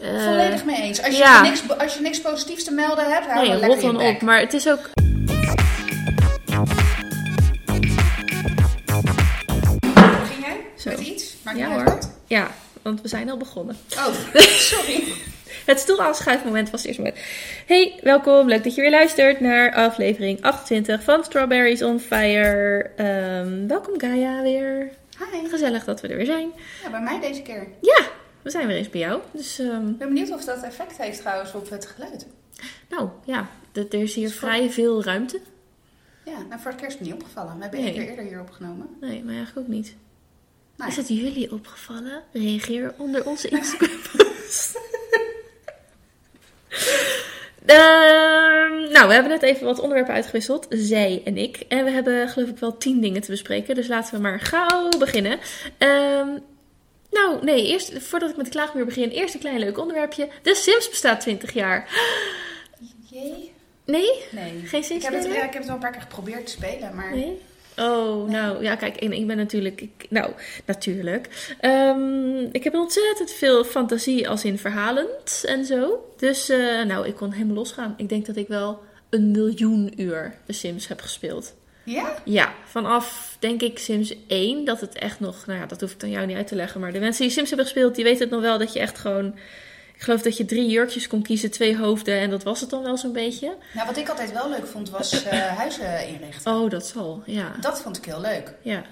Eh, Volledig mee eens. Als je, ja. niks, als je niks positiefs te melden hebt, hou Nee, lekker dan op. Maar het is ook... Begin jij Zo. met iets? Maakt Ja uit hoor. wat. Ja, want we zijn al begonnen. Oh, sorry. Het stoelaanschuifmoment was het eerste moment. Hey, welkom. Leuk dat je weer luistert naar aflevering 28 van Strawberries on Fire. Ehm, welkom Gaia weer. Hi. Gezellig dat we er weer zijn. Ja, bij mij deze keer. Ja, we zijn weer eens bij jou. Dus, ehm, Ik ben benieuwd of dat effect heeft trouwens op het geluid. nou ja, er is hier vrij veel ruimte. Ja, nou voor het kerst niet opgevallen. We hebben Nee. één keer eerder hier opgenomen. Nee, maar eigenlijk ook niet. Nou, Is het jullie opgevallen? Reageer onder onze Instagram post. Ehm, nou, we hebben net even wat onderwerpen uitgewisseld, zij en ik. En we hebben geloof ik wel tien dingen te bespreken. Dus laten we maar gauw beginnen. Ehm, nou, nee, eerst, voordat ik met de klaagmuur begin, eerst een klein leuk onderwerpje. De Sims bestaat 20 jaar. jee? Nee? Nee. Geen Sims ik heb, het, ja, ik heb het wel een paar keer geprobeerd te spelen, maar... Nee? Oh, nou ja, kijk, en ik ben natuurlijk. Ik, nou, natuurlijk. Ehm, ik heb ontzettend veel fantasie als in verhalend en zo. Dus, eh, nou, ik kon helemaal losgaan. Ik denk dat ik wel een miljoen uur de Sims heb gespeeld. Ja? Ja, vanaf denk ik Sims 1, dat het echt nog. Nou ja, dat hoef ik aan jou niet uit te leggen. Maar de mensen die Sims hebben gespeeld, die weten het nog wel dat je echt gewoon. Ik geloof dat je drie jurkjes kon kiezen, twee hoofden en dat was het dan wel zo'n beetje. Nou, wat ik altijd wel leuk vond, was eh, huizen inrichten. Oh, dat zal, ja. Dat vond ik heel leuk. Ja.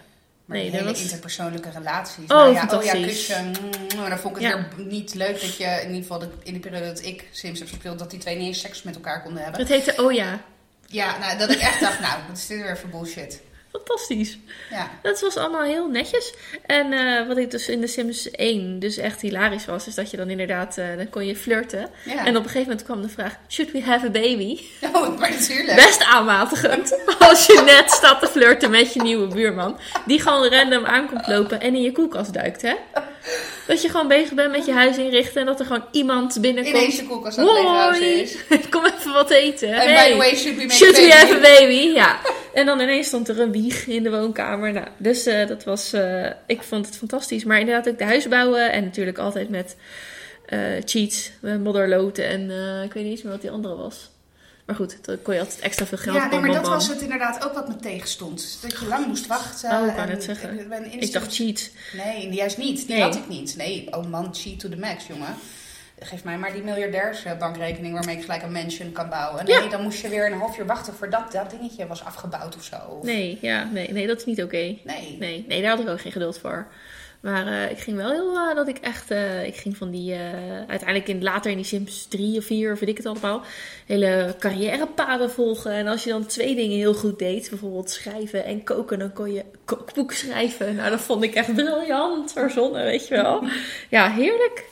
Maar Nee, hele was- interpersoonlijke relaties. Oh, nou ja, oh ja, fantastisch. kusje. mm, maar dan vond ik het Ja. weer niet leuk dat je, in ieder geval de- in de periode dat ik Sims heb gespeeld, dat die twee niet eens seks met elkaar konden hebben. Het heette Oh ja. Ja, nou, dat ik echt dacht, nou, wat is dit weer voor bullshit. Fantastisch. Ja. Dat was allemaal heel netjes. En eh, wat ik dus in de Sims 1 dus echt hilarisch was, is dat je dan inderdaad, eh, dan kon je flirten. ja. En op een gegeven moment kwam de vraag, should we have a baby? Oh, maar natuurlijk. Best aanmatigend. Als je net staat te flirten met je nieuwe buurman. Die gewoon random aankomt lopen en in je koelkast duikt, hè? Dat je gewoon bezig bent met je huis inrichten en dat er gewoon iemand binnenkomt. Ineens je koelkast aan het is. kom even wat eten. En by the way, should we make Should a we baby? have a baby? Ja. En dan ineens stond er een wieg in de woonkamer. Nou, dus eh, dat was, eh, ik vond het fantastisch. Maar inderdaad ook de huis bouwen en natuurlijk altijd met eh, cheats, modderloten en ik weet niet eens meer wat die andere was. Maar goed, dan kon je altijd extra veel geld Ja, nee, bam, maar bam, dat bam. was het inderdaad ook wat me tegenstond. Dat je lang moest wachten. Oh, ik en net zeggen. Ik, dacht cheat. Nee, juist niet. Die Nee. had ik niet. Nee, oh man, cheat to the max, jongen. Geef mij maar die miljardairsbankrekening waarmee ik gelijk een mansion kan bouwen. Nee, Ja. dan moest je weer een half uur wachten voordat dat dingetje was afgebouwd of zo. Nee, ja, nee, nee, dat is niet oké. Nee. Nee, nee, daar had ik ook geen geduld voor. Maar eh, ik ging wel heel, eh, dat ik echt, eh, ik ging van die, uiteindelijk in, later in die Sims 3 of 4 of weet ik het allemaal, hele carrièrepaden volgen. En als je dan twee dingen heel goed deed, bijvoorbeeld schrijven en koken, dan kon je kookboek schrijven. Nou, dat vond ik echt briljant verzonnen, weet je wel. Ja, heerlijk.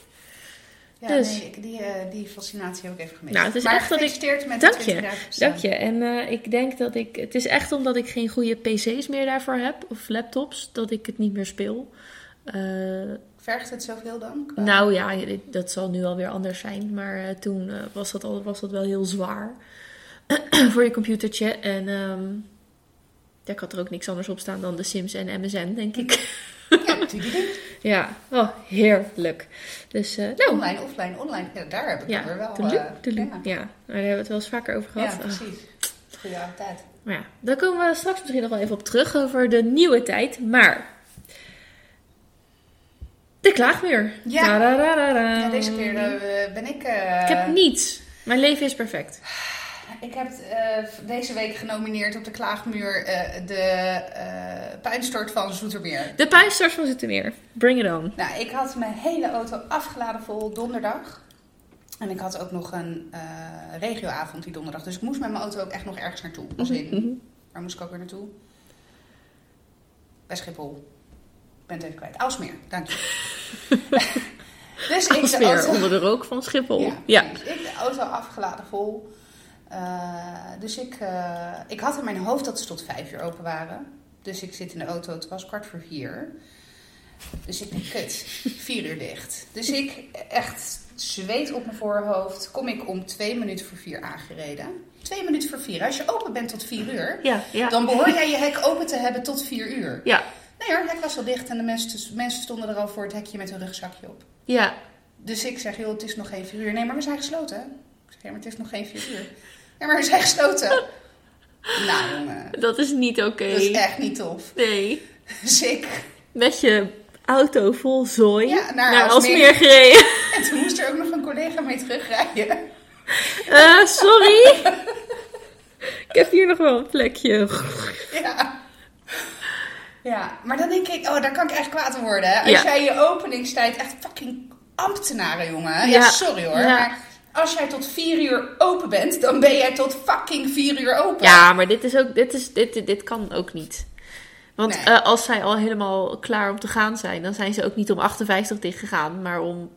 Ja, Dus. nee, ik- die, die fascinatie heb ik even gemist. Nou, het is maar echt dat ik- met Dank je, 20 jaar bestaan. Dank je. En ik denk dat ik, het is echt omdat ik geen goede PC's meer daarvoor heb, of laptops, dat ik het niet meer speel. Eh, Vergt het zoveel dan? Qua- Nou ja, dat zal nu alweer anders zijn. Maar eh, toen eh, was, dat al, was dat wel heel zwaar voor je computertje. En ehm, ja, ik had er ook niks anders op staan dan The Sims en MSN, denk ik. Ja, natuurlijk. ja, oh, heerlijk. Dus, nou, Online, offline, online. Ja, daar heb ik ja, het weer wel. tuurlijk. ja. ja, daar hebben we het wel eens vaker over gehad. ja, precies. Goeie oude tijd. Maar ja, daar komen we straks misschien nog wel even op terug over de nieuwe tijd. Maar de klaagmuur. Ja. Ja, deze keer eh, ben ik... eh, Ik heb niets. Mijn leven is perfect. Ik heb eh, deze week genomineerd op de klaagmuur de puinstort van Zoetermeer. De puinstort van Zoetermeer. Bring it on. Nou, ik had mijn hele auto afgeladen vol donderdag. En ik had ook nog een regioavond die donderdag. Dus ik moest met mijn auto ook echt nog ergens naartoe. Als in, Mhm. waar moest ik ook weer naartoe? Bij Schiphol. Ik ben het even kwijt. Aalsmeer, dank je. dus ik de Alsmeer, auto... onder de rook van Schiphol. Ja, Ja. precies. Ik de auto afgeladen vol. Eh, dus ik, eh, ik had in mijn hoofd dat ze tot vijf uur open waren. Dus ik zit in de auto, het was kwart voor vier. Dus ik denk, kut, vier uur dicht. Dus ik echt zweet op mijn voorhoofd. Kom ik om twee minuten voor vier aangereden. Twee minuten voor vier. Als je open bent tot vier uur, Ja, ja. dan behoor jij je hek open te hebben tot vier uur. Ja, Nee hoor, het hek was al dicht en de mensen, mensen stonden er al voor het hekje met hun rugzakje op. ja. Dus ik zeg, joh, het is nog geen vier uur. Nee, maar we zijn gesloten. Ik zeg, ja, maar het is nog geen vier uur. Ja, maar we zijn gesloten. nou, jongen. Dat is niet oké. Dat is echt niet tof. Nee. Dus ik... Met je auto vol zooi Ja, naar naar. Alsmeer gereden. En toen moest er ook nog een collega mee terugrijden. Eh, sorry. Ik heb hier nog wel een plekje. Ja. Ja, maar dan denk ik, oh, daar kan ik echt kwaad om worden. Als Ja. jij je openingstijd echt fucking ambtenaren, jongen. Ja, sorry hoor. Maar als jij tot vier uur open bent, dan ben jij tot fucking vier uur open. Ja, maar dit is ook, dit, is, dit, dit, dit kan ook niet. Want Nee. eh, als zij al helemaal klaar om te gaan zijn, dan zijn ze ook niet om 58 dicht gegaan, maar om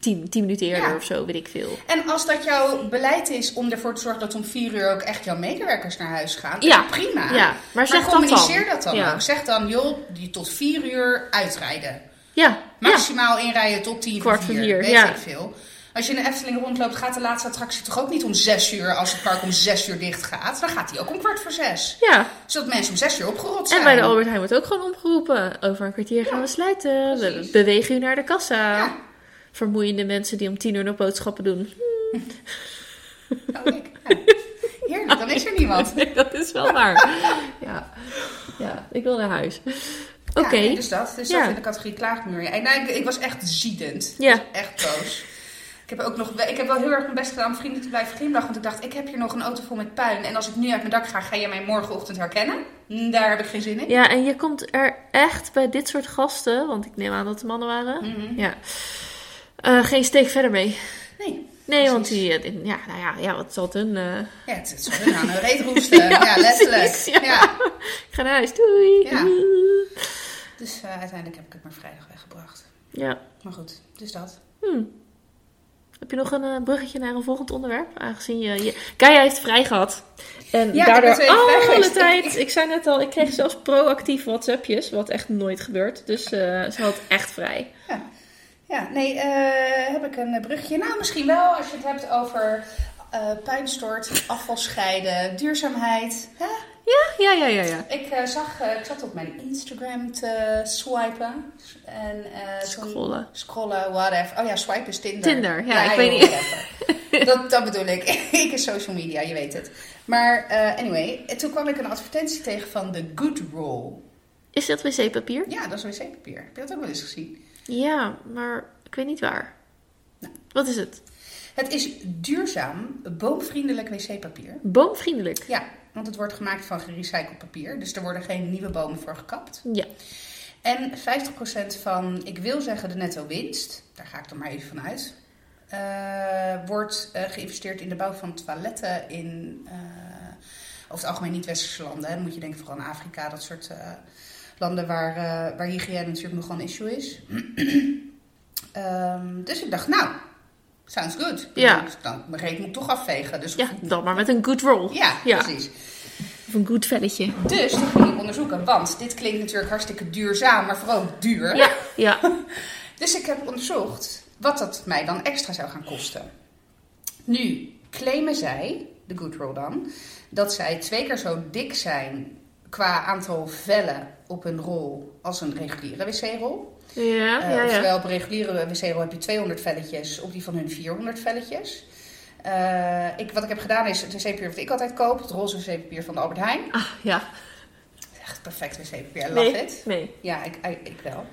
10, 10 minuten eerder Ja. of zo, weet ik veel. En als dat jouw beleid is om ervoor te zorgen dat om vier uur ook echt jouw medewerkers naar huis gaan, Ja. prima. Ja, maar zeg dat communiceer dan. dat dan Ja. ook. Zeg dan, joh, die tot vier uur uitrijden. Ja. Maximaal inrijden tot tien Kwart vier, vier, weet ik veel. Als je in de Efteling rondloopt, gaat de laatste attractie toch ook niet om zes uur als het park om zes uur dicht gaat. Dan gaat die ook om kwart voor zes. ja. Zodat mensen om zes uur opgerot zijn. En bij de Albert Heijn wordt ook gewoon omgeroepen. Over een kwartier gaan we sluiten. We precies. bewegen u naar de kassa. Vermoeiende mensen die om 10 uur nog boodschappen doen. Oh, leuk. Ja. Heerlijk, dan is er niemand. Nee, dat is wel waar. ja. ja, ik wil naar huis. Oké. Ja, dus dat. Dus Ja. dat in de categorie klaagmuur. En nou, ik, ik was echt ziedend. Ja. Ik was echt boos. Ik heb, ook nog, ik heb wel heel erg mijn best gedaan om vrienden te blijven glimlachen. Want ik dacht, ik heb hier nog een auto vol met puin. En als ik nu uit mijn dak ga, ga je mij morgenochtend herkennen. Hm, Daar heb ik geen zin in. Ja, en je komt er echt bij dit soort gasten, want ik neem aan dat het mannen waren. Mhm. Ja. Eh, geen steek verder mee. Nee. Nee, Precies. want die, eh, ja, nou ja, ja, wat zal het hun... eh, Ja, het is hun aan hun reet roesten. ja, letterlijk. precies, ja. ja. ik ga naar huis, doei! Ja. Dus uiteindelijk heb ik het maar vrijdag weggebracht. Ja. Maar goed, dus dat. Hm. Heb je nog een bruggetje naar een volgend onderwerp? Aangezien je... je... Gaia heeft vrij gehad. En Ja, daardoor alle tijd... Ik- Ik, zei net al, ik kreeg zelfs proactief WhatsAppjes. Wat echt nooit gebeurt. Dus ze had echt vrij. Ja, ja nee, eh, heb ik een bruggetje? Nou, misschien wel als je het hebt over eh puinstort, afval scheiden, duurzaamheid. Ja, ja, ja, ja. ja. Ik eh, zag, ik zat op mijn Instagram te swipen. En, Scrollen. Scrollen, whatever. Oh ja, swipen is Tinder. Tinder, ja, ik weet niet. dat, dat bedoel ik. ik is social media, je weet het. Maar anyway, en toen kwam ik een advertentie tegen van The Good Roll. Is dat wc-papier? Ja, dat is wc-papier. Heb je dat ook wel eens gezien? Ja, maar ik weet niet waar. Nou. Wat is het? Het is duurzaam, boomvriendelijk wc-papier. Boomvriendelijk. Ja, want het wordt gemaakt van gerecycled papier. Dus er worden geen nieuwe bomen voor gekapt. Ja. En 50% van, ik wil zeggen de netto winst, daar ga ik er maar even van uit, eh, wordt eh, geïnvesteerd in de bouw van toiletten in, eh, over het algemeen niet westerse landen. Hè. Dan moet je denken vooral aan Afrika, dat soort landen waar, eh, waar hygiëne natuurlijk nog een issue is. Ehm, dus ik dacht, nou, sounds good. Ja. Dus Dan, mijn reet moet toch afvegen. Dus Ja, dan maar met een good roll. ja, Ja. precies. Of een goed velletje. Dus dat ging ik onderzoeken, want dit klinkt natuurlijk hartstikke duurzaam, maar vooral duur. Ja, ja. Dus ik heb onderzocht wat dat mij dan extra zou gaan kosten. Nu claimen zij, de Goodroll dan, dat zij twee keer zo dik zijn qua aantal vellen op een rol als een reguliere wc-rol. Ja, Eh, ja, ja. Oftewel, op een reguliere wc-rol heb je 200 velletjes, op die van hun 400 velletjes. Eh, ik, wat ik heb gedaan is het wc-papier wat ik altijd koop, het roze wc-papier van de Albert Heijn. Ah, ja. Echt perfect wc-papier, I love Nee, it. nee. Ja, ik, ik, ik wel.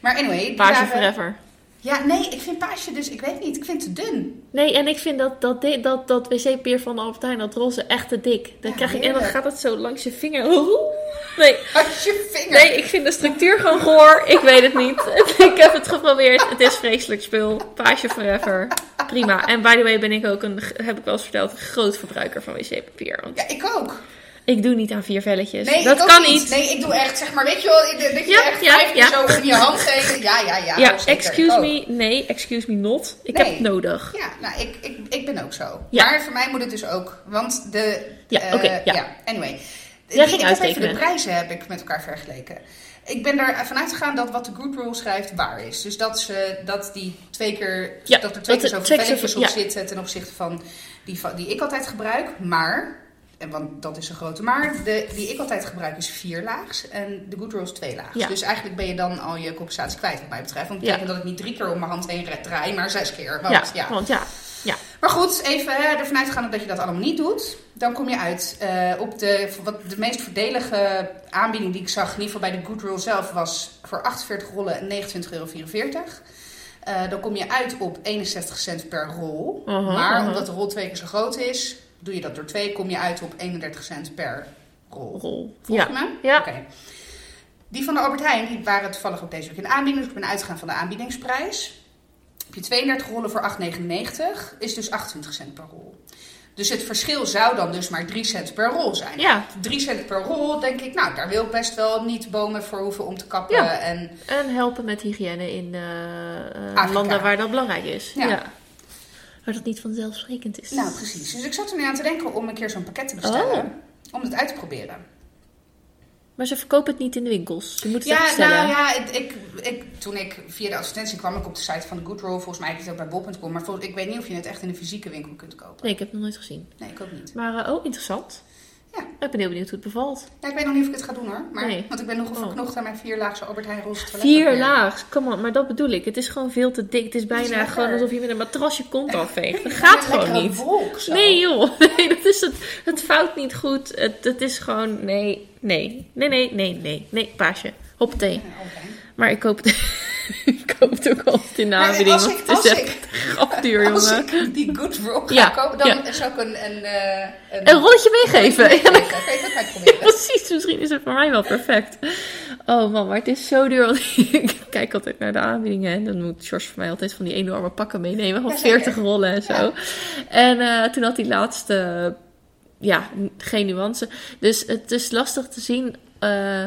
Maar anyway, waren- forever. Ja, nee, ik vind paasje dus, ik weet niet, ik vind het te dun. Nee, en ik vind dat, dat, di- dat, dat wc-papier van de Albert Heijn, dat roze, echt te dik. Dan Ja, krijg je, en dan gaat het zo langs je vinger. Nee, Als je vinger. nee, ik vind de structuur gewoon goor. Ik weet het niet. ik heb het geprobeerd. Het is vreselijk spul. Paasje forever. Prima. En by the way ben ik ook een, heb ik wel eens verteld, een groot verbruiker van wc-papier. Want Ja, ik ook. Ik doe niet aan vier velletjes. Nee, dat kan niet. Nee, ik doe echt, zeg maar, weet je wel, dat je Ja, echt ja, vijf ja. zo in je hand geeft. Ja, ja, ja. Ja, excuse me. Nee, excuse me not. Ik Nee. heb het nodig. Ja, nou, ik, ik, ik ben ook zo. Maar voor mij moet het dus ook, want de... Ja, eh, oké, ja. Anyway. Jij ik ging heb even uittekenen. de prijzen heb ik met elkaar vergeleken. Ik ben er vanuit gegaan dat wat de Good Rule schrijft waar is. Dus dat, ze, dat, die twee keer, dat er twee dat keer er zoveel velletjes op zitten ten opzichte van die, die ik altijd gebruik. Maar want dat is een grote. Maar de, die ik altijd gebruik is vier laags en de Good Rolls twee laags. Ja. Dus eigenlijk ben je dan al je compensatie kwijt wat mij betreft. Want dat Ja. betekent dat ik niet drie keer om mijn hand heen draai, maar zes keer. Want, ja, ja. want ja. Maar goed, even ervan uitgaande dat je dat allemaal niet doet. Dan kom je uit eh, op de, wat de meest voordelige aanbieding die ik zag, in ieder geval bij de Good Roll zelf, was voor 48 rollen 29,44 euro. Eh, dan kom je uit op 61 cent per rol. Mhm, maar mhm. omdat de rol twee keer zo groot is, doe je dat door twee, kom je uit op 31 cent per rol. Rol. Volg Ja. me? Ja. Oké. Die van de Albert Heijn, die waren toevallig ook deze week in aanbieding. Dus ik ben uitgegaan van de aanbiedingsprijs. Heb je 32 rollen voor 8,99, is dus 28 cent per rol. Dus het verschil zou dan dus maar 3 cent per rol zijn. Ja. 3 cent per rol, denk ik, nou, daar wil ik best wel niet bomen voor hoeven om te kappen. Ja. En En helpen met hygiëne in eh, eh, landen waar dat belangrijk is. Ja. Ja. Waar dat niet vanzelfsprekend is. nou, precies. Dus ik zat er nu aan te denken om een keer zo'n pakket te bestellen. Oh. Om het uit te proberen. Maar ze verkopen het niet in de winkels. Je moet het Ja, bestellen. nou ja, ik, ik, ik, toen ik via de advertentie kwam ik op de site van de. Volgens mij heb je het ook bij bol.com. Maar vol- ik weet niet of je het echt in een fysieke winkel kunt kopen. Nee, ik heb het nog nooit gezien. Nee, ik ook niet. Maar, eh, oh, interessant. Ja. Ik ben heel benieuwd hoe het bevalt. Ja, ik weet nog niet of ik het ga doen hoor. Maar, Nee. Want ik ben nog Oh. verknocht aan mijn vierlaagse Albert Heijn roze toilet. Vier laags, come on, maar dat bedoel ik. Het is gewoon veel te dik. Het is bijna gewoon alsof je met een matras je kont afveegt. Dat gaat gewoon niet. Wolk. Nee joh, nee, dat is het. Het fout niet goed. Het, het is gewoon, nee, nee, nee, nee, nee, nee, nee, paasje. Hoppatee. Ja. Maar ik koop het, ik koop het ook altijd in de aanbieding. als ik- als Als jongen. ik die Goodroll ga Ja, kopen, dan ja. zou ik een... Een, eh, een, Een rolletje meegeven. Je dat maar proberen? Precies, misschien is het voor mij wel perfect. Oh man, maar het is zo duur. Want ik kijk altijd naar de aanbiedingen. En dan moet George voor mij altijd van die enorme pakken meenemen. Van Ja, 40 zeker. rollen en zo. En eh, toen had die laatste, ja, geen nuance. Dus het is lastig te zien. eh,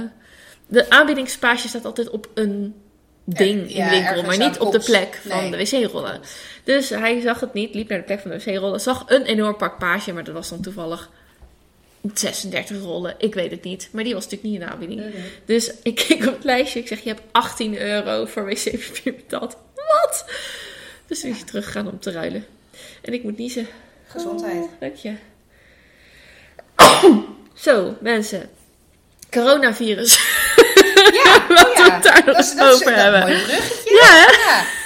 de aanbiedingspage staat altijd op een ding Ja, in de winkel. Maar niet op de plek van Nee. de wc-rollen. Dus hij zag het niet, liep naar de plek van de wc-rollen. Zag een enorm pak page, maar dat was dan toevallig 36 rollen. Ik weet het niet. Maar die was natuurlijk niet in de aanbieding. Mhm. Dus ik keek op het lijstje. Ik zeg, je hebt 18 euro voor wc-papier betaald. Wat? Dus toen is hij teruggegaan om te ruilen. En ik moet niezen. Gezondheid. Oh, dank je. Zo, mensen. Coronavirus. Ja, Laten oh we ja. het daar nog eens over hebben. Een mooi bruggetje. Ja, hè? Ja.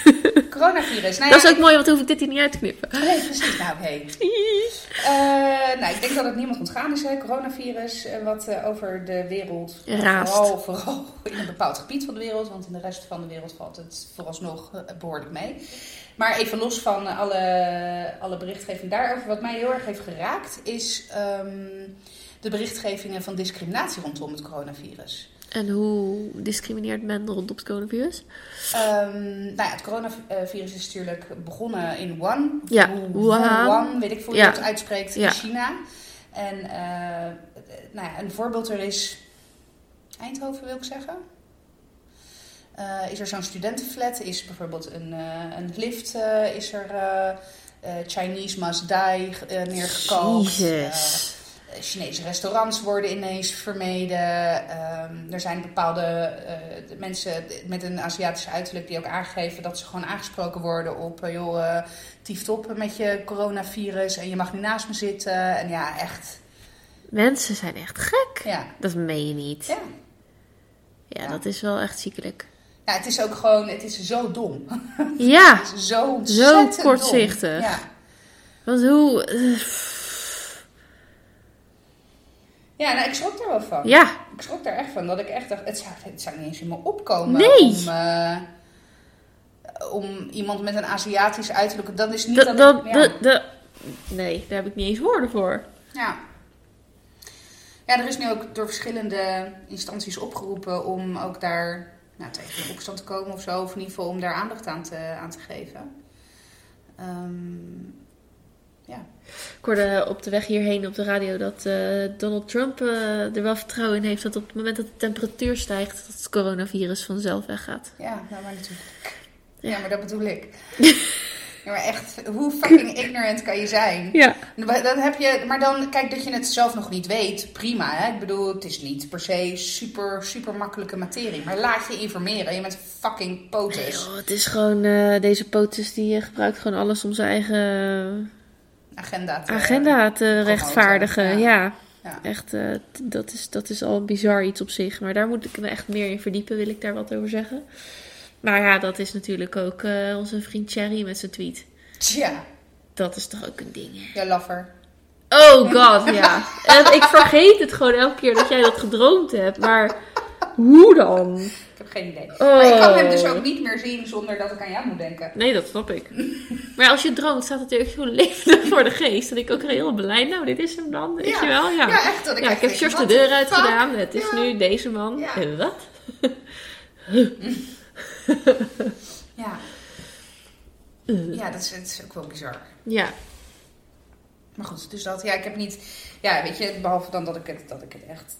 Coronavirus. Nou Dat ja, is ook mooi, want dan hoef ik dit hier niet uit te knippen. Nee, precies. Nou, oké. Eh, nou, ik denk dat het niemand ontgaan is, hè. Coronavirus, wat over de wereld... Raast. Vooral, vooral in een bepaald gebied van de wereld, want in de rest van de wereld valt het vooralsnog eh, behoorlijk mee. Maar even los van alle, alle berichtgeving daarover, wat mij heel erg heeft geraakt, is de berichtgevingen van discriminatie rondom het coronavirus. En hoe discrimineert men rondom het coronavirus? Ehm, nou ja, het coronavirus is natuurlijk begonnen in Wuhan. Ja, Wu- Wuhan. Wuhan, weet ik hoe je Ja. het uitspreekt, Ja. in China. En eh, nou ja, een voorbeeld er is Eindhoven, wil ik zeggen. Eh, is er zo'n studentenflat, is bijvoorbeeld een, eh, een lift, is er Chinese must die neergekalkt. Jezus. Chinese restaurants worden ineens vermeden. Ehm, er zijn bepaalde eh, mensen met een Aziatische uiterlijk die ook aangeven dat ze gewoon aangesproken worden op, eh, joh, eh tieft op met je coronavirus en je mag niet naast me zitten. En ja, echt. Mensen zijn echt gek. Ja, Dat meen je niet. ja. Ja, Ja. dat is wel echt ziekelijk. ja het is ook gewoon, het is zo dom. Ja, Het is zo ontzettend dom. kortzichtig. Ja. want hoe... ja, nou, ik schrok er wel van. ja, Ik schrok er echt van. Dat ik echt dacht, het zou, het zou niet eens in me opkomen Nee. om, eh, om iemand met een Aziatisch uiterlijk... Dat is niet dat, dat, dat, ik- ja. dat- nee, daar heb ik niet eens woorden voor. Ja. Ja, er is nu ook door verschillende instanties opgeroepen om ook daar nou, tegen opstand te komen of zo. Of in ieder geval om daar aandacht aan te, aan te geven. Ehm, ja. Ik hoorde op de weg hierheen op de radio dat eh, Donald Trump eh, er wel vertrouwen in heeft dat op het moment dat de temperatuur stijgt, dat het coronavirus vanzelf weggaat. ja, nou maar natuurlijk. Ja. Ja, maar dat bedoel ik. ja, maar echt, hoe fucking ignorant kan je zijn? Ja. Dan heb je, maar dan, kijk, dat je het zelf nog niet weet, prima. Hè? Ik bedoel, het is niet per se super, super makkelijke materie. Maar laat je informeren. Je bent fucking POTUS. Joh, het is gewoon, eh, deze POTUS die gebruikt gewoon alles om zijn eigen agenda te agenda te rechtvaardigen. Ja. Ja, Ja. echt, eh, dat, is, dat is al bizar iets op zich. Maar daar moet ik me echt meer in verdiepen, wil ik daar wat over zeggen. Maar ja, dat is natuurlijk ook eh, onze vriend Cherry met zijn tweet. Tja, Dat is toch ook een ding, hè? ja, lover. Oh god, ja. En ik vergeet het gewoon elke keer dat jij dat gedroomd hebt. Maar hoe dan? Ik heb geen idee. Oh. Maar ik kan hem dus ook niet meer zien zonder dat ik aan jou moet denken. Nee, dat snap ik. Maar als je droomt, staat het natuurlijk heel levendig voor de geest. En ik ook heel blij. Nou, dit is hem dan, weet Ja. je wel? Ja, Ja, echt. Dat ik Ja, echt ik heb de deur uit fuck? gedaan. Het is Ja. nu deze man. Ja. Eh, wat? Ja, Eh, ja dat, is, dat is ook wel bizar. Ja, Maar goed, dus dat, ja, ik heb niet, ja, weet je, behalve dan dat ik het, dat ik het echt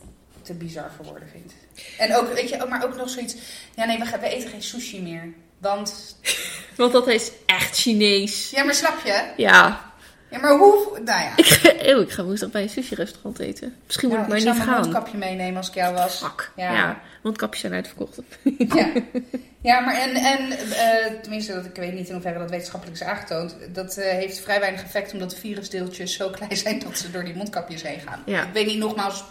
te bizar voor woorden vind. En ook, weet je, maar ook nog zoiets, ja nee, we, gaan, we eten geen sushi meer. Want, want dat is echt Chinees. ja, maar snap je? Ja. Ja, maar hoe, nou ja. Ik ga, eeuw, ik ga woensdag bij een sushi-restaurant eten. Misschien moet Nou, ik ik maar zou niet gaan. mondkapje meenemen als ik jou was. Fuck. Ja. Ja. mondkapjes zijn uitverkocht. Ja, ja maar en, en eh, tenminste, dat, ik weet niet in hoeverre dat wetenschappelijk is aangetoond. Dat eh, heeft vrij weinig effect omdat de virusdeeltjes zo klein zijn dat ze door die mondkapjes heen gaan. Ja. Ik weet niet, nogmaals,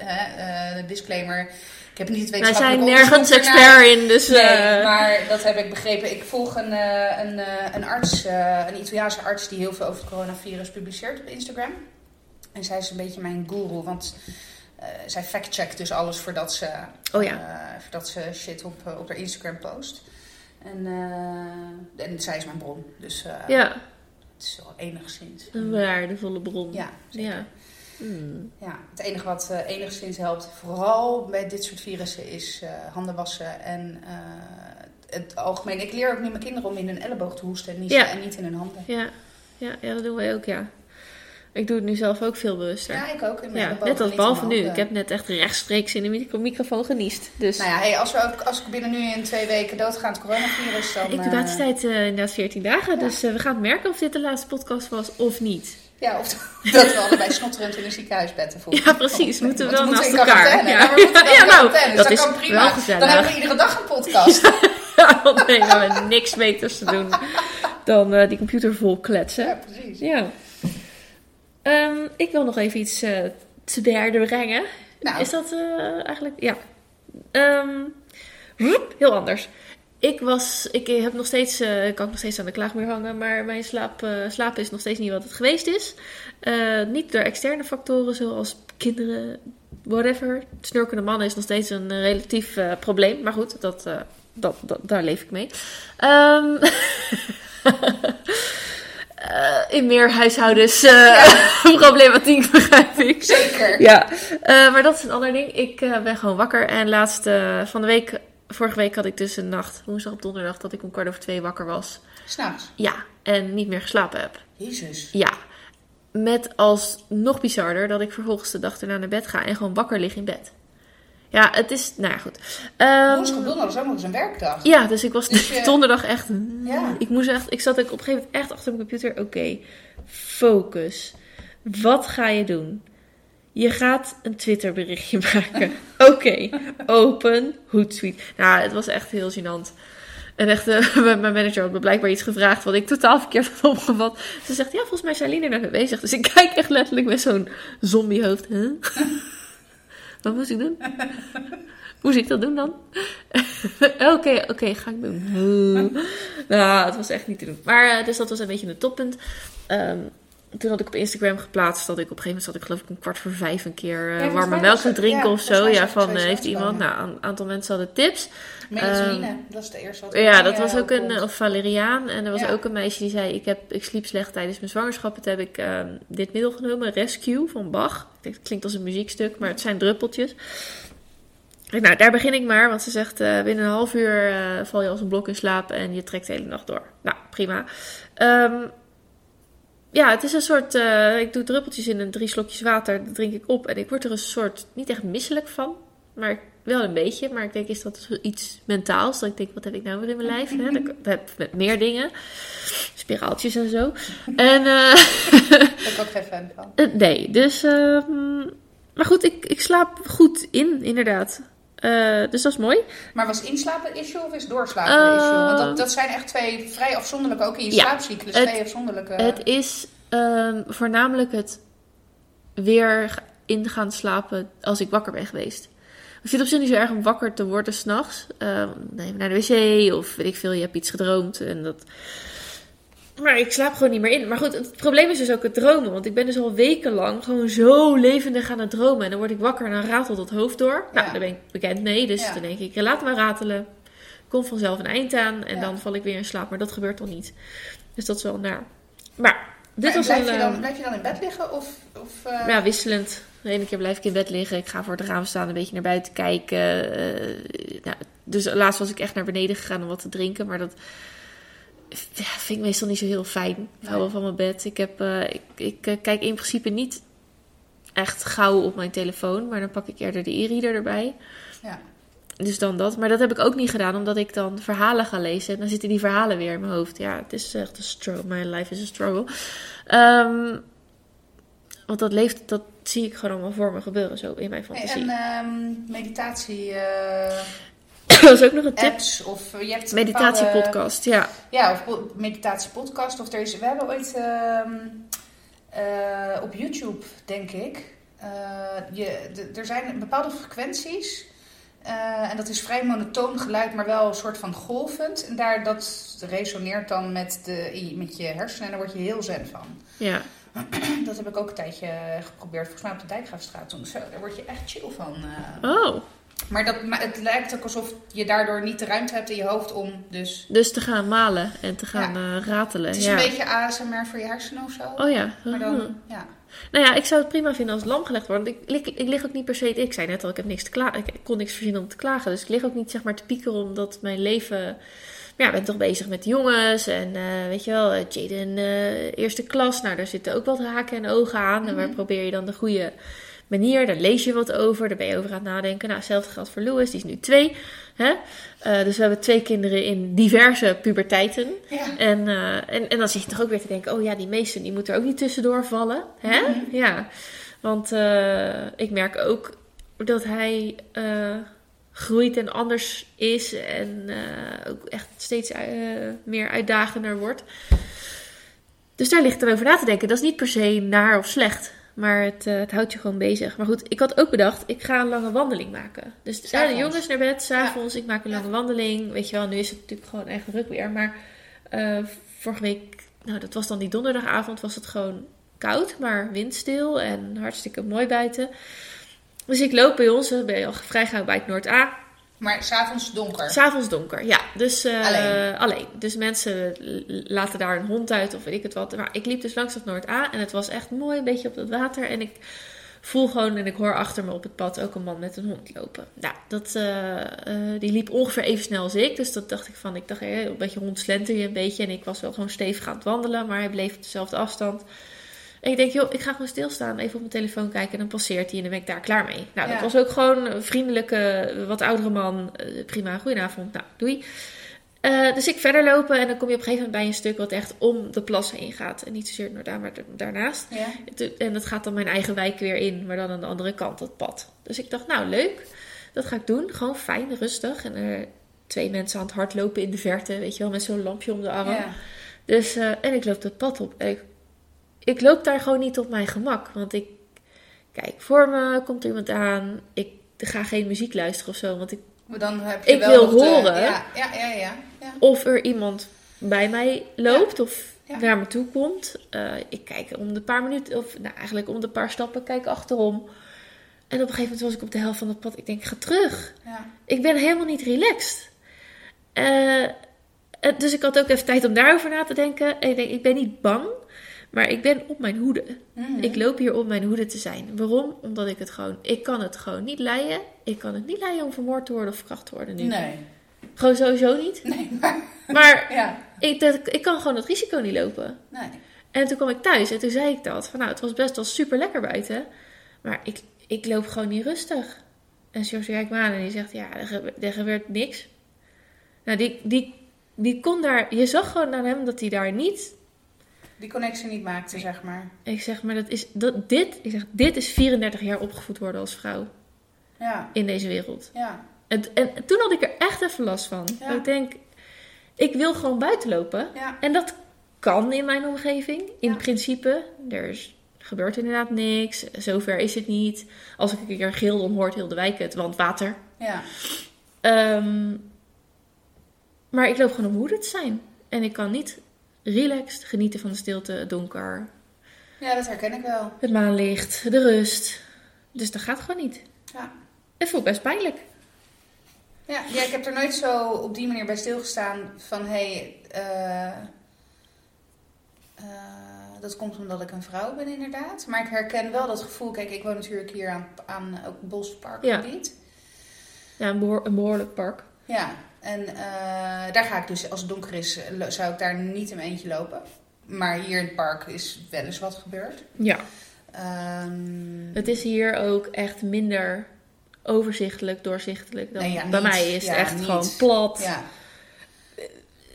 eh, eh, disclaimer. Ik heb niet het Wij wetenschappelijk zijn nergens expert in, dus... Nee, eh, maar dat heb ik begrepen. Ik volg een, eh, een, een arts, een Italiaanse arts die heel veel over het coronavirus publiceert op Instagram. En zij is een beetje mijn guru, want zij fact-checkt dus alles voordat ze, Oh ja. voordat ze shit op, op haar Instagram post. En, en zij is mijn bron, dus ja, het is wel enigszins. een waardevolle bron. Ja, zeker. Ja. Hmm. Ja, het enige wat eh, enigszins helpt, vooral bij dit soort virussen, is eh, handen wassen. En eh, het algemeen. Ik leer ook nu mijn kinderen om in hun elleboog te hoesten en, Ja. en niet in hun handen. Ja. Ja, ja, dat doen wij ook, ja. Ik doe het nu zelf ook veel bewuster. Ja, ik ook. In mijn Ja, elleboog net als niet behalve nu. Ik heb net echt rechtstreeks in de micro- microfoon geniest. Dus Nou ja, hey, als, we ook, als ik binnen nu in twee weken doodga aan het coronavirus, dan... incubatietijd eh inderdaad 14 dagen. Ja. Dus we gaan merken of dit de laatste podcast was of niet. Ja, of dat we allebei snotterend in een ziekenhuisbed te voelen. Ja, precies. We moeten Want wel we naast elkaar. Ja. Ja, we Ja, nou, dus dat is kan prima. wel gezellig. Dan hebben we iedere dag een podcast. Ja, want nee, we hebben niks beters te doen dan eh, die computer vol kletsen. ja, precies. Ja. Ehm, ik wil nog even iets eh, te berden brengen. Nou, Is dat eh, eigenlijk... Ja. Ehm, heel anders. Ik was... Ik heb nog steeds... eh, ik kan nog steeds aan de klaagmuur hangen. Maar mijn slaap, slapen is nog steeds niet wat het geweest is. Eh, niet door externe factoren zoals kinderen... Whatever. Snurkende mannen is nog steeds een relatief probleem. Maar goed, dat, dat, dat, daar leef ik mee. Ehm, eh, in meer huishoudens eh, problematiek begrijp ik. zeker. Ja, maar dat is een ander ding. Ik ben gewoon wakker. En laatst eh, van de week, vorige week had ik dus een nacht, woensdag op donderdag, dat ik om kwart over twee wakker was. S'nachts. Ja, en niet meer geslapen heb. Jezus. Ja, met als nog bizarder dat ik vervolgens de dag erna naar bed ga en gewoon wakker lig in bed. Ja, het is, nou ja, goed. Ehm, Woensdag op donderdag is ook nog eens een werkdag. ja, dus ik was Dus je- donderdag echt. Ja. Ik moest echt. Ik zat ook op een gegeven moment echt achter mijn computer. Oké, focus. Wat ga je doen? Je gaat een Twitter berichtje maken. Oké, open Hootsuite. Nou, het was echt heel gênant. En echt, eh, mijn manager had me blijkbaar iets gevraagd wat ik totaal verkeerd had opgevat. Ze zegt, ja, volgens mij zijn daar mee bezig. Dus ik kijk echt letterlijk met zo'n zombiehoofd. Huh? wat moest ik doen? Moest ik dat doen dan? Oké, oké, ga ik doen. nou, het was echt niet te doen. Maar eh, dus dat was een beetje een toppunt. Ehm, toen had ik op Instagram geplaatst dat ik op een gegeven moment zat ik geloof ik een kwart voor vijf een keer eh, warme melk te drinken ja, of zo. Ja, van eh, heeft iemand, nou, een aantal mensen hadden tips. Melatonine, dat is de eerste wat Ja, dat was ook een, of valeriaan. En er was Ja. ook een meisje die zei, ik, heb, ik sliep slecht tijdens mijn zwangerschap. Toen heb ik ehm, dit middel genomen, Rescue van Bach. Ik denk, Het klinkt als een muziekstuk, maar het zijn druppeltjes. Nou, daar begin ik maar, want ze zegt eh, binnen een half uur val je als een blok in slaap en je trekt de hele nacht door. Nou, prima. Ehm, ja, het is een soort, eh, ik doe druppeltjes in en drie slokjes water, dat drink ik op. En ik word er een soort, niet echt misselijk van, maar wel een beetje. Maar ik denk, is dat iets mentaals? Dat ik denk, wat heb ik nou weer in mijn lijf? Hè? Dat ik heb met meer dingen. Spiraaltjes en zo. En, Daar ben ik ook geen fan van. eh, nee, dus... ehm, maar goed, ik, ik slaap goed in, inderdaad. Eh, dus dat is mooi. Maar was inslapen een issue of is doorslapen een issue? Want dat, dat zijn echt twee vrij afzonderlijke, ook in je Ja, slaapcyclus, het- twee afzonderlijke... Het is Ehm, voornamelijk het weer in gaan slapen als ik wakker ben geweest. Ik vind het op zich niet zo erg om wakker te worden s'nachts. Uh, even naar de wc of weet ik veel, je hebt iets gedroomd. En dat... Maar ik slaap gewoon niet meer in. Maar goed, het probleem is dus ook het dromen. Want ik ben dus al wekenlang gewoon zo levendig aan het dromen. En dan word ik wakker en dan ratelt het hoofd door. Nou, Ja. daar ben ik bekend mee. Dus Ja. dan denk ik, laat maar ratelen. Komt vanzelf een eind aan. En Ja. dan val ik weer in slaap. Maar dat gebeurt dan niet. Dus dat is wel naar. Maar, dit was blijf, een... je dan, ehm, blijf je dan in bed liggen? Of, of, eh, ja, wisselend. De ene keer blijf ik in bed liggen. Ik ga voor het raam staan, een beetje naar buiten kijken. Eh, nou, dus laatst was ik echt naar beneden gegaan om wat te drinken. Maar dat ja, vind ik meestal niet zo heel fijn. Ik hou Nee. wel van mijn bed. Ik, heb, eh, ik, ik eh, kijk in principe niet echt gauw op mijn telefoon. Maar dan pak ik eerder de e-reader erbij. Ja. Dus dan dat. Maar dat heb ik ook niet gedaan, omdat ik dan verhalen ga lezen. En dan zitten die verhalen weer in mijn hoofd. Ja, het is echt een struggle. My life is a struggle. Ehm, want dat leeft, dat zie ik gewoon allemaal voor me gebeuren, zo in mijn fantasie. en ehm, meditatie eh, dat is ook nog een tip. apps of eh, je hebt Meditatiepodcast, ja. Ja, of po- meditatiepodcast. Of er is, we hebben ooit ehm, eh, op YouTube, denk ik, eh, je, er zijn bepaalde frequenties. en dat is vrij monotoon geluid, maar wel een soort van golvend. En daar, dat resoneert dan met, de, met je hersenen en daar word je heel zen van. ja. Dat heb ik ook een tijdje geprobeerd, volgens mij op de Dijkgraafstraat toen. Zo, daar word je echt chill van. Oh, Maar dat, het lijkt ook alsof je daardoor niet de ruimte hebt in je hoofd om. Dus dus te gaan malen en te gaan eh, ratelen. het is ja. een beetje ASMR voor je hersenen of zo. Oh ja. Maar dan, ja. Nou ja, ik zou het prima vinden als het lam gelegd wordt. Want ik, ik, ik lig ook niet per se... Ik zei net al, ik heb niks te klagen. Ik kon niks verzinnen om te klagen. Dus ik lig ook niet zeg maar te piekeren omdat mijn leven... Ja, ik ben toch bezig met jongens. En eh, weet je wel, eh, Jaden eh, eerste klas. Nou, daar zitten ook wat haken en ogen aan. En waar Mhm. probeer je dan de goede manier? Daar lees je wat over. Daar ben je over aan het nadenken. Nou, hetzelfde geldt voor Louis. Die is nu twee. Hè? Eh, dus we hebben twee kinderen in diverse puberteiten. ja. En, eh, en, en dan zit je toch ook weer te denken: oh ja, die meesten die moeten er ook niet tussendoor vallen. Hè? Mhm. Ja. Want eh, ik merk ook dat hij groeit en anders is. En ook echt steeds meer uitdagender wordt. Dus daar ligt dan over na te denken. Dat is niet per se naar of slecht. Maar het, eh, het houdt je gewoon bezig. Maar goed, ik had ook bedacht, ik ga een lange wandeling maken. Dus de jongens naar bed, s'avonds, ik maak een lange wandeling. Weet je wel, nu is het natuurlijk gewoon echt druk weer. Maar eh, vorige week, nou dat was dan die donderdagavond, was het gewoon koud, maar windstil en hartstikke mooi buiten. Dus ik loop bij ons, ben je al vrijgehouden bij het Noord-A. Maar s'avonds donker. S'avonds donker, ja. Dus eh, Alleen. alleen. Dus mensen laten daar een hond uit of weet ik het wat. Maar ik liep dus langs het Noord-A en het was echt mooi, een beetje op het water. En ik voel gewoon en ik hoor achter me op het pad ook een man met een hond lopen. Nou, dat, eh, eh, die liep ongeveer even snel als ik. Dus dat dacht ik van, ik dacht, eh, een beetje hond slenter je een beetje. En ik was wel gewoon stevig aan het wandelen, maar hij bleef op dezelfde afstand. En ik denk, joh, ik ga gewoon stilstaan, even op mijn telefoon kijken en dan passeert hij en dan ben ik daar klaar mee. Nou, dat was ook gewoon een vriendelijke, wat oudere man. Eh, prima, goedenavond, nou, doei. Eh, dus ik verder lopen en dan kom je op een gegeven moment bij een stuk wat echt om de plassen heen gaat. En niet zozeer naar daar, maar da- daarnaast. Ja. En dat gaat dan mijn eigen wijk weer in, maar dan aan de andere kant dat pad. Dus ik dacht, nou leuk, dat ga ik doen. Gewoon fijn, rustig. En er twee mensen aan het hardlopen in de verte, weet je wel, met zo'n lampje om de arm. Ja. Dus, eh, en ik loop dat pad op. En ik, ik loop daar gewoon niet op mijn gemak. Want ik, kijk, voor me komt er iemand aan. Ik ga geen muziek luisteren of zo. Want ik, Maar dan heb je Ik wel wil de- horen. ja, ja, ja, ja, ja. of er iemand bij mij loopt of naar me toe komt. Eh, ik kijk om de paar minuten, of nou, eigenlijk om de paar stappen, kijk achterom. En op een gegeven moment was ik op de helft van het pad. Ik denk, ga terug. ja. Ik ben helemaal niet relaxed. Eh, dus ik had ook even tijd om daarover na te denken. En ik denk, ik ben niet bang, maar ik ben op mijn hoede. Mhm. Ik loop hier op mijn hoede te zijn. Waarom? Omdat ik het gewoon, ik kan het gewoon niet leiden. Ik kan het niet leiden om vermoord te worden of verkracht te worden nu. Nee. Gewoon sowieso niet. Nee, maar... Maar Ja. ik, dat, ik kan gewoon dat risico niet lopen. Nee. En toen kwam ik thuis en toen zei ik dat. Van nou, het was best wel super lekker buiten. Maar ik, ik loop gewoon niet rustig. En George kijkt me aan en die zegt, ja, er, gebe- er gebeurt niks. Nou, die, die, die kon daar... Je zag gewoon aan hem dat hij daar niet... Die connectie niet maakte, zeg maar. Ik zeg, maar dat is... Dat, dit, ik zeg, dit is 34 jaar opgevoed worden als vrouw Ja. in deze wereld. Ja. En, en toen had ik er echt even last van. Ja. Ik denk, ik wil gewoon buiten lopen. Ja. En dat kan in mijn omgeving. In Ja. principe. Er is, gebeurt inderdaad niks. Zover is het niet. Als ik een keer gil, dan hoort heel de wijk het, want water. Ja. Ehm, maar ik loop gewoon om moeder te zijn. En ik kan niet relaxed genieten van de stilte, het donker, ja, dat herken ik wel. het maanlicht, de rust. Dus dat gaat gewoon niet. Ja. Het voelt best pijnlijk. Ja, ja, ik heb er nooit zo op die manier bij stilgestaan van hé, hey, eh, eh, dat komt omdat ik een vrouw ben inderdaad. Maar ik herken wel dat gevoel. Kijk, ik woon natuurlijk hier aan, aan ook bosparkgebied. Ja, een, behoor- een behoorlijk park. Ja, en eh, daar ga ik dus, als het donker is, eh, zou ik daar niet in mijn eentje lopen. Maar hier in het park is wel eens wat gebeurd. Ja. Ehm, Het is hier ook echt minder overzichtelijk, doorzichtelijk dan Nee, ja, bij niet. mij is het Ja, echt niet. gewoon plat. ja.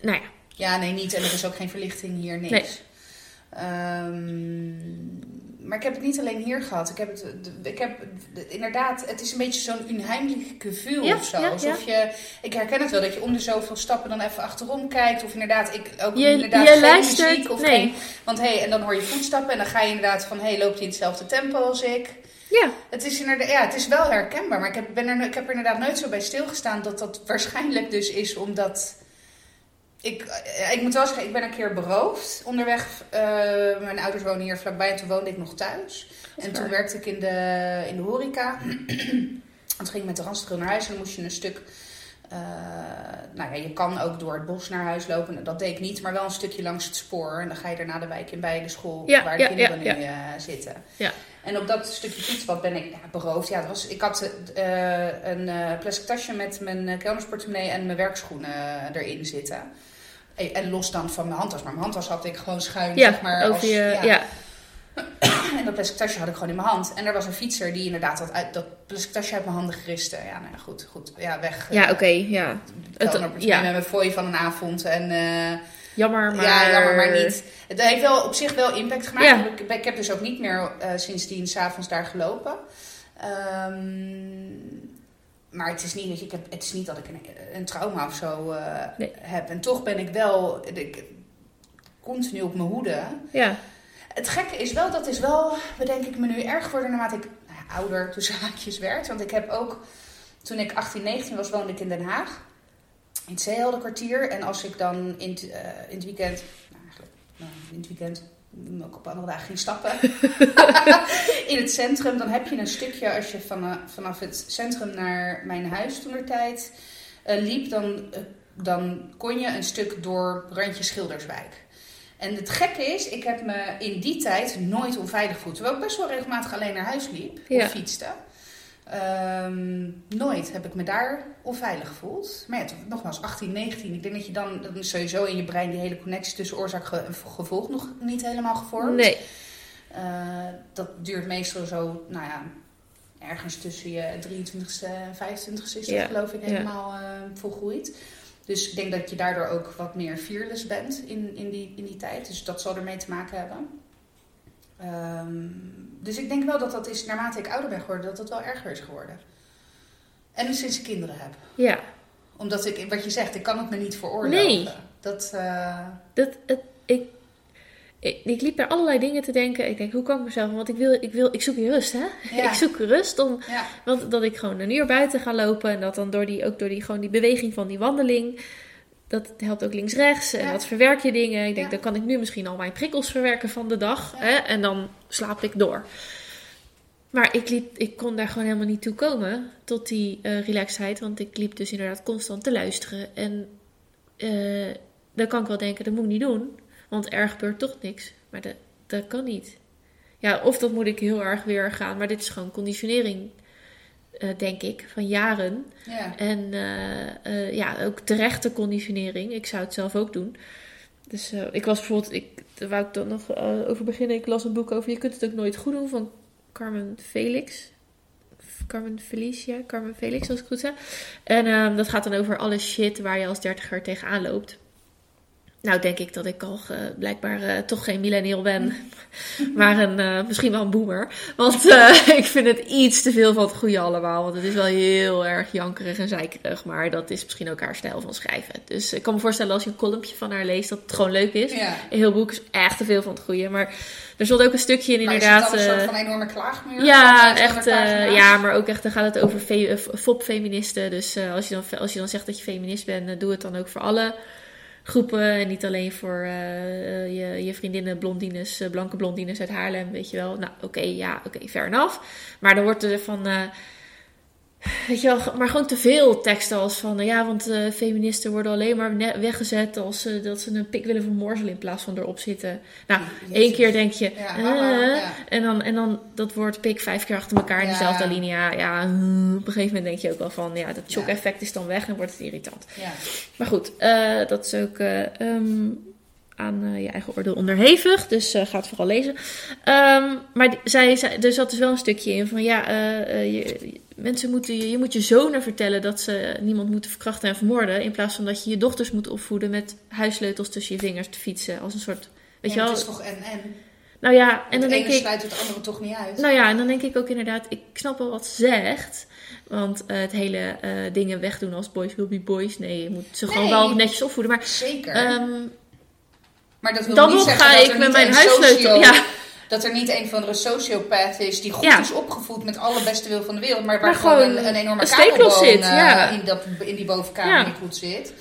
Nou ja, ja, nee, niet. En er is ook geen verlichting hier, niks. Nee. Ehm, maar ik heb het niet alleen hier gehad. Ik heb het, ik heb de- inderdaad, het is een beetje zo'n unheimlich gevoel Ja, of zo. ja, Alsof je, ik herken het wel, dat je om de zoveel stappen dan even achterom kijkt. Of inderdaad, ik ook Je- inderdaad je geen luistert- muziek of nee. geen... Want hé, hey, en dan hoor je voetstappen en dan ga je inderdaad van, hé, hey, loopt hij in hetzelfde tempo als ik? ja, Het is, inderdaad, ja, het is wel herkenbaar, maar ik heb, ben er, ik heb er inderdaad nooit zo bij stilgestaan dat dat waarschijnlijk dus is omdat. Ik, eh, ik moet wel zeggen, ik ben een keer beroofd onderweg. eh, mijn ouders wonen hier vlakbij en toen woonde ik nog thuis. En toen werkte ik in de, in de horeca. en toen ging ik met de Randstro naar huis en dan moest je een stuk... eh, nou ja, je kan ook door het bos naar huis lopen. Dat deed ik niet, maar wel een stukje langs het spoor. En dan ga je daarna de wijk in bij de school Ja, waar de ja, kinderen ja, nu zitten. Ja. En op dat stukje fietspad ben ik beroofd. Ja, het was, ik had een plastic tasje met mijn kelnersportemonnee en mijn werkschoenen erin zitten. En, los dan van mijn handtas. Maar mijn handtas had ik gewoon schuin, ja zeg maar. over als- je, ja. ja. En dat plastic tasje had ik gewoon in mijn hand. En er was een fietser die inderdaad dat, uit, dat plastic tasje uit mijn handen geriste. Ja, nou goed, goed. Ja, weg. Ja, oké, ja. Het- kelnerportemonnee ja. met mijn fooi van een avond. En eh, Jammer, maar... ja, jammer, maar niet. Het heeft wel op zich wel impact gemaakt. Ja. Ik, ik heb dus ook niet meer eh, sindsdien s'avonds daar gelopen. Ehm, maar het is niet dat, ik heb, het is niet dat ik een, een trauma of zo eh, Nee. heb. En toch ben ik wel ik, continu op mijn hoede. Ja, Het gekke is wel, dat is wel, bedenk ik me nu erg geworden naarmate ik nou ouder tussen haakjes werd. Want ik heb ook, toen ik 18, 19 was, woonde ik in Den Haag. In het Zeeheldenkwartier. En als ik dan in het, eh, in het weekend, nou eigenlijk nou, in het weekend, mm, ook op andere dagen ging stappen. in het centrum, dan heb je een stukje, als je vanaf, vanaf het centrum naar mijn huis toen er tijd eh, liep, dan, eh, dan kon je een stuk door randje Schilderswijk. En het gekke is, ik heb me in die tijd nooit onveilig gevoeld. Terwijl ik best wel regelmatig alleen naar huis liep Ja. of fietste. Ehm, nooit heb ik me daar onveilig gevoeld. Maar ja, nogmaals, 18, 19. Ik denk dat je dan, dan is sowieso in je brein die hele connectie tussen oorzaak en gevolg nog niet helemaal gevormd. nee. Eh, dat duurt meestal zo, nou ja, ergens tussen je 23ste en 25ste is dat Ja, geloof ik ja. helemaal eh, volgroeid. Dus ik denk dat je daardoor ook wat meer fearless bent in, in, die, in die tijd. Dus dat zal ermee te maken hebben. Ehm, dus ik denk wel dat dat is, naarmate ik ouder ben geworden, dat dat wel erger is geworden. En sinds ik kinderen heb. Ja, Omdat ik, wat je zegt, ik kan het me niet veroorloven. Nee. Dat, eh, dat, het, ik, ik, ik liep bij allerlei dingen te denken. Ik denk, hoe kan ik mezelf... Want ik, wil, ik, wil, ik zoek rust, hè? Ja. Ik zoek rust om... ja, Want dat ik gewoon een uur buiten ga lopen. En dat dan door die, ook door die, gewoon die beweging van die wandeling... Dat helpt ook links-rechts. En Ja. dat verwerk je dingen. Ik denk, Ja. dan kan ik nu misschien al mijn prikkels verwerken van de dag. Hè? En dan slaap ik door. Maar ik, liep, ik kon daar gewoon helemaal niet toe komen. Tot die eh relaxedheid. Want ik liep dus inderdaad constant te luisteren. En eh, dan kan ik wel denken, dat moet ik niet doen. Want er gebeurt toch niks. Maar dat, dat kan niet. Ja, of dat moet ik heel erg weer gaan. Maar dit is gewoon conditionering, eh, denk ik, van jaren. ja. En eh, eh, ja, ook terechte conditionering. Ik zou het zelf ook doen. Dus ik was bijvoorbeeld, ik, daar wou ik dan nog over beginnen. Ik las een boek over Je kunt het ook nooit goed doen van Carmen Felix. Carmen Felicia, Carmen Felix, als ik het goed zeg. En ehm, dat gaat dan over alle shit waar je als dertiger tegenaan loopt. Nou, denk ik dat ik al eh, blijkbaar eh, toch geen millennial ben, maar een, eh, misschien wel een boomer. Want ik vind het iets te veel van het goede allemaal. Want het is wel heel erg jankerig en zeikerig, maar dat is misschien ook haar stijl van schrijven. Dus ik kan me voorstellen als je een columnje van haar leest, dat het gewoon leuk is. Ja. Een heel boek is echt te veel van het goede. Maar er stond ook een stukje in Maar inderdaad. is het een soort van enorme klaagmuur? ja, echt. 200 pagina's? ja, maar ook echt, dan gaat het over fe- fop-feministen. Dus als, je dan, als je dan zegt dat je feminist bent, doe het dan ook voor alle groepen. En niet alleen voor eh, eh, je, je vriendinnen, blondines, eh, blanke blondines uit Haarlem, weet je wel. Nou, oké, ja, oké, fair enough. Maar dan wordt er van... Weet je wel, maar gewoon te veel teksten als van, eh, ja, want eh, feministen worden alleen maar weggezet als ze dat ze een pik willen vermorzelen in plaats van erop zitten. Nou, Jezus. één keer denk je, Ja, haha, ja. en, dan, en dan dat woord pik vijf keer achter elkaar in Ja. dezelfde alinea. Ja, hm, op een gegeven moment denk je ook wel van, ja, dat Ja. shock-effect is dan weg en wordt het irritant. Ja. Maar goed, eh, dat is ook eh, ehm, aan eh, je eigen oordeel onderhevig. Dus eh, ga het vooral lezen. Ehm, maar die- zij, zij, er zat dus wel een stukje in van ja, eh, je, mensen moeten, je, je moet je zonen vertellen dat ze niemand moeten verkrachten en vermoorden. In plaats van dat je je dochters moet opvoeden met huissleutels tussen je vingers te fietsen. Als een soort. Weet Ja, je wel? Het is toch en en. Nou ja, en dan het denk ene ik. sluit het andere toch niet uit. Nou ja, en dan denk ik ook inderdaad, ik snap wel wat ze zegt. Want het hele eh, dingen wegdoen als boys will be boys. Nee, je moet ze gewoon wel netjes opvoeden. Maar Zeker. ehm, maar dat wil dan niet zeggen ga dat ik er met niet mijn huissleutel. Ja, Dat er niet een van de sociopath is die goed Ja. is opgevoed met alle beste wil van de wereld. Maar waar Maar gewoon gewoon een, een enorme kabelboom zit, eh, ja. in, dat, in die bovenkamer die goed zit.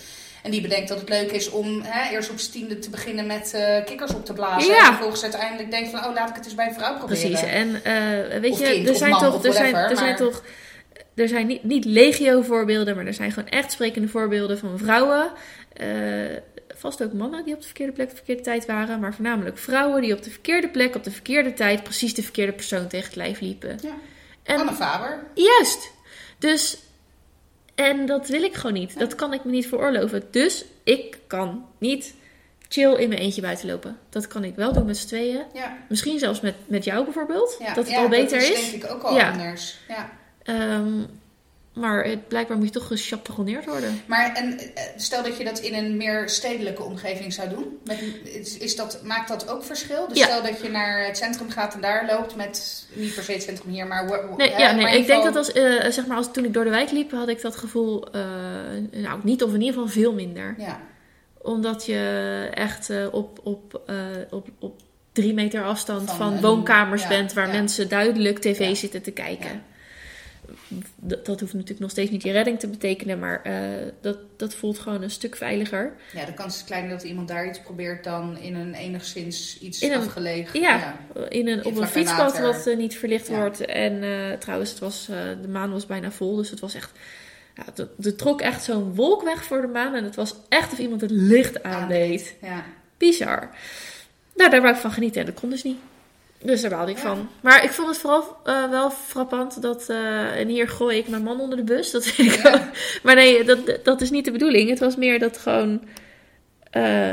En die bedenkt dat het leuk is om hè, eerst op tiende te beginnen met eh, kikkers op te blazen. Ja. En vervolgens uiteindelijk denkt van, oh laat ik het eens bij een vrouw proberen. precies. En eh, weet je, kind, er zijn toch, er zijn, er zijn toch, er zijn niet, niet legio voorbeelden, maar er zijn gewoon echt sprekende voorbeelden van vrouwen. Vast ook mannen die op de verkeerde plek op de verkeerde tijd waren, maar voornamelijk vrouwen die op de verkeerde plek op de verkeerde tijd precies de verkeerde persoon tegen het lijf liepen. Ja. En Anne Faber. Juist. Dus, en dat wil ik gewoon niet. Dat kan ik me niet veroorloven. Dus ik kan niet chill in mijn eentje buiten lopen. Dat kan ik wel doen met z'n tweeën. Ja. Misschien zelfs met, met jou bijvoorbeeld. Ja. dat het al beter dat is. is. denk ik ook al Ja. anders. Ja. Ehm, maar het, blijkbaar moet je toch gecharponneerd worden. Maar en, eh, stel dat je dat in een meer stedelijke omgeving zou doen. Met, is, is dat, maakt dat ook verschil? Dus Ja. stel dat je naar het centrum gaat en daar loopt met, niet per se het centrum hier, maar... Nee, hè, ja, nee ik denk dat als, eh, zeg maar als toen ik door de wijk liep, had ik dat gevoel, eh, nou niet of in ieder geval veel minder. Ja, Omdat je echt op, op, op, op drie meter afstand Van woonkamers ja, bent waar mensen duidelijk tv zitten te kijken. Dat, dat hoeft natuurlijk nog steeds niet je redding te betekenen, maar eh, dat, dat voelt gewoon een stuk veiliger. ja, de kans is kleiner dat iemand daar iets probeert dan in een enigszins iets In een- afgelegen. Ja, in een, op een fietspad wat eh, niet verlicht Ja. wordt. En eh, trouwens, het was, de maan was bijna vol, dus het was echt... Ja, er trok echt zo'n wolk weg voor de maan en het was echt of iemand het licht aandeed. Ja. Bizar. Nou, daar wou ik van genieten en dat kon dus niet. Dus daar baalde ik Ja. van. Maar ik vond het vooral eh, wel frappant dat... eh, en hier gooi ik mijn man onder de bus. Dat vind ik Ja. ook. Maar nee, dat, dat is niet de bedoeling. Het was meer dat gewoon... eh,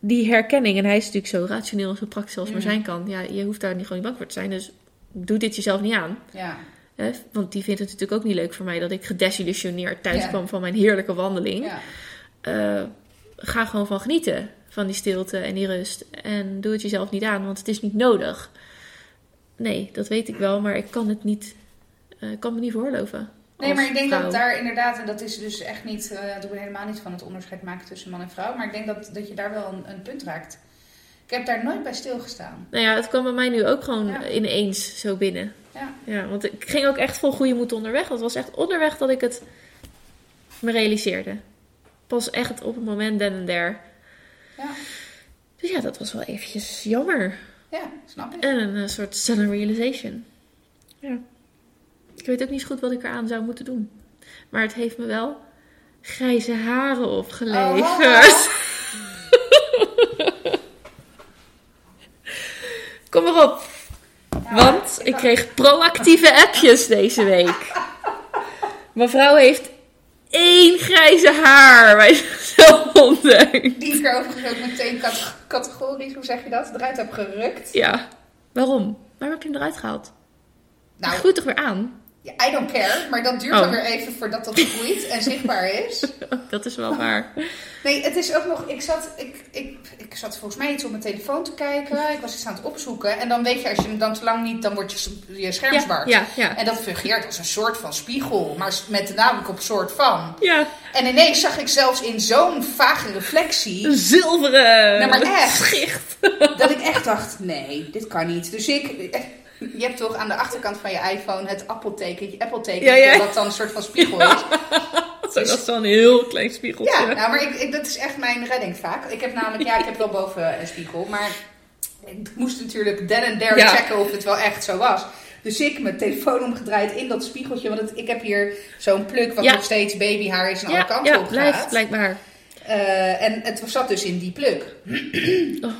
die herkenning. En hij is natuurlijk zo rationeel en zo praktisch als maar Mm. zijn kan. Ja, je hoeft daar niet gewoon niet bang voor te zijn. Dus doe dit jezelf niet aan. Ja. Hè? Want die vindt het natuurlijk ook niet leuk voor mij... dat ik gedesillusioneerd thuis kwam van mijn heerlijke wandeling. ja. Ga gewoon van genieten. Van die stilte en die rust. En doe het jezelf niet aan, want het is niet nodig. Nee, dat weet ik wel, maar ik kan het niet. ik kan me niet voorloven. Nee, maar ik denk vrouw. dat daar inderdaad, en dat is dus echt niet, eh dat doen we helemaal niet van het onderscheid maken tussen man en vrouw, maar ik denk dat, dat je daar wel een, een punt raakt. Ik heb daar nooit bij stilgestaan. Nou ja, het kwam bij mij nu ook gewoon Ja. ineens zo binnen. Ja. Ja, want ik ging ook echt vol goede moed onderweg. Het was echt onderweg dat ik het me realiseerde. Pas echt op het moment dan en der. Ja, Dus ja, dat was wel eventjes jammer. ja snap ik. En een eh, soort sudden realization. Ja. Ik weet ook niet zo goed wat ik eraan zou moeten doen. Maar het heeft me wel grijze haren opgeleverd. Kom maar op. Ja, Want ik kreeg proactieve appjes deze week. Mevrouw heeft één grijze haar bij ontdekt. Die ik er overigens ook meteen cate- categorisch, hoe zeg je dat, eruit heb gerukt. Ja. Waarom? Waarom heb je hem eruit gehaald? Nou, groeit toch weer aan? Ja, I don't care. Maar dat duurt Oh. dan weer even voordat dat groeit en zichtbaar is. Dat is wel waar. Nee, het is ook nog... Ik zat, ik, ik, ik zat volgens mij iets op mijn telefoon te kijken. Ik was iets aan het opzoeken. En dan weet je, als je hem dan te lang niet... Dan wordt je, je scherm Ja, zwart. ja, ja. En dat fungeert als een soort van spiegel. Maar met de nadruk op soort van. Ja, En ineens zag ik zelfs in zo'n vage reflectie... een zilveren Nou, maar echt. schicht. Dat ik echt dacht, nee, dit kan niet. Dus ik... Je hebt toch aan de achterkant van je iPhone het Apple-tekentje, Apple-tekentje, Ja, ja. wat dan een soort van spiegel is. Zo, dat is zo'n heel klein spiegeltje. Ja, nou, maar ik, ik, dat is echt mijn redding vaak. Ik heb namelijk, ja, ik heb wel boven een spiegel, maar ik moest natuurlijk den en der Ja. checken of het wel echt zo was. Dus ik mijn telefoon omgedraaid in dat spiegeltje, want het- ik heb hier zo'n pluk wat Ja. nog steeds babyhaar is en alle ja, kanten ja op blijft gaat. blijkbaar. Eh, en het zat dus in die pluk. Oh.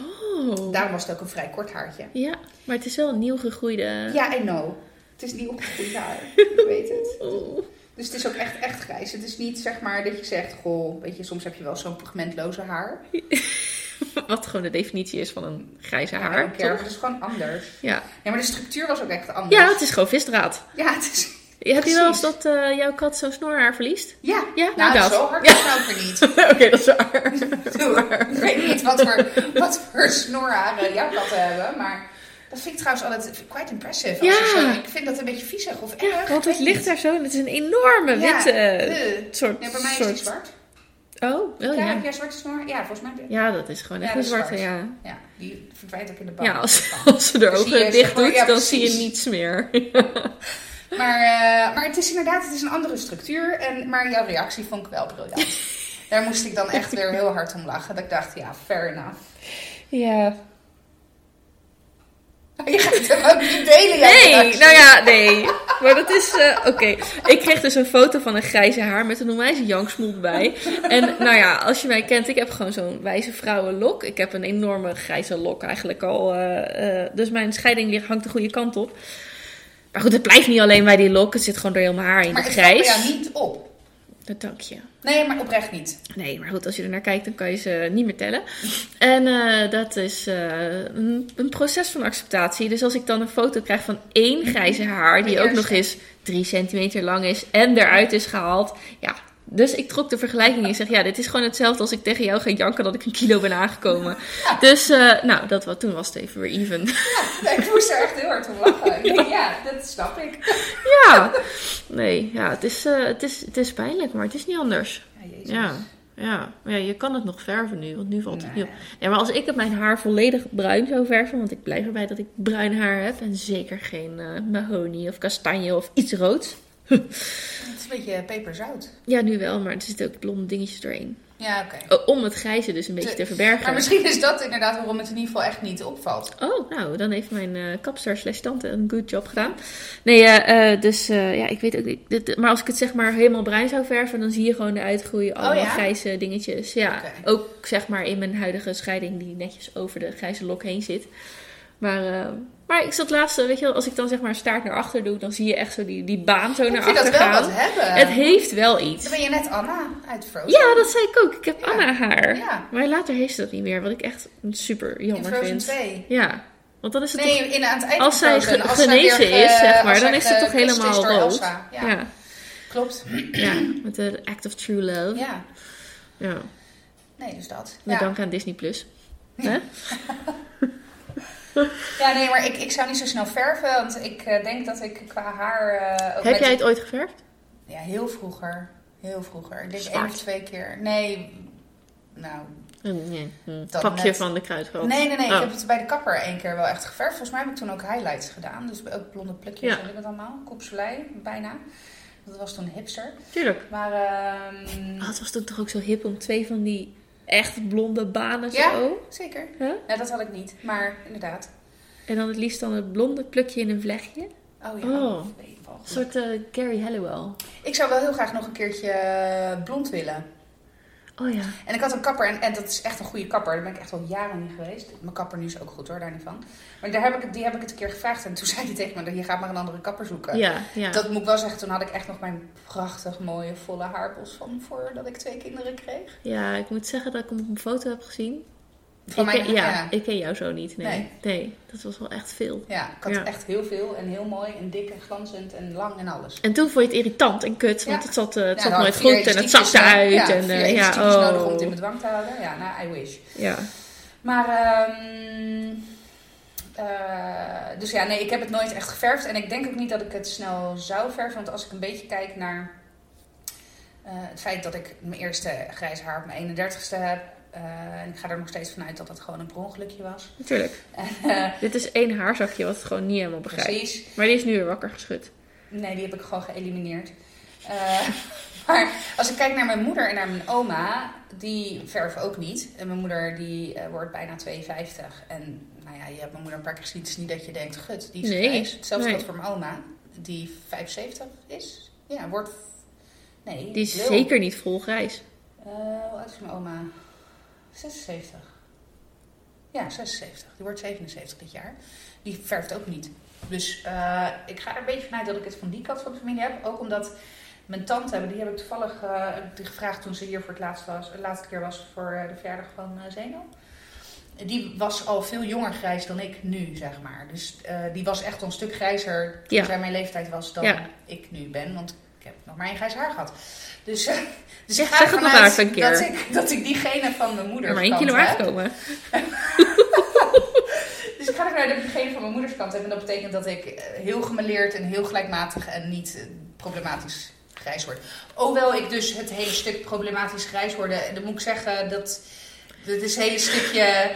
Daarom was het ook een vrij kort haartje. Ja, maar het is wel een nieuw gegroeide... Ja, I know. Het is niet opgegroeid haar. ik weet het. Oh. Dus het is ook echt, echt grijs. Het is niet zeg maar dat je zegt, goh, weet je, soms heb je wel zo'n pigmentloze haar. Wat gewoon de definitie is van een grijze Ja, haar, toch? het is gewoon anders. Ja. Ja, maar de structuur was ook echt anders. ja, het is gewoon visdraad. Ja, het is... Heb je wel eens dat eh, jouw kat zo'n snorhaar verliest? Ja, Ja, nou, nou dat. zo hard is ook weer niet. Oké, dat is waar. Ik weet niet wat voor, wat voor snorharen jouw katten hebben, maar dat vind ik trouwens altijd quite impressive. Ja. zo, ik vind dat een beetje viezig of erg. Ja, want het ligt daar zo en het is een enorme Ja, witte eh. soort... Ja, bij mij is die zwart. Oh, oh ja, ja. heb jij zwarte snor? Ja, volgens mij. Ja, dat is gewoon Ja, echt een is zwarte, zwart. ja. Ja, die verdwijnt ook in de bank. Ja, als, als ze je, ogen dicht doet, ja, dan zie je niets meer. Maar, eh, maar het is inderdaad het is een andere structuur. En, maar jouw reactie vond ik wel briljant. Daar moest ik dan echt weer heel hard om lachen. Dat ik dacht, ja, fair enough. Ja. Je gaat hem ook niet delen. Nee, reactie. nou ja, nee. Maar dat is, eh, oké. Ik kreeg dus een foto van een grijze haar met een onwijs janksmoel bij. En nou ja, als je mij kent, ik heb gewoon zo'n wijze vrouwenlok. Ik heb een enorme grijze lok eigenlijk al. eh, dus mijn scheiding hangt de goede kant op. Maar goed, het blijft niet alleen bij die lok. Het zit gewoon door heel mijn haar in Maar het grijs. jou niet op. Dat dank je. Nee, maar oprecht niet. Nee, maar goed, als je er naar kijkt, dan kan je ze niet meer tellen. En eh, dat is eh, een, een proces van acceptatie. Dus als ik dan een foto krijg van één grijze haar, die ook nog eens drie centimeter lang is en eruit is gehaald. Ja, dus ik trok de vergelijking. Ik zeg, ja, dit is gewoon hetzelfde als ik tegen jou ga janken dat ik een kilo ben aangekomen. Dus, eh, nou, dat, wat, toen was het even weer even. Ja, ik moest er echt heel hard om lachen. Denk, ja, dat snap ik. ja, nee, ja, het is, eh, het, is, het is pijnlijk, maar het is niet anders. Ja. Ja, ja. Ja, je kan het nog verven nu, want nu valt het niet op. Ja, maar als ik het mijn haar volledig bruin zou verven, want ik blijf erbij dat ik bruin haar heb en zeker geen eh mahonie of kastanje of iets roods. Het is een beetje peperzout. Ja, nu wel, maar er zitten ook blonde dingetjes doorheen. Ja, oké. Oh, om het grijze dus een beetje De- te verbergen. Maar misschien is dat inderdaad waarom het in ieder geval echt niet opvalt. Oh, nou, dan heeft mijn eh kapster slash tante een good job gedaan. Nee, eh, dus ja, ik weet ook niet. dit- maar als ik het zeg maar helemaal bruin zou verven, dan zie je gewoon de allemaal Oh ja? grijze dingetjes. Ja, ook zeg maar in mijn huidige scheiding die netjes over de grijze lok heen zit. Maar, eh, maar ik zat laatst, eh, weet je wel, als ik dan zeg maar een staart naar achter doe, dan zie je echt zo die, die baan zo Ik naar achter wel gaan. wat hebben. Het heeft wel iets. Dan ben je net Anna uit Frozen. Ja, dat zei ik ook. Ik heb Ja. Anna haar. Ja. Maar later heeft ze dat niet meer, wat ik echt super in jammer Frozen vind. 2. Ja, want dan is het Nee, toch... in, aan het eind Als zij ge- als zij genezen weer is, zeg maar, dan is het toch helemaal rood. Ja, Ja. klopt. Ja, met de Act of True Love. Ja, Ja, nee, dus dat. met dank aan Disney+. Plus. Hè? ja, nee, maar ik, ik zou niet zo snel verven, want ik eh, denk dat ik qua haar... ook Heb jij het ooit geverfd? Ja, heel vroeger. Heel vroeger. Ik denk één of twee keer. Nee, nou... Een nee, een Dat pakje net. van de kruidvat. Nee, nee, nee. Oh. Ik heb het bij de kapper één keer wel echt geverfd. Volgens mij heb ik toen ook highlights gedaan. Dus ook blonde plukjes Ja. en het allemaal. Koepselij, bijna. Dat was toen hipster. Tuurlijk. Maar Oh, het was toen toch ook zo hip om twee van die echt blonde banen Ja. zo. zeker. Huh? Ja, dat had ik niet. Maar inderdaad. En dan het liefst dan het blonde plukje in een vlechtje. Oh ja, Oh. Een soort eh, Gary Halliwell. Ik zou wel heel graag nog een keertje eh, blond willen. Oh ja. En ik had een kapper, en, en dat is echt een goede kapper. Daar ben ik echt al jaren niet geweest. Mijn kapper nu is ook goed hoor, daar niet van. Maar daar heb ik, die heb ik het een keer gevraagd. En toen zei hij tegen me, je gaat maar een andere kapper zoeken. Ja, ja. Dat moet ik wel zeggen, toen had ik echt nog mijn prachtig mooie volle haarbos van voordat ik twee kinderen kreeg. Ja, ik moet zeggen dat ik hem op een foto heb gezien. Van ik, ken- ja, ja. ik ken jou zo niet. Nee. Nee. nee. dat was wel echt veel. Ja, ik had Ja. echt heel veel en heel mooi en dik en glanzend en lang en alles. En toen vond je het irritant en kut, want Ja. het zat, eh, het zat nooit goed en het elastiekjes, zakte eh, uit. Ja, en, eh, ja, elastiekjes nodig om het in oh. bedwang te houden. Ja, nou, I wish. ja. Maar, ehm, eh, dus ja, nee, ik heb het nooit echt geverfd. En ik denk ook niet dat ik het snel zou verven. Want als ik een beetje kijk naar het feit dat ik mijn eerste grijs haar op mijn 31ste heb. Eh, en ik ga er nog steeds vanuit dat dat gewoon een per ongelukje was. Natuurlijk. Dit is één haarzakje wat het gewoon niet helemaal begrijpt. precies. Maar die is nu weer wakker geschud. Nee, die heb ik gewoon geëlimineerd. Eh, maar als ik kijk naar mijn moeder en naar mijn oma, die verven ook niet. En mijn moeder die eh, wordt bijna 52. En nou ja, je hebt mijn moeder een paar keer gezien. Het is niet dat je denkt, gut, die is Nee, grijs. Hetzelfde nee. geldt voor mijn oma, die 75 is. Ja, wordt... Nee, Die is lul. zeker niet vol grijs. Eh, hoe oud is mijn oma? 76. Ja, 76. Die wordt 77 dit jaar. Die verft ook niet. Dus eh, ik ga er een beetje vanuit dat ik het van die kant van de familie heb. Ook omdat mijn tante, die heb ik toevallig eh, gevraagd toen ze hier voor het laatst was, de laatste keer was voor eh, de verjaardag van eh Zeno. Die was al veel jonger grijs dan ik nu, zeg maar. Dus die was echt al een stuk grijzer toen Ja. zij mijn leeftijd was dan Ja. ik nu ben. Want ik heb nog maar één grijs haar gehad. Dus, dus ik ga zeg ervan uit een keer. Dat ik, dat ik diegene van mijn moeder maar één kilo aangekomen. dus ik ga ervan uit dat ik diegene van mijn moederskant heb. En dat betekent dat ik eh, heel gemeleerd en heel gelijkmatig en niet eh, problematisch grijs word. Hoewel ik dus het hele stuk problematisch grijs worden, dan moet ik zeggen dat... Dat is een hele stukje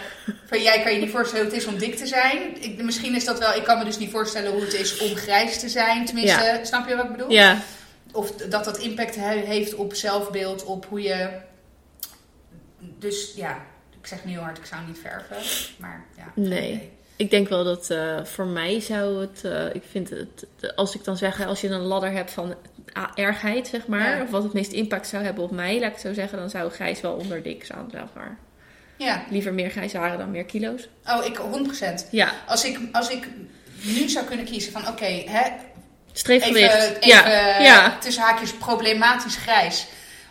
van jij kan je niet voorstellen hoe het is om dik te zijn. Ik, misschien is dat wel, ik kan me dus niet voorstellen hoe het is om grijs te zijn. Tenminste, snap je wat ik bedoel? Ja, Of dat dat impact he- heeft op zelfbeeld, op hoe je. Dus ja, ik zeg niet heel hard, ik zou niet verven. Maar ja. Nee. ik denk wel dat eh, voor mij zou het... eh, ik vind het... Als ik dan zeg, als je een ladder hebt van ergheid, zeg maar... Ja. Of wat het meest impact zou hebben op mij, laat ik het zo zeggen... dan zou grijs wel onder dik staan, zeg maar. Ja, Liever meer grijze haren dan meer kilo's. oh, ik 100%. Ja, Als ik, als ik nu zou kunnen kiezen van oké, hè, streefgewicht. even, even ja, ja, tussen haakjes problematisch grijs.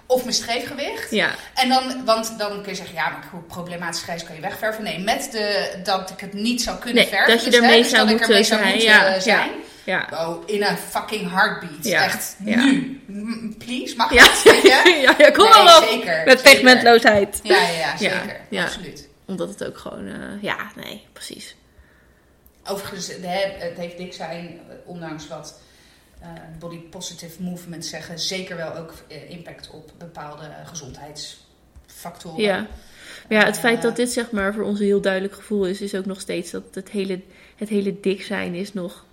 Of mijn streefgewicht. ja. En dan, want dan kun je zeggen, ja, maar hoe problematisch grijs kan je wegverven? Nee, met de, dat ik het niet zou kunnen Nee, verven. dat je dus, ermee dus zou moeten ermee zou zijn, moeten ja, ja. zijn. Ja, Oh, in een fucking heartbeat. Ja, Echt, ja. nu. Please, mag ja. dat? Je? ja, ja, kom Nee, maar op. zeker. Met pigmentloosheid. Ja, ja, ja, Ja, zeker. ja. Absoluut. Omdat het ook gewoon... eh, ja, nee, precies. Overigens, het heeft dik zijn, eh, ondanks wat eh, body positive movements zeggen, zeker wel ook eh, impact op bepaalde gezondheidsfactoren. Ja. Maar ja, het Eh, feit dat dit zeg maar voor ons een heel duidelijk gevoel is... is ook nog steeds dat het hele, het hele dik zijn is nog...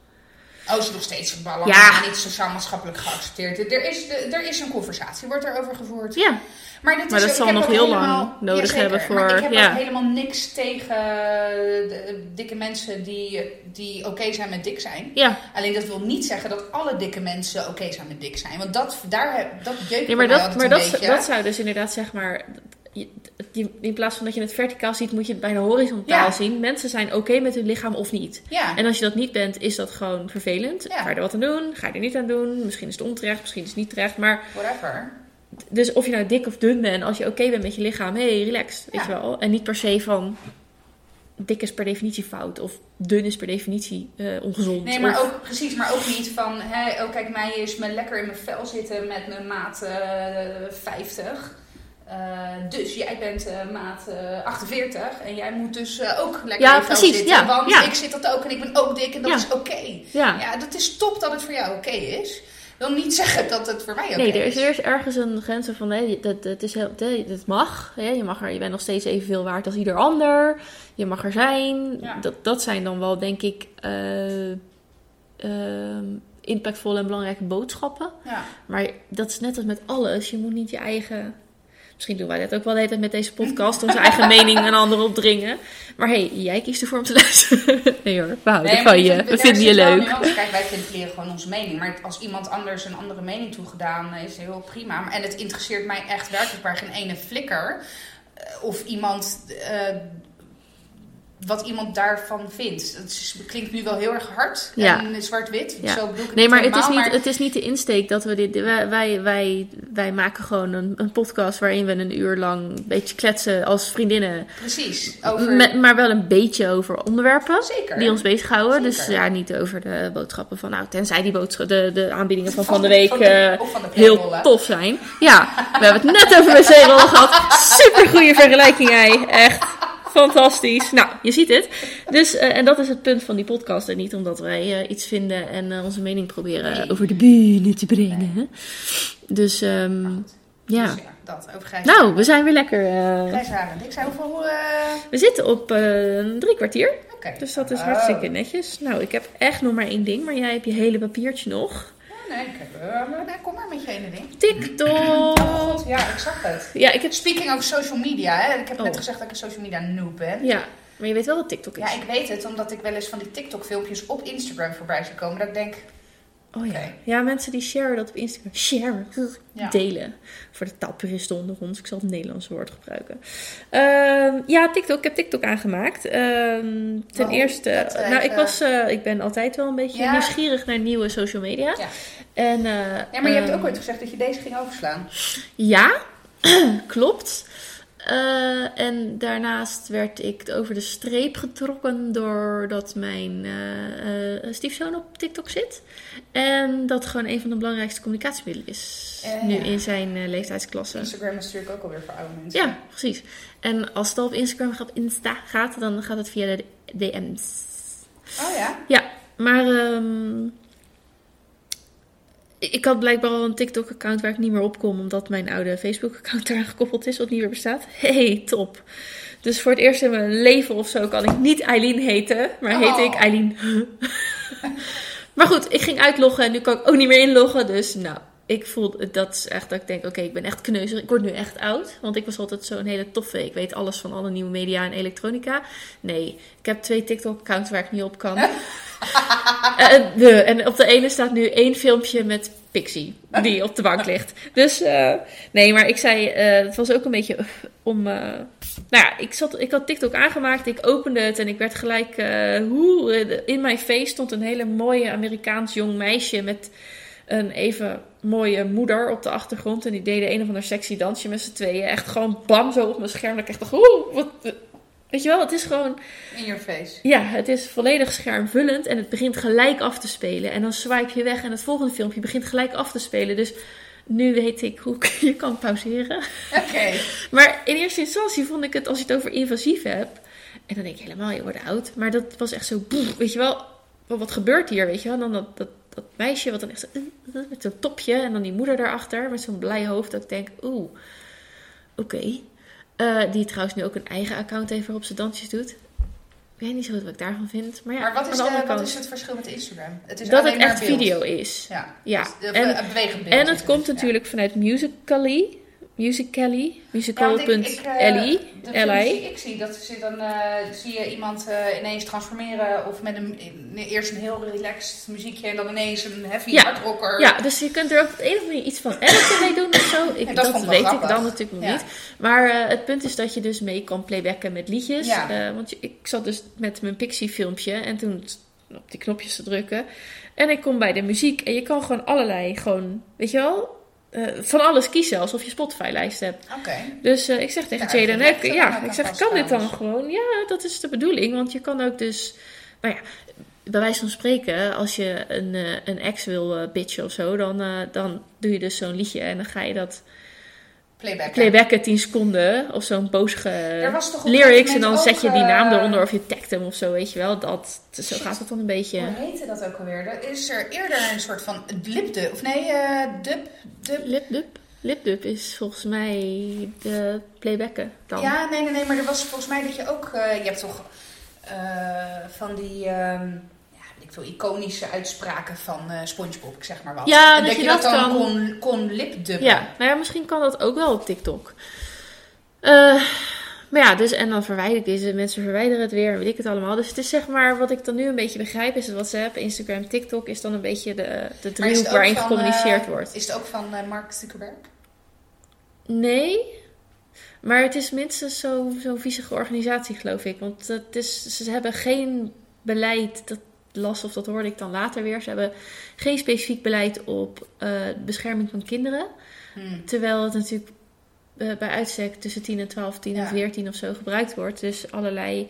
Oh, is nog steeds belangrijk, Ja. maar niet sociaal-maatschappelijk geaccepteerd. Er is, er is een conversatie, wordt er over gevoerd. Ja, Maar, dit Maar is, dat zal nog heel helemaal- lang nodig hebben voor- Maar ik heb ja. ook helemaal niks tegen de dikke mensen die, die oké zijn met dik zijn. ja. Alleen dat wil niet zeggen dat alle dikke mensen oké zijn met dik zijn. Want dat, daar, heb- dat jeukt Nee, maar dat, maar dat, beetje. dat zou dus inderdaad zeg maar... In plaats van dat je het verticaal ziet, moet je het bijna horizontaal Ja. zien. Mensen zijn oké met hun lichaam of niet. Ja, En als je dat niet bent, is dat gewoon vervelend. Ja. Ga je er wat aan doen? Ga je er niet aan doen? Misschien is het onterecht, misschien is het niet terecht. Maar whatever. dus of je nou dik of dun bent, als je oké bent met je lichaam, hey, relaxed, weet je wel. En niet per se van dik is per definitie fout of dun is per definitie eh, ongezond. Nee, maar Of- ook, precies, maar ook niet van, hè, oh kijk, mij is me lekker in mijn vel zitten met mijn maat eh 50. Eh, dus jij bent eh, maat eh 48 en jij moet dus eh, ook lekker Ja, in precies, zitten. ja, want ja. ik zit dat ook en ik ben ook dik en dat Ja. is oké. ja. Ja, dat is top dat het voor jou oké is. Wil niet zeggen dat het voor mij oké Nee, er is, is. er is ergens een grens van nee, dat, dat, is heel, dat, mag. Hè? Je, mag er, je bent nog steeds evenveel waard als ieder ander. Je mag er zijn. Dat, dat zijn dan wel, denk ik, eh, ehm, impactvolle en belangrijke boodschappen. Ja. Maar dat is net als met alles. Je moet niet je eigen. Misschien doen wij dat ook wel de hele tijd met deze podcast. Onze eigen mening aan anderen opdringen. Maar hey, jij kiest ervoor om te luisteren. Nee hoor, we houden Nee, van je. We vinden je een leuk. Kijk, wij ventileren gewoon onze mening. Maar als iemand anders een andere mening toegedaan is, heel prima. En het interesseert mij echt werkelijk waar geen ene flikker. Eh, Of iemand eh, wat iemand daarvan vindt. Het is- klinkt nu wel heel erg hard Ja. en zwart-wit. Ja. Zo bedoel ik het Nee, maar het is, niet, maar- het is niet de insteek dat we dit. Wij, wij, wij, wij maken gewoon een, een podcast waarin we een uur lang een beetje kletsen als vriendinnen. Precies. Over... Met, maar wel een beetje over onderwerpen Zeker. die ons bezighouden. Dus ja, niet over de boodschappen van. Nou, tenzij die de, de aanbiedingen van Van van de week van de- eh, of van de heel tof zijn. Ja, we hebben het net over wc-rollen gehad. Super goede vergelijking, hij. Echt. Fantastisch. Nou, je ziet het. Dus, eh, en dat is het punt van die podcast. En niet omdat wij eh, iets vinden en eh, onze mening proberen over de bühne te brengen. Dus, ehm, ja. Dus ja, dat. Over grijs. Nou, we zijn weer lekker. eh, Grijs haar en ik zei hoeveel... we zitten op drie kwartier. Dus dat is Oh. hartstikke netjes. Nou, ik heb echt nog maar één ding. Maar jij hebt je hele papiertje nog. Ja, nee, ik heb... eh, maar nee, kom maar met je ene ding. TikTok. Oh ja, ik zag het. Ja, ik heb... Speaking of social media, hè. Ik heb Oh. net gezegd dat ik een social media noob ben. Ja, maar je weet wel wat TikTok is. Ja, ik weet het, omdat ik wel eens van die TikTok-filmpjes op Instagram voorbij zie komen. Dat ik denk, Oh ja. Ja, mensen die sharen dat op Instagram. Share. Ja. Delen. Voor de taalpuristen onder ons. Ik zal het Nederlandse woord gebruiken. Ehm, ja, TikTok. Ik heb TikTok aangemaakt. Ehm, ten eerste... nou, ik, was, eh, ik ben altijd wel een beetje Ja. nieuwsgierig naar nieuwe social media. Ja. En, eh, ja, maar je hebt ehm, ook ooit gezegd dat je deze ging overslaan. Ja, klopt. Eh, en daarnaast werd ik over de streep getrokken doordat mijn eh, eh, stiefzoon op TikTok zit. En dat gewoon een van de belangrijkste communicatiemiddelen is. Nu ja. in zijn leeftijdsklasse. Instagram is natuurlijk ook alweer voor oude mensen. Ja, precies. En als het al op Instagram gaat, Insta gaat, dan gaat het via de DM's. Oh ja? Ja, maar ehm, ik had blijkbaar al een TikTok-account waar ik niet meer op kom, omdat mijn oude Facebook-account eraan gekoppeld is, wat niet meer bestaat. Hey, top. Dus voor het eerst in mijn leven of zo kan ik niet Eileen heten, maar heet Oh. ik Eileen. maar goed, ik ging uitloggen en nu kan ik ook niet meer inloggen, dus nou. Ik voel, dat is echt dat ik denk, oké, ik ben echt kneuzig. Ik word nu echt oud. Want ik was altijd zo'n hele toffe. Ik weet alles van alle nieuwe media en elektronica. Nee, ik heb twee TikTok-accounts waar ik niet op kan. Eh, de, en op de ene staat nu één filmpje met Pixie, die op de bank ligt. Dus eh, nee, maar ik zei, eh, het was ook een beetje om. eh, nou ja, ik, zat, ik had TikTok aangemaakt, ik opende het en ik werd gelijk. eh, hoe, eh, in mijn face stond een hele mooie Amerikaans jong meisje met een even mooie moeder op de achtergrond. En die deden een of ander sexy dansje met z'n tweeën. Echt gewoon bam zo op mijn scherm. Dat ik echt dacht, oeh, wat. Weet je wel, het is gewoon. In your face. Ja, het is volledig schermvullend en het begint gelijk af te spelen. En dan swipe je weg en het volgende filmpje begint gelijk af te spelen. Dus nu weet ik hoe ik je kan pauzeren. Oké. Maar in eerste instantie vond ik het, als je het over invasief hebt... En dan denk je helemaal, je wordt oud. Maar dat was echt zo, boef, weet je wel... Wat, wat gebeurt hier, weet je wel? En dan dat, dat, dat meisje wat dan echt zo... uh, uh, met zo'n topje en dan die moeder daarachter met zo'n blij hoofd. Dat ik denk, oeh, oké. Eh, die trouwens nu ook een eigen account heeft waarop ze dansjes doet. Ik weet niet zo goed wat ik daarvan vind. Maar ja, maar wat is, de de, andere wat kant, is het verschil met Instagram? Het is dat het echt beeld. video is. Ja. Ja, Dus, eh, en- een bewegend beeld En het komt ja. natuurlijk vanuit Musical.ly. Musical.ly. Ja, Musical.ly. LA. die ik zie, dat ze dan, eh, zie je iemand eh, ineens transformeren of met een, eerst een heel relaxed muziekje en dan ineens een heavy Ja. hardrocker. Ja, dus je kunt er ook op de een of andere iets van editen mee doen of zo. Ik, Ja, dat dat weet ik dan natuurlijk nog Ja. niet. Maar eh, het punt is dat je dus mee kan playbacken met liedjes. Ja. Want ik zat dus met mijn Pixie filmpje en toen op die knopjes te drukken. En ik kom bij de muziek en je kan gewoon allerlei, gewoon, weet je wel, eh, van alles kiezen alsof je Spotify-lijst hebt. Oké. Dus eh, ik zeg tegen Ja, Jaden, ja, ik zeg, kan dit dan gewoon? Ja, dat is de bedoeling, want je kan ook dus, nou ja, bij wijze van spreken, als je een, eh, een ex wil bitchen of zo, dan, dan doe je dus zo'n liedje en dan ga je dat Playback. playbacken 10 seconden of zo'n een lyrics en dan zet je die naam eh, eronder of je tagt hem of zo, weet je wel. Dat, zo Shit. gaat het dan een beetje. Hoe heette dat ook alweer? Er is er eerder een soort van lipdub. Of nee, eh dub. dub. Lipdub? Lipdub is volgens mij de playbacken dan. Ja, nee, nee, nee. Maar er was volgens mij dat je ook... eh, je hebt toch van die... ehm, veel iconische uitspraken van eh SpongeBob, ik zeg maar wat. Ja, en dat dat, je dat dat dan kan- kon, kon lipdubben. Ja, nou ja, misschien kan dat ook wel op TikTok. Eh, maar ja, dus en dan verwijder ik deze mensen verwijderen het weer en weet ik het allemaal. Dus het is zeg maar, wat ik dan nu een beetje begrijp, is het WhatsApp, Instagram, TikTok is dan een beetje de, de driehoek waarin van, gecommuniceerd eh, wordt. Is het ook van Mark Zuckerberg? Nee, Maar het is minstens zo'n zo viezige organisatie, geloof ik. Want het is, ze hebben geen beleid, dat las of dat hoorde ik dan later weer. Ze hebben geen specifiek beleid op uh, bescherming van kinderen. Hmm. Terwijl het natuurlijk uh, bij uitstek tussen 10 en 12, 10 en Ja. 14 of zo gebruikt wordt. Dus allerlei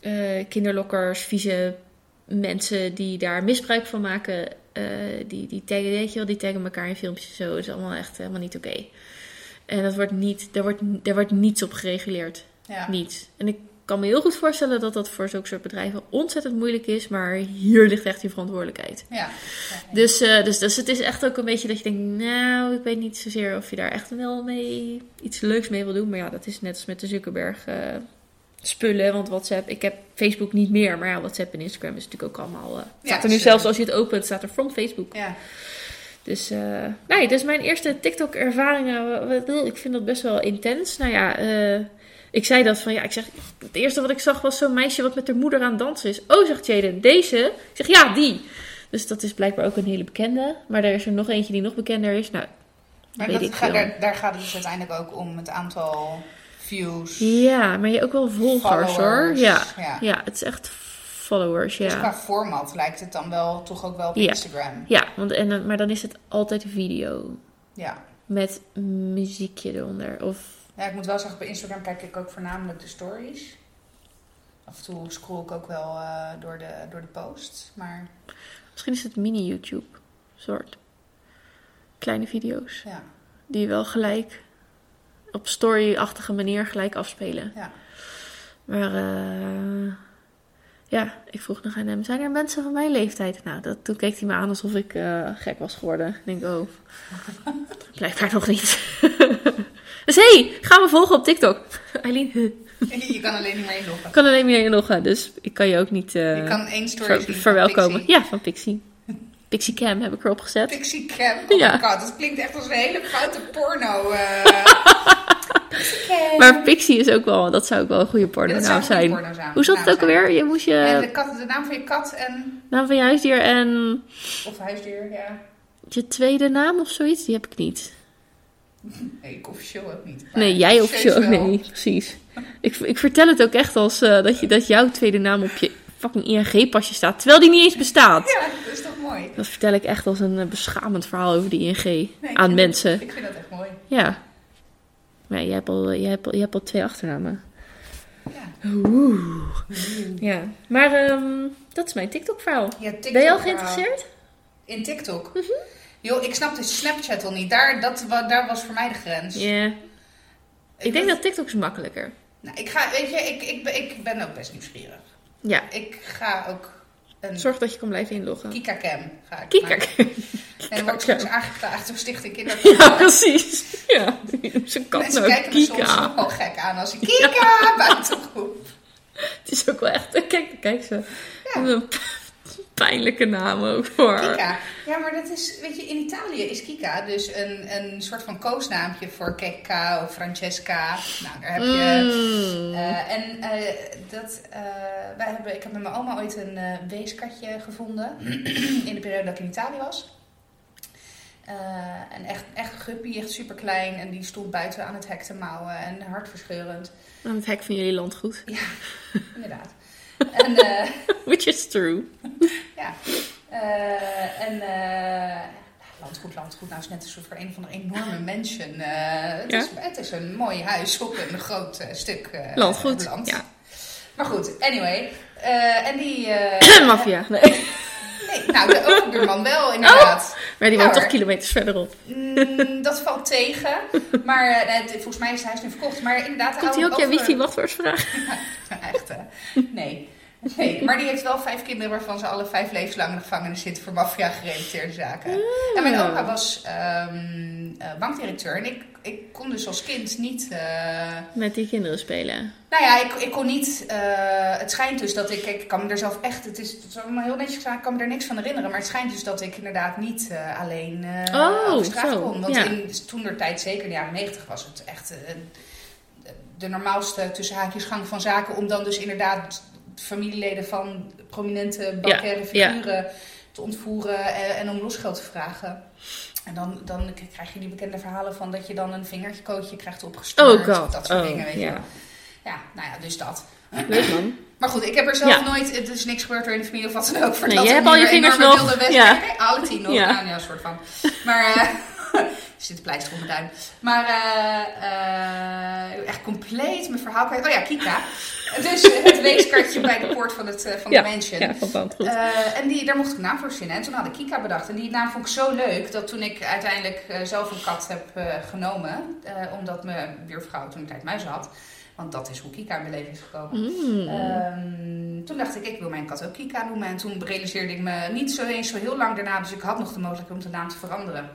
eh, kinderlokkers, vieze mensen die daar misbruik van maken. eh, die, die, taggen, weet je wel, die taggen elkaar in filmpjes en zo. Dat is allemaal echt helemaal niet oké. En dat wordt niet, daar, wordt, daar wordt niets op gereguleerd. Ja. Niets. En ik kan me heel goed voorstellen dat dat voor zulke soort bedrijven ontzettend moeilijk is. Maar hier ligt echt je verantwoordelijkheid. Ja. Dus, eh, dus, dus het is echt ook een beetje dat je denkt, nou, ik weet niet zozeer of je daar echt wel mee iets leuks mee wil doen. Maar ja, dat is net als met de Zuckerberg eh, spullen. Want WhatsApp, ik heb Facebook niet meer. Maar ja, WhatsApp en Instagram is natuurlijk ook allemaal... eh Ja, staat er nu zelfs als je het opent, staat er from Facebook. Ja. Dus nee, dus mijn eerste TikTok-ervaringen, ik vind dat best wel intens. Nou ja, ik zei dat van ja, ik zeg, het eerste wat ik zag was zo'n meisje wat met haar moeder aan het dansen is. Oh, zegt Jaden, deze? Ik zeg ja, die. Dus dat is blijkbaar ook een hele bekende. Maar er is er nog eentje die nog bekender is. Nou, Maar weet dat ik ga- daar, daar gaat het dus uiteindelijk ook om het aantal views, Ja, maar je ook wel volgers hoor. followers. Ja. ja. ja, het is echt followers, Dus ja. qua format lijkt het dan wel toch ook wel op Ja. Instagram. Ja, want, en, maar dan is het altijd video Ja. met muziekje eronder. Of ja, ik moet wel zeggen, bij Instagram kijk ik ook voornamelijk de stories. Af en toe scroll ik ook wel eh, door, de, door de posts. Maar Misschien is het mini-YouTube soort. Kleine video's. ja, Die wel gelijk op story-achtige manier gelijk afspelen. ja. Maar eh, ja, ik vroeg nog aan hem: zijn er mensen van mijn leeftijd? Nou, dat, toen keek hij me aan alsof ik eh, gek was geworden. Ik denk, oh, blijkbaar nog niet. dus hé, hey, ga me volgen op TikTok. Eileen, je kan alleen niet meer inloggen. ik kan alleen meer inloggen, dus ik kan je ook niet eh, Je kan één story ver- zien van verwelkomen. Ja, van Pixie. Pixie Cam heb ik erop gezet. Pixie Cam. Oh Ja. god, dat klinkt echt als een hele foute porno. eh. Pixie. Maar Pixie is ook wel, dat zou ook wel een goede porno naam zijn. Hoe zat het ook alweer? Je moest En je de, kat, de naam van je kat en... naam van je huisdier en Of huisdier, ja. je tweede naam of zoiets, die heb ik niet. Nee, ik officieel ook niet. Nee, jij officieel ook nee, precies. Ik, ik vertel het ook echt als eh, dat, je, dat jouw tweede naam op je fucking ING-pasje staat, terwijl die niet eens bestaat. Ja, dat is toch mooi. Dat vertel ik echt als een eh, beschamend verhaal over de ING aan mensen. Ik vind dat echt mooi. Ja. Maar jij hebt al, jij hebt al, jij hebt al twee achternamen. Ja. Oeh. Ja. Maar ehm, dat is mijn TikTok-verhaal. Ja, TikTok Ben je al geïnteresseerd? In TikTok? Mhm. Joh, ik snap de Snapchat al niet. Daar, dat, daar was voor mij de grens. Ja. Ik denk was- dat TikTok is makkelijker. Nou, ik ga, weet je, ik, ik, ben- ik ben ook best nieuwsgierig. Ja. Ik ga ook een Zorg dat je kan blijven inloggen. Kika-cam ga ik Kika. maken. En word ik straks aangeklaagd door Stichting Ja, Kinderporno. precies. Ja. Zijn kat Mensen nou kijken me soms wel gek aan als ik Kika buiten roep. Het is ook wel echt... Kijk, kijk ze. Ja. Pijnlijke naam ook voor. Kika. Ja, maar dat is, weet je, in Italië is Kika dus een, een soort van koosnaampje voor Kekka of Francesca. Nou, daar heb je... Mm. Eh, en eh, dat, eh, wij hebben, ik heb met mijn oma ooit een weeskatje gevonden in de periode dat ik in Italië was. En echt, echt guppy, echt super klein. En die stond buiten aan het hek te mouwen en hartverscheurend. Aan het hek van jullie landgoed. Inderdaad. En eh, Which is true. ja, Eh, en eh, landgoed, landgoed, nou is net alsof er een van de enorme mansion. eh, het, Ja. is, het is een mooi huis op een groot stuk Landgoed. land. Ja. Maar goed, anyway. Eh, en die... eh, Maffia. Nee. Nee, nou, de overbuurman wel, inderdaad. Maar die woont toch hoor. kilometers verderop. Mm, dat valt tegen. Maar eh, volgens mij is het huis nu verkocht. Maar inderdaad... de Komt hij ook oude jouw over- wifi-wachtwoord vragen? Echt, hè? Nee. Nee, maar die heeft wel vijf kinderen waarvan ze alle vijf levenslang in de gevangenis zitten voor maffia-gerelateerde zaken. En mijn opa was ehm, eh, bankdirecteur en ik, ik kon dus als kind niet. eh, Met die kinderen spelen. nou ja, ik, ik kon niet. eh, het schijnt dus dat ik. Ik kan me er zelf echt. Het is, het is allemaal heel netjes gedaan, ik kan me er niks van herinneren. Maar het schijnt dus dat ik inderdaad niet alleen Oh, over straat zo, kon. Want ja. in toen der tijd, zeker in de jaren negentig, was het echt. de normaalste tussen haakjes gang van zaken. Om dan dus inderdaad familieleden van prominente bankaire figuren te ontvoeren en, en om losgeld te vragen. En dan, dan krijg je die bekende verhalen van dat je dan een vingertje krijgt opgestuurd. Oh god. Dat soort Oh, dingen, weet je ja. nou ja, dus dat. Leuk man. Maar goed, ik heb er zelf Ja. nooit, het is niks gebeurd door in de familie of wat dan ook. Voor Nee, dat je hebt al je vingers nog. Ja. Nee, alle tien nog. Ja. Ja, ja, een soort van. Maar, eh zit een pleister op mijn duim. Maar eh, eh, echt compleet mijn verhaal kwijt. Oh ja, Kika. Dus het weeskartje bij de poort van, het, eh, van Ja, de mansion. Ja, verband goed. En die, daar mocht ik een naam voor zinnen. En toen had ik Kika bedacht. En die naam vond ik zo leuk dat toen ik uiteindelijk zelf een kat heb genomen, omdat mijn buurvrouw toen een tijd muizen had, want dat is hoe Kika in mijn leven is gekomen. Mm. Ehm, toen dacht ik, ik wil mijn kat ook Kika noemen. En toen realiseerde ik me niet zo eens zo heel lang daarna, dus ik had nog de mogelijkheid om de naam te veranderen.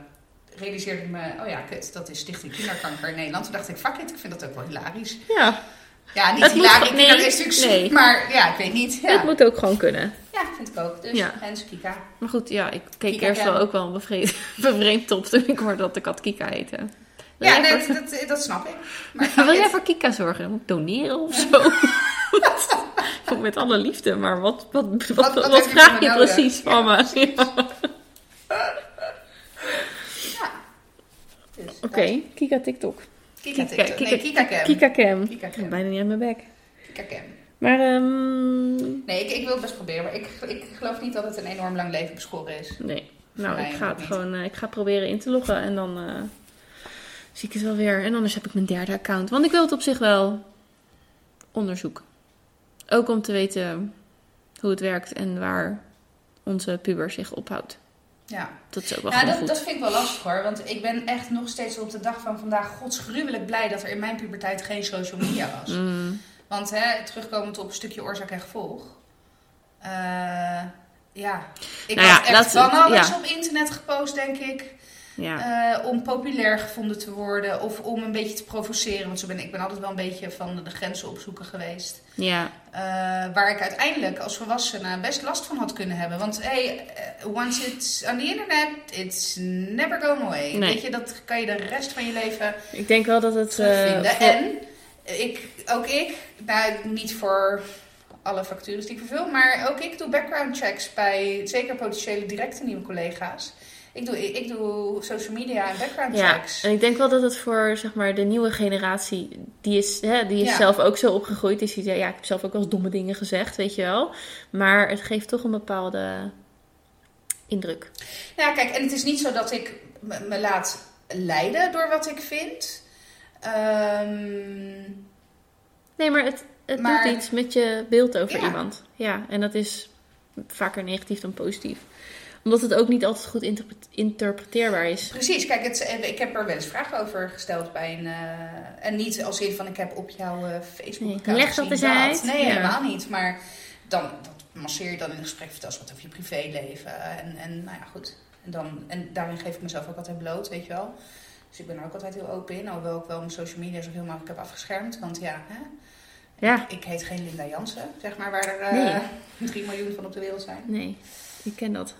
Realiseerde ik me, oh ja, kut, dat is Stichting Kinderkanker in Nederland. Toen dacht ik, fuck it, ik vind dat ook wel hilarisch. ja, Ja, niet Het hilarisch, nee, is natuurlijk nee. maar ja, ik weet niet. Ja, het moet ook gewoon kunnen. ja vind ik ook. Dus Ja. Hens Kika. Maar goed, ja, ik keek Kika eerst wel ook wel bevreemd, bevreemd op toen ik hoorde dat de kat Kika heette. Wil Ja, nee, voor- dat, dat snap ik. Maar wil jij het- voor Kika zorgen? Moet ik doneren of zo? Met alle liefde, maar wat, wat, wat, wat vraag je precies van me? Oké, Kika TikTok. Kika Kika- TikTok. Nee, Kika Cam. Kika Cam. Kika Ik Cam. bijna niet aan mijn bek. Kika Cam. Maar, ehm Nee, ik, ik wil het best proberen, maar ik, ik geloof niet dat het een enorm lang leven beschoren is. nee. Nou, ik ga het niet. gewoon, eh, ik ga proberen in te loggen en dan eh, zie ik het wel weer. En anders heb ik mijn derde account. Want ik wil het op zich wel onderzoeken. Ook om te weten hoe het werkt en waar onze puber zich ophoudt. Ja, Dat is ook wel ja dat, goed. dat vind ik wel lastig hoor. Want ik ben echt nog steeds op de dag van vandaag godsgruwelijk blij dat er in mijn puberteit geen social media was. Mm, Want hè, terugkomend op een stukje oorzaak en gevolg. eh, ja, ik Nou ja, had echt van alles ja. op internet gepost, denk ik. Ja. eh, om populair gevonden te worden of om een beetje te provoceren. Want zo ben ik ben altijd wel een beetje van de grenzen opzoeken geweest. ja. Eh, waar ik uiteindelijk als volwassene best last van had kunnen hebben. Want hey, eh, once it's on the internet, it's never going away. Nee. Weet je, dat kan je de rest van je leven Ik denk wel dat het... voor- En ik, ook ik, nou niet voor alle factures die ik vervul, maar ook ik doe background checks bij zeker potentiële directe nieuwe collega's. Ik doe, ik, doe social media en background Ja, checks. en ik denk wel dat het voor zeg maar, de nieuwe generatie, die is, hè, die is Ja. zelf ook zo opgegroeid. Die ziet, ja, ik heb zelf ook wel eens domme dingen gezegd, weet je wel. Maar het geeft toch een bepaalde indruk. Nou, ja, kijk, en het is niet zo dat ik me, laat leiden door wat ik vind. Ehm, Nee, maar het, het Maar- doet iets met je beeld over Ja. iemand. Ja, en dat is vaker negatief dan positief. Omdat het ook niet altijd goed interpre- interpreteerbaar is. precies, kijk, het, eh, ik heb er wel eens vragen over gesteld bij een. eh, en niet als in van ik heb op jouw eh, Facebook. Nee, leg dat eens uit. Nee, Ja. helemaal niet. Maar dan dat masseer je dan in een gesprek, vertel eens wat over je privéleven. En, en nou ja, goed. En, dan, en daarin geef ik mezelf ook altijd bloot, weet je wel. Dus ik ben er ook altijd heel open in. Alhoewel ik wel mijn social media zo heel mogelijk heb afgeschermd. Want ja, hè, Ja, ik heet geen Linda Jansen, zeg maar, waar er Nee. 3 miljoen van op de wereld zijn. nee, ik ken dat.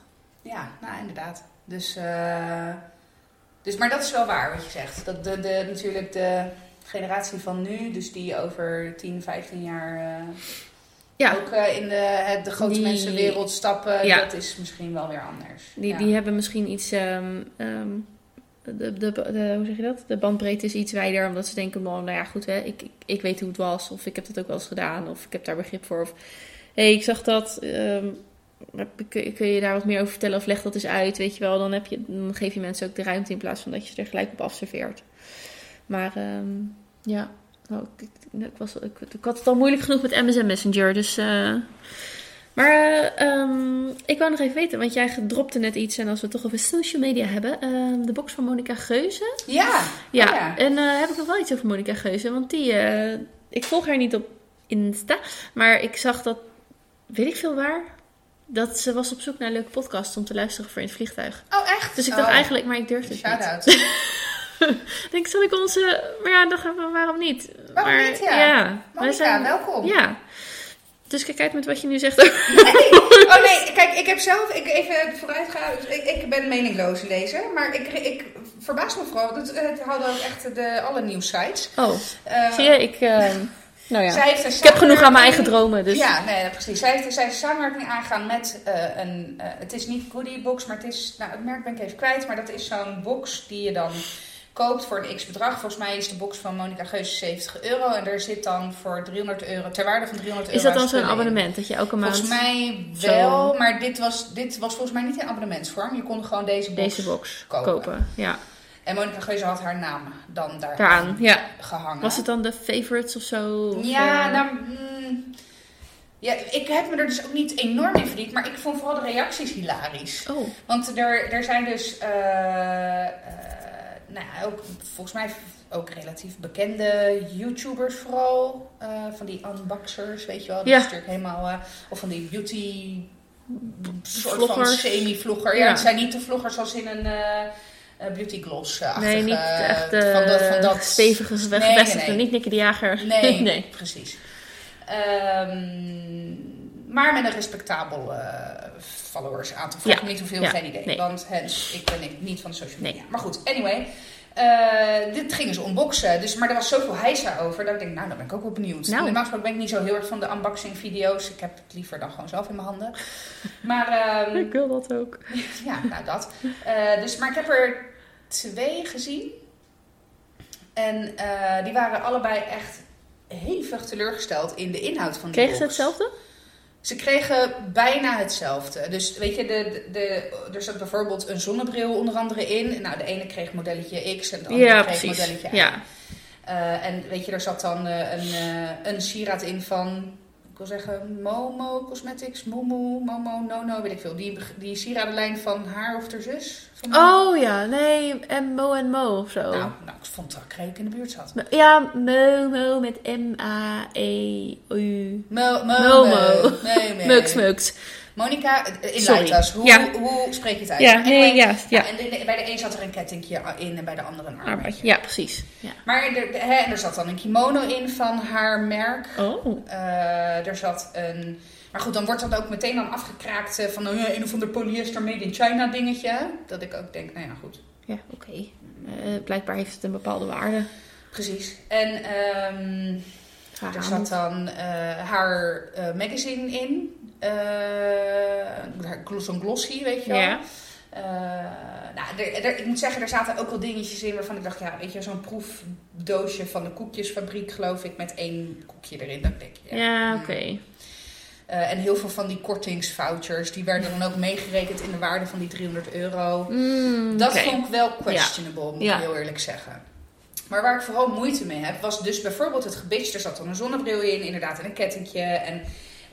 Ja, nou inderdaad. Dus, eh, dus, maar dat is wel waar wat je zegt. Dat de, de, natuurlijk de generatie van nu, dus die over 10, 15 jaar eh, Ja, ook eh, in de, de grote Die- mensenwereld stappen, Ja. dat is misschien wel weer anders. Die, ja. die hebben misschien iets. ehm, ehm, de, de, de, hoe zeg je dat? De bandbreedte is iets wijder, omdat ze denken: nou, nou ja, goed, hè, ik, ik, ik weet hoe het was, of ik heb dat ook wel eens gedaan, of ik heb daar begrip voor. Of hé, hey, ik zag dat. ehm, kun, kun je daar wat meer over vertellen of leg dat eens uit, weet je wel? Dan, heb je, dan geef je mensen ook de ruimte in plaats van dat je er gelijk op afserveert. Maar ehm, ja, nou, ik, ik, ik was, ik, ik had het al moeilijk genoeg met MSN Messenger, dus. eh, maar eh, ehm, ik wou nog even weten, want jij dropte net iets en als we het toch over social media hebben, ehm, de box van Monica Geuze. Ja, Ja, Oh ja. en eh, heb ik nog wel iets over Monica Geuze, want die, ik volg haar niet op Insta, maar ik zag dat, weet ik veel waar, dat ze was op zoek naar een leuke podcast om te luisteren voor in het vliegtuig. Oh echt? Dus ik dacht Oh, eigenlijk, maar ik durfde het niet. Shout-out. Ik denk, zal ik onze, maar ja, dacht waarom niet? Waarom maar, niet, ja. Monica, zijn- welkom. Ja. Dus kijk uit met wat je nu zegt. Nee. Oh nee, kijk, ik heb zelf, ik even vooruit gaan. Ik, ik ben meningloze lezer, maar ik, ik verbaas me vooral. Het, het houden ook echt de alle nieuwsites. Oh, Eh, zie je, ik... ehm, Nou ja, Zij heeft een ik heb genoeg aan mijn eigen dromen. Dus Ja, nee, precies. Zij heeft, zij heeft een samenwerking aangegaan met eh, een... eh, het is niet Goodie Box, maar het is... Nou, het merk ben ik even kwijt. Maar dat is zo'n box die je dan koopt voor een x-bedrag. Volgens mij is de box van Monica Geus 70 euro. En er zit dan voor 300 euro... Ter waarde van 300 euro is dat dan zo'n abonnement dat je elke maand Volgens mij Zo. wel, maar dit was, dit was volgens mij niet in abonnementsvorm. Je kon gewoon deze box, deze box kopen. kopen? Ja, En Monica Geuze had haar naam dan daar daaraan. Ja. gehangen. Was het dan de favorites of zo? Of, Ja, eh, nou, mm, ja, ik heb me er dus ook niet enorm in verdiept, maar ik vond vooral de reacties hilarisch. Oh, Want er, er zijn dus, eh, eh, nou ja, ook, volgens mij ook relatief bekende YouTubers vooral. van die unboxers, weet je wel. Die Ja. is natuurlijk helemaal, of van die beauty, soort Vloggers. van semi-vlogger. Ja. Ja. het zijn niet de vloggers als in een beauty gloss uh, nee, niet echt de van dat, van dat stevige Nee, nee, nee. Niet Nicky de Jager. Nee, nee. precies. Ehm, maar met een respectabel eh followers aantal. Vraag Ja, me niet hoeveel, ja, geen idee. nee. Want hens, ik ben niet- niet van de social media. Nee. Maar goed, anyway. Eh, dit gingen ze unboxen. Dus, maar er was zoveel heisa over dat ik denk, nou, dan ben ik ook wel benieuwd. Nou. Normaal gesproken ben ik niet zo heel erg van de unboxing video's. Ik heb het liever dan gewoon zelf in mijn handen. Maar ehm, Ik wil dat ook. ja, nou dat. Eh, dus, maar ik heb er twee gezien. En eh, die waren allebei echt hevig teleurgesteld in de inhoud van die Kregen ze hetzelfde? Ze kregen bijna hetzelfde. Dus weet je, de, de, er zat bijvoorbeeld een zonnebril onder andere in. Nou, de ene kreeg modelletje X en de andere Ja, kreeg precies. modelletje Y. Ja. Eh, en weet je, er zat dan eh, een, eh, een sieraad in van, ik wil zeggen, Momo Cosmetics, Momo, Momo, Nono, weet ik veel. Die, die sieradenlijn van haar of haar zus. Van. Oh ja, nee, en Mo en Mo of zo. Nou, nou, ik vond dat Kreek in de buurt zat. Ja, Mo, Mo met M-A-E-U. Mo, Mo, Momo. Nee, nee. Mux, mux. Monica, eh, in Sorry. Lighthouse, hoe, Ja. hoe spreek je het uit? Ja, Anyway, nee, ja, ja. nou, en de- de- bij de een zat er een kettingje in en bij de andere een armbandje. Ja, precies. Ja. Maar er, de- hè, en er zat dan een kimono in van haar merk. Oh. Eh, er zat een... Maar goed, dan wordt dat ook meteen dan afgekraakt eh, van ja, een of ander polyester made in China dingetje. Dat ik ook denk, nou ja, goed. Ja, oké. Eh, blijkbaar heeft het een bepaalde waarde. Precies. En ehm, er zat dan eh, haar eh, magazine in. Gl- Zo'n glossy, weet je wel. Ja. Eh, nou, er, er- ik moet zeggen, er zaten ook wel dingetjes in waarvan ik dacht, ja, weet je, zo'n proefdoosje van de koekjesfabriek, geloof ik, met één koekje erin. Dat denk ik, Ja, hmm. oké. Eh, en heel veel van die kortingsvouchers, die werden dan ook meegerekend in de waarde van die 300 euro. Mm, Dat vond ik wel questionable, moet Ja. ik heel eerlijk zeggen. Maar waar ik vooral moeite mee heb, was dus bijvoorbeeld het gebitch. Er zat dan een zonnebril in, inderdaad, en een kettingje. En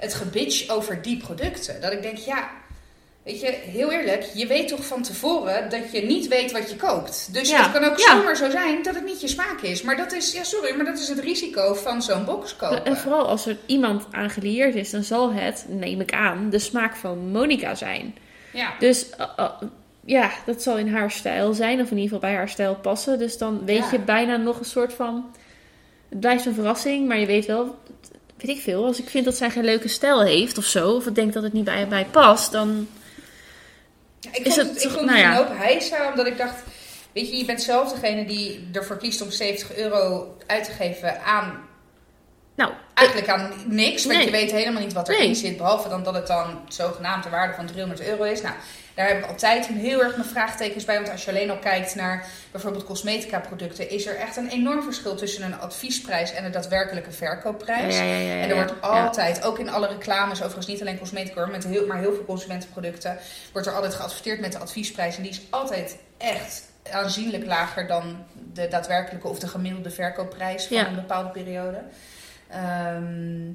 het gebitch over die producten. Dat ik denk, ja, weet je, heel eerlijk, je weet toch van tevoren dat je niet weet wat je koopt. Dus Ja. het kan ook Ja. zomaar zo zijn dat het niet je smaak is. Maar dat is, ja, sorry, maar dat is het risico van zo'n box kopen. En vooral als er iemand aan gelieerd is, dan zal het, neem ik aan, de smaak van Monica zijn. Ja. Dus eh, eh, ja, dat zal in haar stijl zijn, of in ieder geval bij haar stijl passen. Dus dan weet Ja. je bijna nog een soort van. Het blijft een verrassing, maar je weet wel, weet ik veel, als ik vind dat zij geen leuke stijl heeft of zo, of ik denk dat het niet bij mij past, dan. Ja, ik Is vond het ik vond nou het ja. een hoop heisa, omdat ik dacht... Weet je, je bent zelf degene die ervoor kiest om 70 euro uit te geven aan... Nou, Eigenlijk aan niks, want Nee. je weet helemaal niet wat erin Nee. zit. Behalve dan dat het dan zogenaamd de waarde van 300 euro is. Nou, daar heb ik altijd heel erg mijn vraagtekens bij. Want als je alleen al kijkt naar bijvoorbeeld cosmetica producten... is er echt een enorm verschil tussen een adviesprijs en een daadwerkelijke verkoopprijs. Ja, ja, ja, ja, En er wordt altijd, ook in alle reclames, overigens niet alleen cosmetica, met heel, maar heel veel consumentenproducten, wordt er altijd geadverteerd met de adviesprijs. En die is altijd echt aanzienlijk lager dan de daadwerkelijke of de gemiddelde verkoopprijs van een bepaalde periode. Ehm,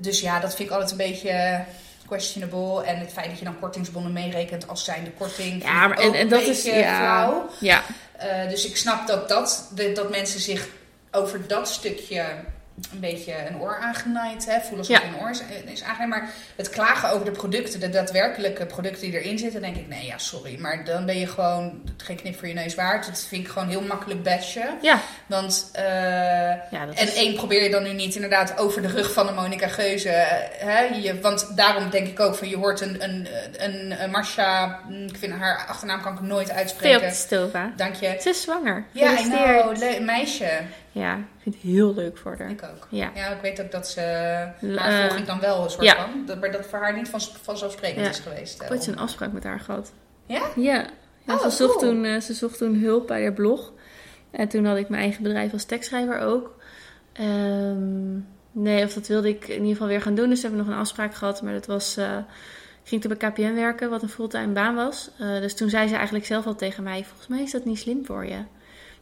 dus ja, dat vind ik altijd een beetje questionable. En het feit dat je dan kortingsbonnen meerekent als zijnde korting. Ja, maar en, dat is. Ja, flauw. ja, Eh, dus ik snap dat, dat, dat mensen zich over dat stukje een beetje een oor aangenaaid hè, voelen. Alsof Ja. een oor is, is aangenaaid. Maar het klagen over de producten, de daadwerkelijke producten die erin zitten, denk ik, nee, ja, sorry. Maar dan ben je gewoon geen knip voor je neus waard. Dat vind ik gewoon heel makkelijk bashen. ja, Want, eh, ja, dat en is- één, probeer je dan nu niet inderdaad over de rug van de Monica Geuze. eh, Hè, je, want daarom denk ik ook van, je hoort een, een, een, een Marsha, hm, ik vind haar achternaam kan ik nooit uitspreken. Stova. Dank je. Ze is zwanger. Ja, ik Gefeliciteerd. know, le- meisje. Ja, ik vind het heel leuk voor haar. Ik ook. Ja. Ja, ik weet ook dat ze... L- Maar eh, volg ik dan wel een soort ja. van. Dat, maar dat voor haar niet van, vanzelfsprekend Ja. is geweest. Ik eh, heb ooit een afspraak met haar gehad. Ja? Ja, ja Oh, ze, zocht cool. toen, eh, ze zocht toen hulp bij haar blog. En toen had ik mijn eigen bedrijf als tekstschrijver ook. Ehm, nee, of dat wilde ik in ieder geval weer gaan doen. Dus we hebben nog een afspraak gehad. Maar dat was... ik ging toen bij KPN werken, wat een fulltime baan was. Dus toen zei ze eigenlijk zelf al tegen mij... Volgens mij is dat niet slim voor je.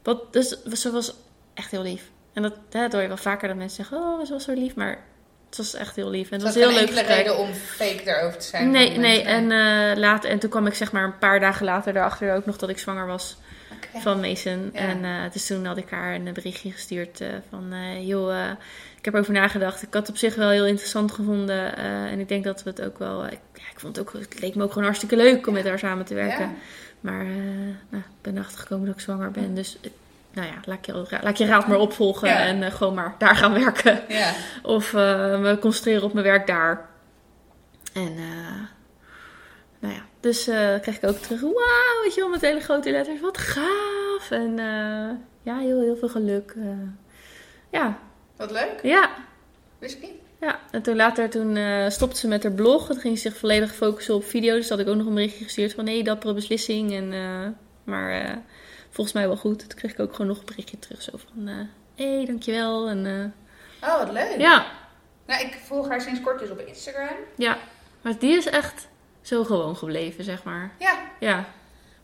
Wat, dus ze was echt heel lief. En dat, dat hoor je wel vaker dat mensen zeggen... Oh, ze was zo lief. Maar het was echt heel lief. En het Dat was heel leuk reden om fake daarover te zijn. Nee, nee. En, eh, later, en toen kwam ik zeg maar een paar dagen later erachter ook nog dat ik zwanger was van Mason. Ja. En eh, dus toen had ik haar een berichtje gestuurd eh, van... joh, ik heb erover nagedacht. Ik had het op zich wel heel interessant gevonden. en ik denk dat we het ook wel... ik, ja, ik vond het ook... Het leek me ook gewoon hartstikke leuk om met haar samen te werken. Maar nou, ik ben erachter gekomen dat ik zwanger ben. Dus nou ja, laat je, laat je raad maar opvolgen. Ja. En eh, gewoon maar daar gaan werken. Ja. Of eh, me concentreren op mijn werk daar. En eh, nou ja, dus eh kreeg ik ook terug. Wauw, weet je wel, met hele grote letters. Wat gaaf. En eh, ja, heel, heel veel geluk. eh. ja, Wat leuk. ja, Wist ik niet. ja. En toen later toen, eh, stopte ze met haar blog. Dan ging ze zich volledig focussen op video's. Dus had ik ook nog een berichtje gestuurd van... Nee, dappere beslissing. En, eh, maar eh, volgens mij wel goed. Toen kreeg ik ook gewoon nog een berichtje terug. Zo van... Hé, hey, dankjewel. En eh, Oh, wat leuk. ja, Nou, ik volg haar sinds kort dus op Instagram. Ja, maar die is echt zo gewoon gebleven, zeg maar. Ja. Ja.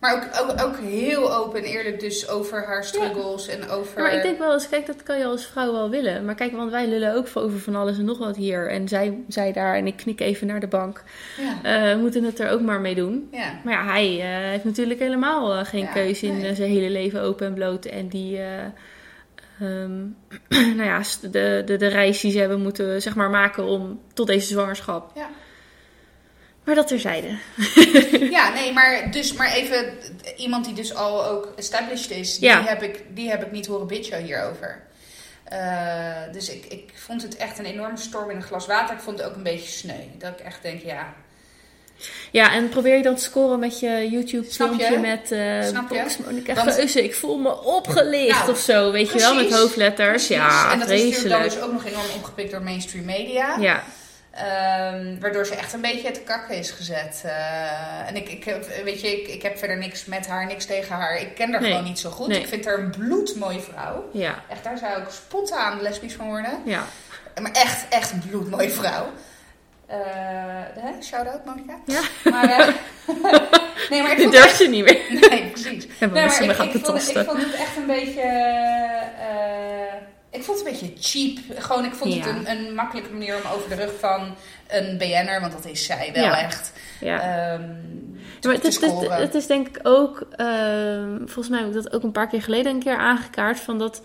Maar ook, ook, ook heel open en eerlijk dus over haar struggles en over... Ja, maar ik denk wel eens, kijk, dat kan je als vrouw wel willen. Maar kijk, want wij lullen ook over van alles en nog wat hier. En zij, zij daar, en ik knik even naar de bank. Ja. eh, moeten het er ook maar mee doen. ja. Maar ja, hij eh, heeft natuurlijk helemaal eh, geen keuze in nee. zijn hele leven open en bloot. En die, eh, ehm, nou ja, de, de, de reis die ze hebben moeten, zeg maar, maken om tot deze zwangerschap. Ja. Maar dat terzijde. Ja, nee, maar, dus, maar even iemand die dus al ook established is, Ja. die, heb ik, die heb ik niet horen bitchen hierover. Eh, dus ik, ik vond het echt een enorme storm in een glas water. Ik vond het ook een beetje sneu. Dat ik echt denk, ja, Ja, en probeer je dan te scoren met je YouTube Snap je? filmpje met eh Snap Monica Want- Geuze. Ik voel me opgelicht Nou, of zo, weet je wel, met hoofdletters. precies. Ja, en dat is natuurlijk dan dus ook nog enorm opgepikt door mainstream media. Ja, Ehm, waardoor ze echt een beetje te kakken is gezet. Eh, en ik, ik, heb- weet je, ik, ik heb verder niks met haar, niks tegen haar. Ik ken haar Nee. gewoon niet zo goed. Nee. Ik vind haar een bloedmooie vrouw. ja, Echt, daar zou ik spontaan lesbisch van worden. ja. Maar echt, echt een bloedmooie vrouw. Eh hè? Shout-out, Monica. Ja. Maar, eh, nee, maar ik Dit vond durft ze niet meer. Nee, precies. Hebben Nee, maar ik, ik, vond, het- ik vond het echt een beetje... eh, ik vond het een beetje cheap. Gewoon, ik vond Ja. het een, een makkelijke manier om over de rug van een BN'er, want dat is zij wel Ja. echt, Ja. ehm, Maar het is, het, is denk ik ook, ehm, volgens mij heb ik dat ook een paar keer geleden een keer aangekaart. Van dat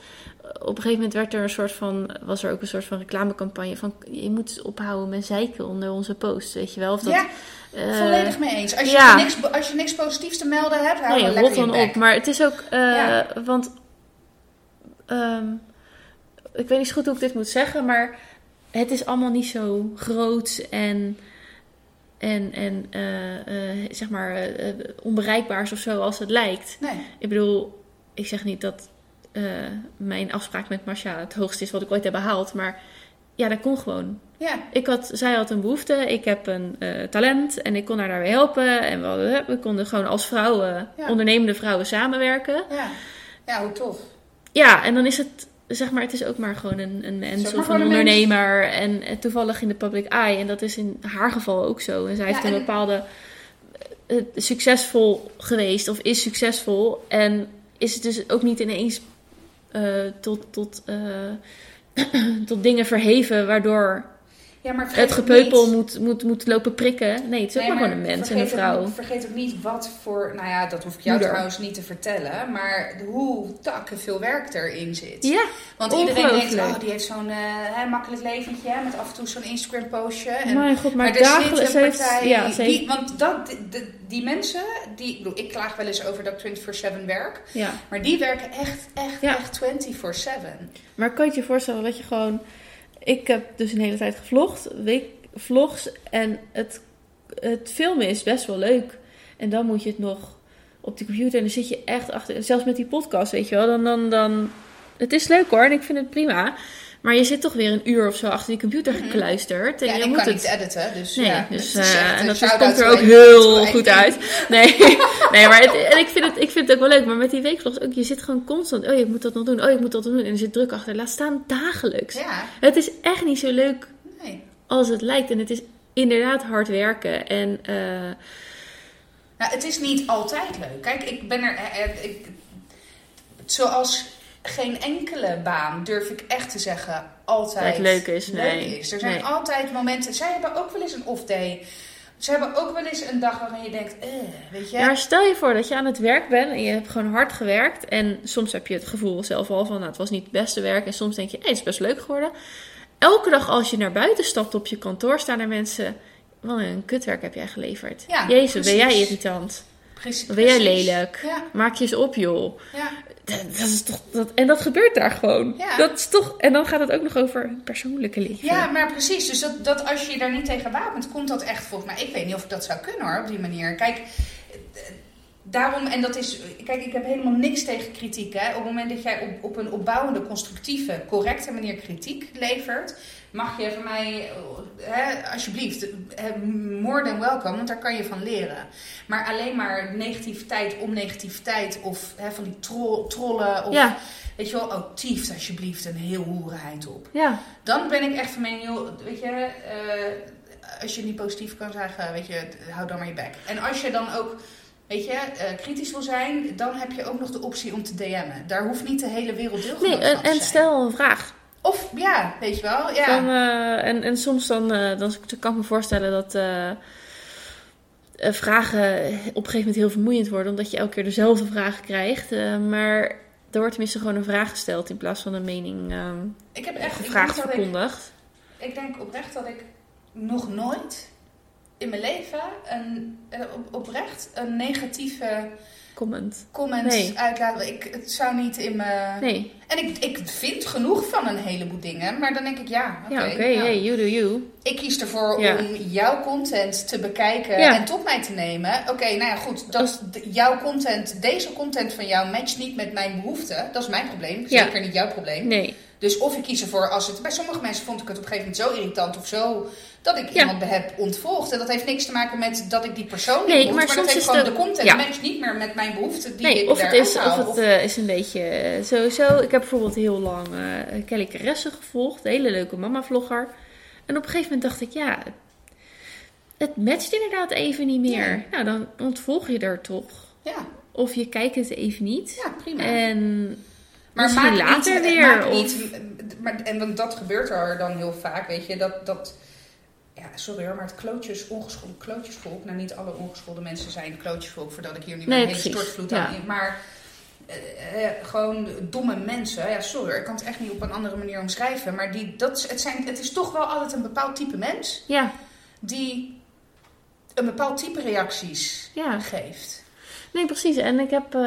op een gegeven moment werd er een soort van, was er ook een soort van reclamecampagne van je moet ophouden met zeiken onder onze post, weet je wel? Of dat, ja, eh, volledig mee eens. Als je, ja. niks, als je niks positiefs te melden hebt, hou Nee, dan lekker dan op. Maar het is ook, eh, want ehm, ik weet niet zo goed hoe ik dit moet zeggen, maar het is allemaal niet zo groot en, en, en eh, eh, zeg maar eh, eh, onbereikbaar of zo als het lijkt. Nee. Ik bedoel, ik zeg niet dat mijn afspraak met Marcia het hoogste is wat ik ooit heb behaald, maar ja, dat kon gewoon. Ja, Ik had, zij had een behoefte, ik heb een talent en ik kon haar daarbij helpen. En we, hadden- we konden gewoon als vrouwen, Ja. ondernemende vrouwen, samenwerken. ja. Ja, hoe tof. Ja, en dan is het, zeg maar, het is ook maar gewoon een, een Zeg mens maar of een ondernemer. En, eh, toevallig in de public eye. En dat is in haar geval ook zo. En zij Ja, heeft een en- bepaalde eh, succesvol geweest of is succesvol. En is het dus ook niet ineens eh, tot, tot, eh, tot dingen verheven waardoor Ja, maar vergeet het gepeupel niet- moet, moet, moet lopen prikken. Nee, het is ook Nee, maar gewoon een mens en een vergeet ook vrouw. niet- vergeet ook niet wat voor, nou ja, dat hoef ik jou Moeder. trouwens niet te vertellen, maar hoe takken veel werk erin zit. Ja, Want iedereen denkt, oh, die heeft zo'n eh, hè, makkelijk leventje, met af en toe zo'n Instagram postje. En, mijn god, maar, maar er zit dagelijks een heeft... partij, Ja, ze heeft- die, want dat, die, mensen, die, ik, bedoel, ik klaag wel eens over dat ik 24-7 werk, ja. maar die werken echt, echt, Ja. echt 24-7. Maar kan je je voorstellen dat je gewoon... Ik heb dus een hele tijd gevlogd, week, vlogs. En het, het filmen is best wel leuk. En dan moet je het nog op de computer. En dan zit je echt achter... Zelfs met die podcast, weet je wel. Dan, dan, dan het is leuk hoor en ik vind het prima. Maar je zit toch weer een uur of zo achter die computer gekluisterd. En Ja, en je ik moet kan het... niet editen, dus Nee, ja. dus, eh, en dat komt er ook heel goed uit. Nee, nee maar het, en ik, vind het, ik vind het ook wel leuk. Maar met die weekvlogs ook, je zit gewoon constant... Oh, ik moet dat nog doen. Oh, ik moet dat nog doen. En er zit druk achter. Laat staan dagelijks. Ja, Het is echt niet zo leuk nee. als het lijkt. En het is inderdaad hard werken. En eh, Nou, het is niet altijd leuk. Kijk, ik ben er. eh, Ik, zoals geen enkele baan durf ik echt te zeggen altijd leuk is, nee. is. Er zijn Nee. altijd momenten. Zij hebben ook wel eens een off day. Ze hebben ook wel eens een dag waarin je denkt, eh, weet je. Ja, maar stel je voor dat je aan het werk bent en je hebt gewoon hard gewerkt. En soms heb je het gevoel zelf al van, nou, het was niet het beste werk. En soms denk je, hé, het is best leuk geworden. Elke dag als je naar buiten stapt op je kantoor, staan er mensen... Wat een kutwerk heb jij geleverd. Ja, Jezus, ben jij irritant. Precies, ben jij lelijk. Ja, Maak je eens op, joh. ja. Dat, is toch, dat, en dat gebeurt daar gewoon. Ja. Dat is toch, en dan gaat het ook nog over het persoonlijke leven. ja, maar precies. Dus dat, dat als je je daar niet tegen wapent, komt dat echt volgens mij. Ik weet niet of ik dat zou kunnen hoor, op die manier. Kijk, eh, daarom, en dat is. Kijk, ik heb helemaal niks tegen kritiek. Hè. Op het moment dat jij op, op een opbouwende, constructieve, correcte manier kritiek levert, mag je van mij, hè, alsjeblieft, eh, more than welcome, want daar kan je van leren. Maar alleen maar negativiteit om negativiteit, of hè, van die tro- trollen, of Ja, weet je wel, oh, tieft alsjeblieft een heel hoerenheid op. ja. Dan ben ik echt van mening, joh, weet je, eh, als je niet positief kan zeggen, weet je, hou dan maar je bek. En als je dan ook, weet je, eh, kritisch wil zijn, dan heb je ook nog de optie om te DM'en. Daar hoeft niet de hele wereld deelgenoot Nee, van en, te en zijn. stel een vraag. Of, ja, weet je wel, ja. Dan, eh, en, en soms dan, eh, dan kan ik me voorstellen dat eh, vragen op een gegeven moment heel vermoeiend worden, omdat je elke keer dezelfde vragen krijgt. Maar er wordt tenminste gewoon een vraag gesteld in plaats van een mening eh ik heb echt, gevraagd ik, verkondigd. ik denk oprecht dat ik nog nooit in mijn leven een, op, oprecht een negatieve Comment. comment Nee. uitlaten. Ik, het zou niet in mijn... Nee, En ik, ik vind genoeg van een heleboel dingen, maar dan denk ik, ja, oké. ja, oké, nou, hey, you do you. Ik kies ervoor Ja. om jouw content te bekijken Ja. en tot mij te nemen. Oké, nou ja, goed. Dat, jouw content, deze content van jou matcht niet met mijn behoeften. Dat is mijn probleem. Zeker niet jouw probleem. Nee, Dus of ik kies ervoor als het... Bij sommige mensen vond ik het op een gegeven moment zo irritant of zo... dat ik Ja. iemand heb ontvolgd. En dat heeft niks te maken met dat ik die persoon niet Nee, moet, maar maar, soms dat heeft is gewoon de- de content ja. matcht niet meer met mijn behoeften die nee ik of het, is, of het eh, is een beetje eh, sowieso. Ik heb bijvoorbeeld heel lang eh, Kelly Caresse gevolgd, een hele leuke mama-vlogger. En op een gegeven moment dacht ik, ja, het matcht inderdaad even niet meer. Nee. Nou, dan ontvolg je er toch. Ja, Of je kijkt het even niet. ja, prima. En Maar Misschien maak later niet, weer, Maak of- niet, maar, en want dat gebeurt er dan heel vaak, weet je. Dat, dat, ja, sorry hoor, maar het klootjes, ongeschoolde klootjesvolk. Nou, niet alle ongeschoolde mensen zijn klootjesvolk, voordat ik hier nu Nee, een hele stortvloed aan. Maar eh, eh, gewoon domme mensen. Ja, sorry, ik kan het echt niet op een andere manier omschrijven. Maar die, dat, het, zijn, het is toch wel altijd een bepaald type mens ja, die een bepaald type reacties ja. geeft. Nee, precies. En ik heb, eh,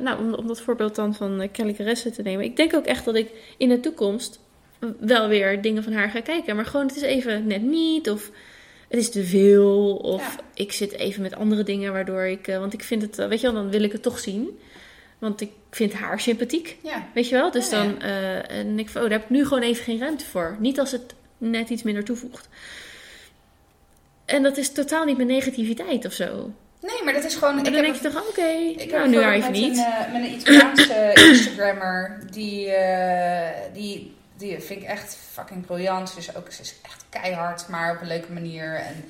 nou, om, om dat voorbeeld dan van eh, Kelly Caresse te nemen. Ik denk ook echt dat ik in de toekomst wel weer dingen van haar ga kijken. Maar gewoon, het is even net niet. Of het is te veel. Of Ja. ik zit even met andere dingen waardoor ik... eh, want ik vind het, weet je wel, dan wil ik het toch zien. Want ik vind haar sympathiek. Ja, Weet je wel? Dus Ja, dan, en ik oh, daar heb ik nu gewoon even geen ruimte voor. Niet als het net iets minder toevoegt. En dat is totaal niet mijn negativiteit of zo. Nee, maar dat is gewoon... En ik dan heb denk je toch, oké, Ik nou heb nu bijvoorbeeld haar even met niet. Een, eh, met een Italiaanse Instagrammer. Die, eh, die, die vind ik echt fucking briljant. Ze is ook ze is echt keihard, maar op een leuke manier. En,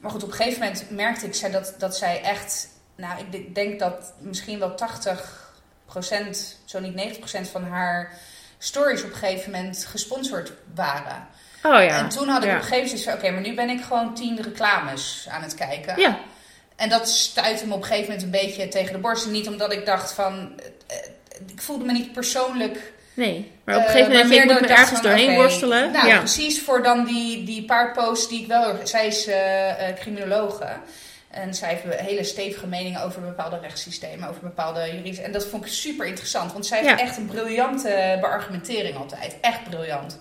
maar goed, op een gegeven moment merkte ik zij dat, dat zij echt... Nou, ik de- denk dat misschien wel 80%, zo niet 90% van haar stories op een gegeven moment gesponsord waren. Oh ja. En toen had ik ja. op een gegeven moment van... Oké, maar nu ben ik gewoon tien reclames aan het kijken. Ja, En dat stuitte me op een gegeven moment een beetje tegen de borst. En niet omdat ik dacht van... eh, eh, Ik voelde me niet persoonlijk... nee. Maar op een eh, gegeven moment je, meer ik moet ergens doorheen worstelen. Nou, ja. precies voor dan die, die paar posts die ik wel... Zij is eh, criminologe. En zij heeft hele stevige meningen over bepaalde rechtssystemen. Over bepaalde juridische... En dat vond ik super interessant. Want zij heeft echt een briljante beargumentering altijd. Echt briljant.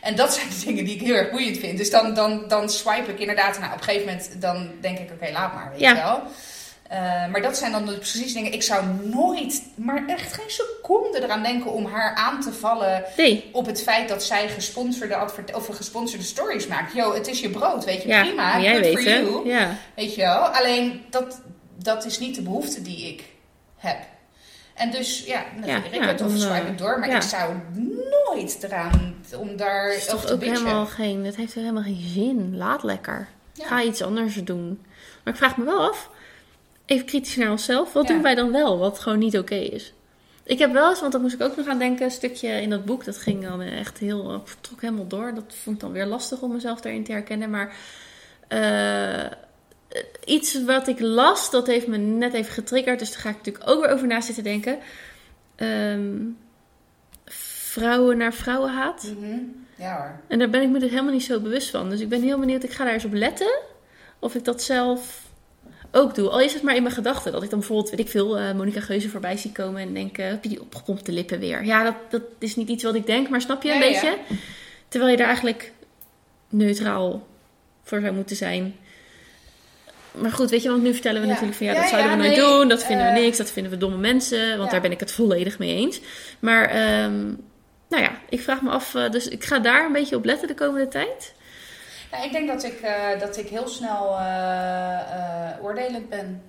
En dat zijn de dingen die ik heel erg boeiend vind. Dus dan, dan, dan swipe ik inderdaad. Nou, op een gegeven moment dan denk ik, oké, laat maar, weet Ja. je wel. Eh, maar dat zijn dan dus precies dingen. Ik zou nooit, maar echt geen seconde eraan denken om haar aan te vallen Nee. op het feit dat zij gesponsorde, advert of gesponsorde stories maakt. Yo, het is je brood, weet je, Ja, prima. jij good for you. Ja. Weet je wel? Alleen dat, dat is niet de behoefte die ik heb. En dus ja, leer ik ja, het of swipe eh, door. Maar ik zou nooit eraan om daar Het is over toch te ook bitchen. helemaal geen, het heeft helemaal geen zin. Laat lekker. Ga iets anders doen. Maar ik vraag me wel af, even kritisch naar onszelf, wat doen wij dan wel wat gewoon niet oké is? Ik heb wel eens, want dan moest ik ook nog aan denken, een stukje in dat boek, dat ging dan echt heel, eh, trok helemaal door. Dat vond ik dan weer lastig om mezelf daarin te herkennen. Maar eh, iets wat ik las, dat heeft me net even getriggerd, dus daar ga ik natuurlijk ook weer over na zitten denken. Ehm, vrouwen naar vrouwenhaat. Mhm. Ja hoor. En daar ben ik me dus helemaal niet zo bewust van. Dus ik ben heel benieuwd, ik ga daar eens op letten. Of ik dat zelf ook doe. Al is het maar in mijn gedachten. Dat ik dan bijvoorbeeld, weet ik veel, eh Monica Geuze voorbij zie komen. En denk, eh, heb je die opgepompte lippen weer? Ja, dat, dat is niet iets wat ik denk, maar snap je een Ja, ja. beetje? Terwijl je daar eigenlijk neutraal voor zou moeten zijn. Maar goed, weet je, want nu vertellen we Ja. natuurlijk van ja, Ja, dat zouden we nooit nee, doen. Dat vinden we eh, niks. Dat vinden we domme mensen. Want daar ben ik het volledig mee eens. Maar ehm, nou ja, ik vraag me af. eh, dus ik ga daar een beetje op letten de komende tijd. Ja, ik denk dat ik, eh, dat ik heel snel eh, oordelend ben.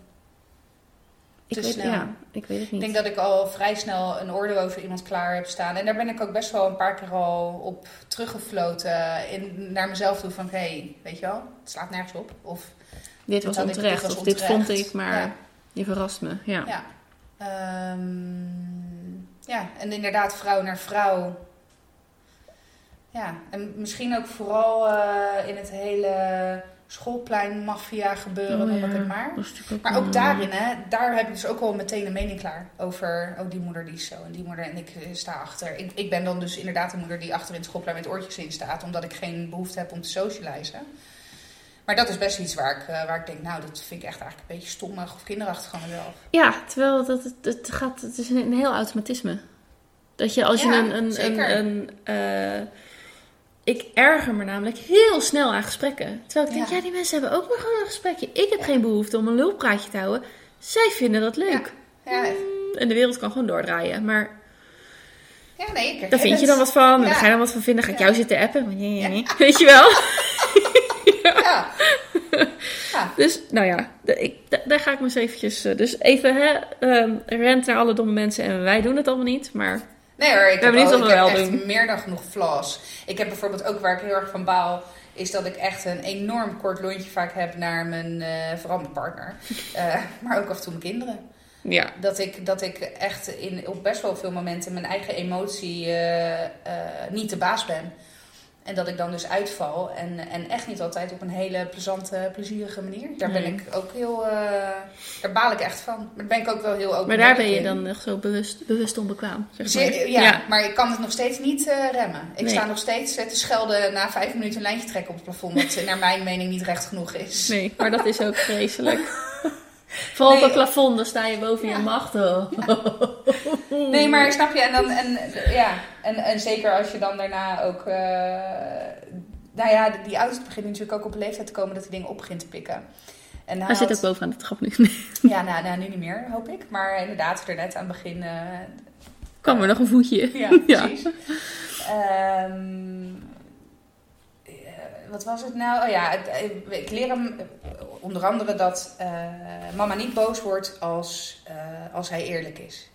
Ik weet, snel. ja, ik weet het Ik niet. denk dat ik al vrij snel een oordeel over iemand klaar heb staan. En daar ben ik ook best wel een paar keer al op teruggefloten. In, naar mezelf toe van, hé, hey, weet je wel, het slaat nergens op. Of, dit was ik- onterecht. dit was of dit vond ik, maar Ja. je verrast me. Ja. ja. Ehm, ja, en inderdaad vrouw naar vrouw. Ja, en misschien ook vooral eh, in het hele schoolplein maffia gebeuren, Oh, noem ja. ik het maar. Maar ook daarin, hè, daar heb ik dus ook wel meteen een mening klaar over. Oh, die moeder die is zo en die moeder en ik eh, sta achter. Ik, ik ben dan dus inderdaad de moeder die achter in het schoolplein met oortjes in staat, omdat ik geen behoefte heb om te socializen. Maar dat is best iets waar ik, eh, waar ik denk, nou, dat vind ik echt eigenlijk een beetje stommig of kinderachtig van mezelf. Ja, terwijl dat, het, het, gaat, het is een, heel automatisme. Dat je als je Ja, een... een, een, een eh, ik erger me namelijk heel snel aan gesprekken. Terwijl ik denk, Ja. ja, die mensen hebben ook maar gewoon een gesprekje. Ik heb geen behoefte om een lulpraatje te houden. Zij vinden dat leuk. Ja, En de wereld kan gewoon doordraaien. Maar ja nee, ik daar vind je dan wat van. En daar ga je dan wat van vinden. Ga ik jou zitten appen. Nee, nee, nee. Weet je wel? Ja. ja. Dus, nou ja, ik, da- daar ga ik me eens eventjes... eh, dus even, hè, ehm, rent naar alle domme mensen. En wij doen het allemaal niet, maar... Nee hoor, ik ben heb, al, wat ik we heb echt doen. meer dan genoeg flaws. Ik heb bijvoorbeeld ook waar ik heel erg van baal, is dat ik echt een enorm kort lontje vaak heb naar mijn, vooral mijn partner. Eh, maar ook af en toe mijn kinderen. Ja, Dat ik, dat ik echt in, op best wel veel momenten mijn eigen emotie niet de baas ben. En dat ik dan dus uitval. En, en echt niet altijd op een hele plezante, plezierige manier. Daar ben Nee. ik ook heel... eh, daar baal ik echt van. Maar daar ben ik ook wel heel open maar daar ben je in. dan echt zo bewust, bewust onbekwaam. Zeg maar. Zeer- ja, maar ik kan het nog steeds niet eh, remmen. Ik Nee. sta nog steeds eh, te schelden na vijf minuten een lijntje trekken op het plafond. Wat naar mijn mening niet recht genoeg is. Nee, maar dat is ook vreselijk. Vooral Nee. op het plafond, dan sta je boven Ja. je macht. Oh. Nee, maar snap je? En, dan, en, ja, en, en zeker als je dan daarna ook... eh, nou ja, die- die oudste begint natuurlijk ook op een leeftijd te komen dat hij dingen op begint te pikken. En hij Hij zit ook bovenaan de trap nu. Ja, nou, nou, nu niet meer, hoop ik. Maar inderdaad, er net aan het begin... eh, Kwam er nog een voetje. Ja, precies. Ehm, eh, wat was het nou? Oh ja, eh, ik leer hem eh, onder andere dat eh, mama niet boos wordt als, als hij eerlijk is.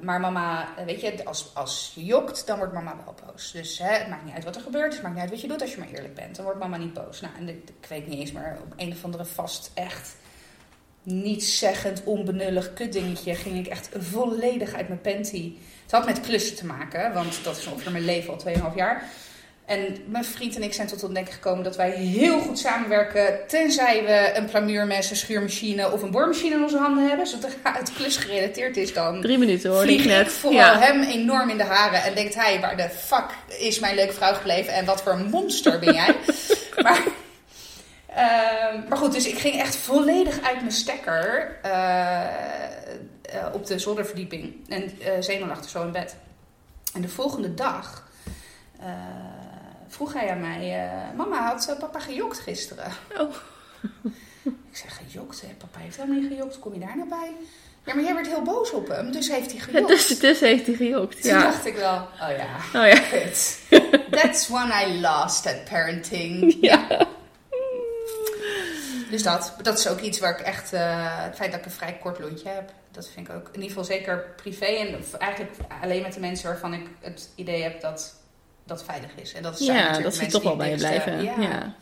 Maar mama, weet je, als, als je jokt, dan wordt mama wel boos. Dus hè, het maakt niet uit wat er gebeurt, het maakt niet uit wat je doet als je maar eerlijk bent. Dan wordt mama niet boos. Nou, en ik, ik weet niet eens, maar op een of andere vast echt nietszeggend, onbenullig kutdingetje ging ik echt volledig uit mijn panty. Het had met klussen te maken, want dat is ongeveer mijn leven al 2,5 jaar. En mijn vriend en ik zijn tot de ontdekking gekomen dat wij heel goed samenwerken. Tenzij we een plamuurmes, een schuurmachine of een boormachine in onze handen hebben. Zodra het klus gerelateerd is, dan Drie minuten hoor, vlieg ik net. vooral Ja. hem enorm in de haren. En denkt hij, waar de fuck is mijn leuke vrouw gebleven? En wat voor een monster ben jij? maar, ehm, maar goed, dus ik ging echt volledig uit mijn stekker eh, eh, op de zolderverdieping. En Zenon lag er zo in bed. En de volgende dag eh, vroeg hij aan mij... eh, Mama, had eh, papa gejokt gisteren? Oh. Ik zeg, gejokt hè? Papa heeft helemaal niet gejokt. Kom je daar nou bij? Ja, maar jij werd heel boos op hem, dus heeft hij gejokt. dus, dus heeft hij gejokt. Toen Ja. dacht ik wel, oh ja, Oh ja. That's one I lost at parenting. Ja. Dus dat, dat is ook iets waar ik echt, eh, het feit dat ik een vrij kort lontje heb, dat vind ik ook in ieder geval zeker privé en eigenlijk alleen met de mensen waarvan ik het idee heb dat dat veilig is. En dat zijn Ja, natuurlijk dat ze toch wel bij je blijven. Ja, Ja.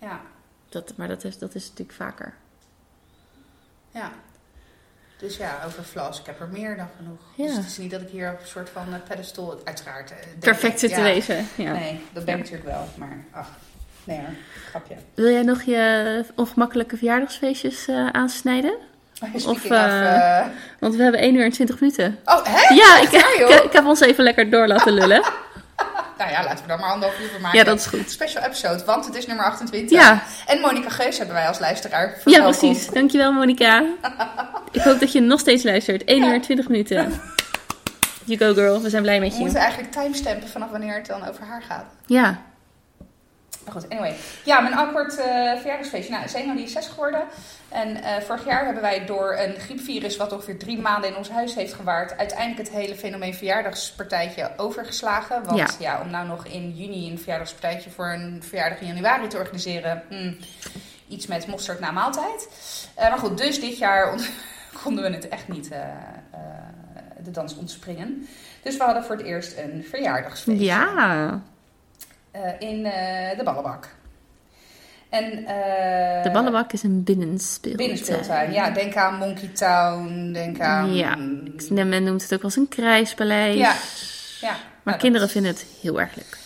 ja. Dat, maar dat is, dat is natuurlijk vaker. ja. Dus ja, over flaws, ik heb er meer dan genoeg. Ja. Dus het is niet dat ik hier op een soort van eh, pedestal, uiteraard. eh, Perfect zit te wezen. Ja. Nee, dat ben ik natuurlijk wel, maar ach, nee hoor, grapje. Wil jij nog je ongemakkelijke verjaardagsfeestjes eh, aansnijden? Speaking of, Want we hebben 1 uur en 20 minuten. oh, hè? Ja, ik, ik, ik heb ons even lekker door laten lullen. Nou ja, laten we daar maar anderhalf uur van maken. Ja, dat is goed. Special episode, want het is nummer 28. Ja, En Monika Geus hebben wij als luisteraar. ja precies. Dankjewel Monika. Ik hoop dat je nog steeds luistert. 1 uur en 20 minuten. You go girl, we zijn blij met We je. moeten eigenlijk timestampen vanaf wanneer het dan over haar gaat. Ja, Maar goed, anyway. Ja, mijn awkward eh verjaardagsfeestje. Nou, Zeno die is zes geworden. En eh, vorig jaar hebben wij door een griepvirus wat ongeveer drie maanden in ons huis heeft gewaard... uiteindelijk het hele fenomeen verjaardagspartijtje overgeslagen. Want Ja. ja, om nou nog in juni een verjaardagspartijtje voor een verjaardag in januari te organiseren... hmm, iets met mosterd na maaltijd. Eh, maar goed, dus dit jaar konden we het echt niet de dans ontspringen. Dus we hadden voor het eerst een verjaardagsfeestje ja. Eh, in eh, de ballenbak. En, eh, De ballenbak is een binnenspeeltuin. Binnenspeeltuin. Ja, denk aan Monkey Town. Denk aan... Ja. Men noemt het ook wel eens een krijspaleis. Ja. Ja. Maar Nou, kinderen vinden het heel erg leuk.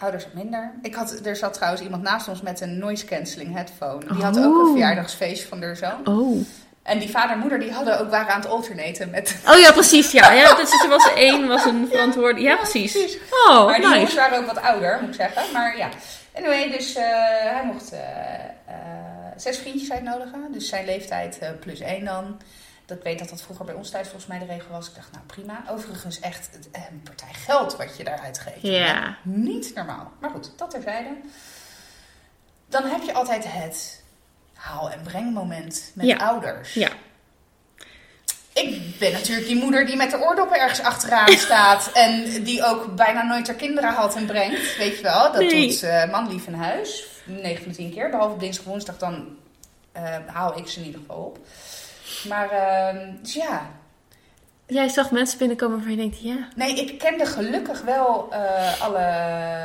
Ouders wat minder. Ik had, er zat trouwens iemand naast ons met een noise cancelling headphone. Die had ook een Oh. verjaardagsfeestje van haar zoon. Oh. En die vader en moeder die hadden ook waren aan het alternaten met... Oh ja, precies. Ja, ja dus er was één was een verantwoordelijk. Ja, precies. Oh, maar die jongens nice. waren ook wat ouder, moet ik zeggen. Maar ja. Anyway, dus eh, hij mocht eh, eh, zes vriendjes uitnodigen. Dus zijn leeftijd plus één dan. Dat weet dat dat vroeger bij ons thuis volgens mij de regel was. Ik dacht, nou prima. Overigens echt een partij geld wat je daar uitgeeft. Ja. Niet normaal. Maar goed, dat terzijde. Dan heb je altijd het haal- en breng moment met Ja. ouders. Ja. Ik ben natuurlijk die moeder die met de oordoppen ergens achteraan staat. En die ook bijna nooit haar kinderen haalt en brengt. Weet je wel, dat Nee. doet eh man lief in huis. 9 van de 10 keer. Behalve dinsdag en woensdag, dan eh, haal ik ze in ieder geval op. Maar ehm, dus ja, Jij zag mensen binnenkomen waarvan je denkt, ja. nee, ik kende gelukkig wel eh, alle...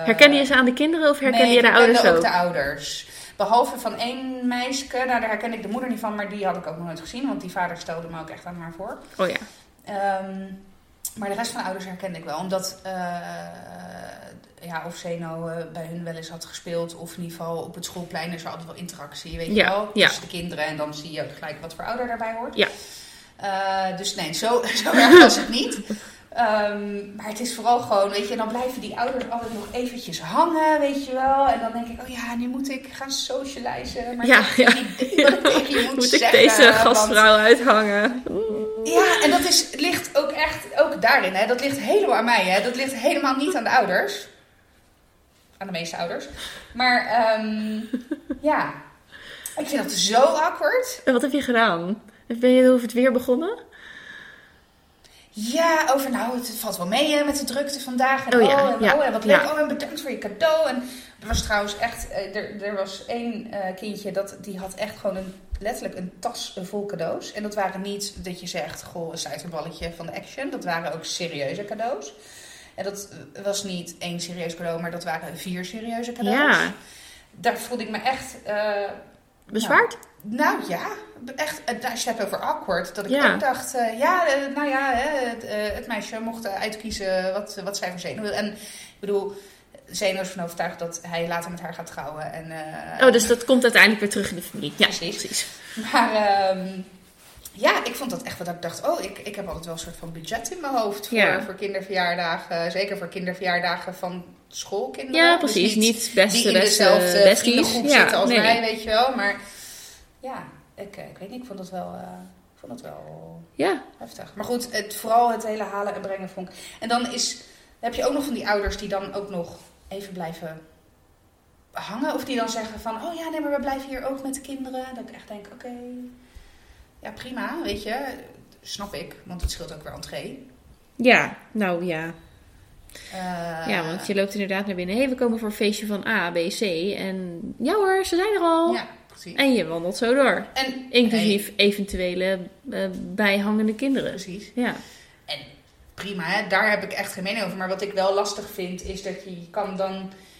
Herkende je ze aan de kinderen of herkende nee, je de ik ouders ook? ook de ouders. Behalve van één meisje, nou daar herken ik de moeder niet van, maar die had ik ook nog nooit gezien. Want die vader stelde me ook echt aan haar voor. Oh ja. Ehm, maar de rest van de ouders herkende ik wel. Omdat, eh, ja, of Zeno eh, bij hun wel eens had gespeeld. Of in ieder geval op het schoolplein is er altijd wel interactie, weet je wel. ja. Tussen de kinderen. En dan zie je ook gelijk wat voor ouder daarbij hoort. Ja. Eh, dus nee, zo, zo erg was het niet. Ehm, maar het is vooral gewoon, weet je, dan blijven die ouders altijd nog eventjes hangen, weet je wel. En dan denk ik, oh ja, nu moet ik gaan socializen. Maar Ja, ik heb geen idee wat ik tegen je moet, Moet ik zeggen. deze want- gastvrouw uithangen? ja, en dat is, ligt ook echt, ook daarin, hè. Dat ligt helemaal aan mij, hè. Dat ligt helemaal niet aan de ouders. Aan de meeste ouders. Maar, ehm, ja. Ik vind dat zo awkward. En wat heb je gedaan? Ben je over het weer begonnen? Ja, over nou, het valt wel mee hè, met de drukte vandaag. En Oh oh, ja, en, ja, oh, en wat leuk. ja. Oh, en bedankt voor je cadeau. En er was trouwens echt, eh, er, er was één eh, kindje dat die had echt gewoon een, letterlijk een tas vol cadeaus. En dat waren niet dat je zegt, goh, een suiterballetje van de Action. Dat waren ook serieuze cadeaus. En dat was niet één serieus cadeau, maar dat waren vier serieuze cadeaus. Ja. Daar voelde ik me echt... eh, Bezwaard? nou ja, echt, eh, als je het hebt over awkward, dat ik Ja. ook dacht, eh, ja, eh, nou ja, hè, het, eh, het meisje mocht eh, uitkiezen wat, wat zij voor zenuw wil. En ik bedoel, Zeno is van overtuigd dat hij later met haar gaat trouwen. En, eh, Oh, dus dat komt uiteindelijk weer terug in de familie. Ja, Precies. precies. Maar ehm, ja, ik vond dat echt wat ik dacht, oh, ik, ik heb altijd wel een soort van budget in mijn hoofd voor, Ja. voor kinderverjaardagen. Zeker voor kinderverjaardagen van schoolkinderen. Ja, Dus precies. niet Niet beste, die in beste besties. vriendengroep Ja, zitten als nee. weet je wel. Maar ja, ik, eh, ik weet niet, ik vond het wel, eh, ik vond het wel Ja, heftig. Maar goed, het, vooral het hele halen en brengen vond ik. En dan is, heb je ook nog van die ouders die dan ook nog even blijven hangen. Of die dan zeggen van, oh ja, nee, maar we blijven hier ook met de kinderen. Dat ik echt denk, oké, ja prima, weet je. Snap ik, want het scheelt ook weer entree. Ja, nou ja. Eh, Ja, want je loopt inderdaad naar binnen. Hé, hey, we komen voor een feestje van A, B, C. En ja hoor, ze zijn er al. Ja, precies. En je wandelt zo door. En, Inclusief eventuele eh, bijhangende kinderen. precies. Ja. En prima, hè? daar heb ik echt geen mening over. Maar wat ik wel lastig vind, is dat je, je kan dan...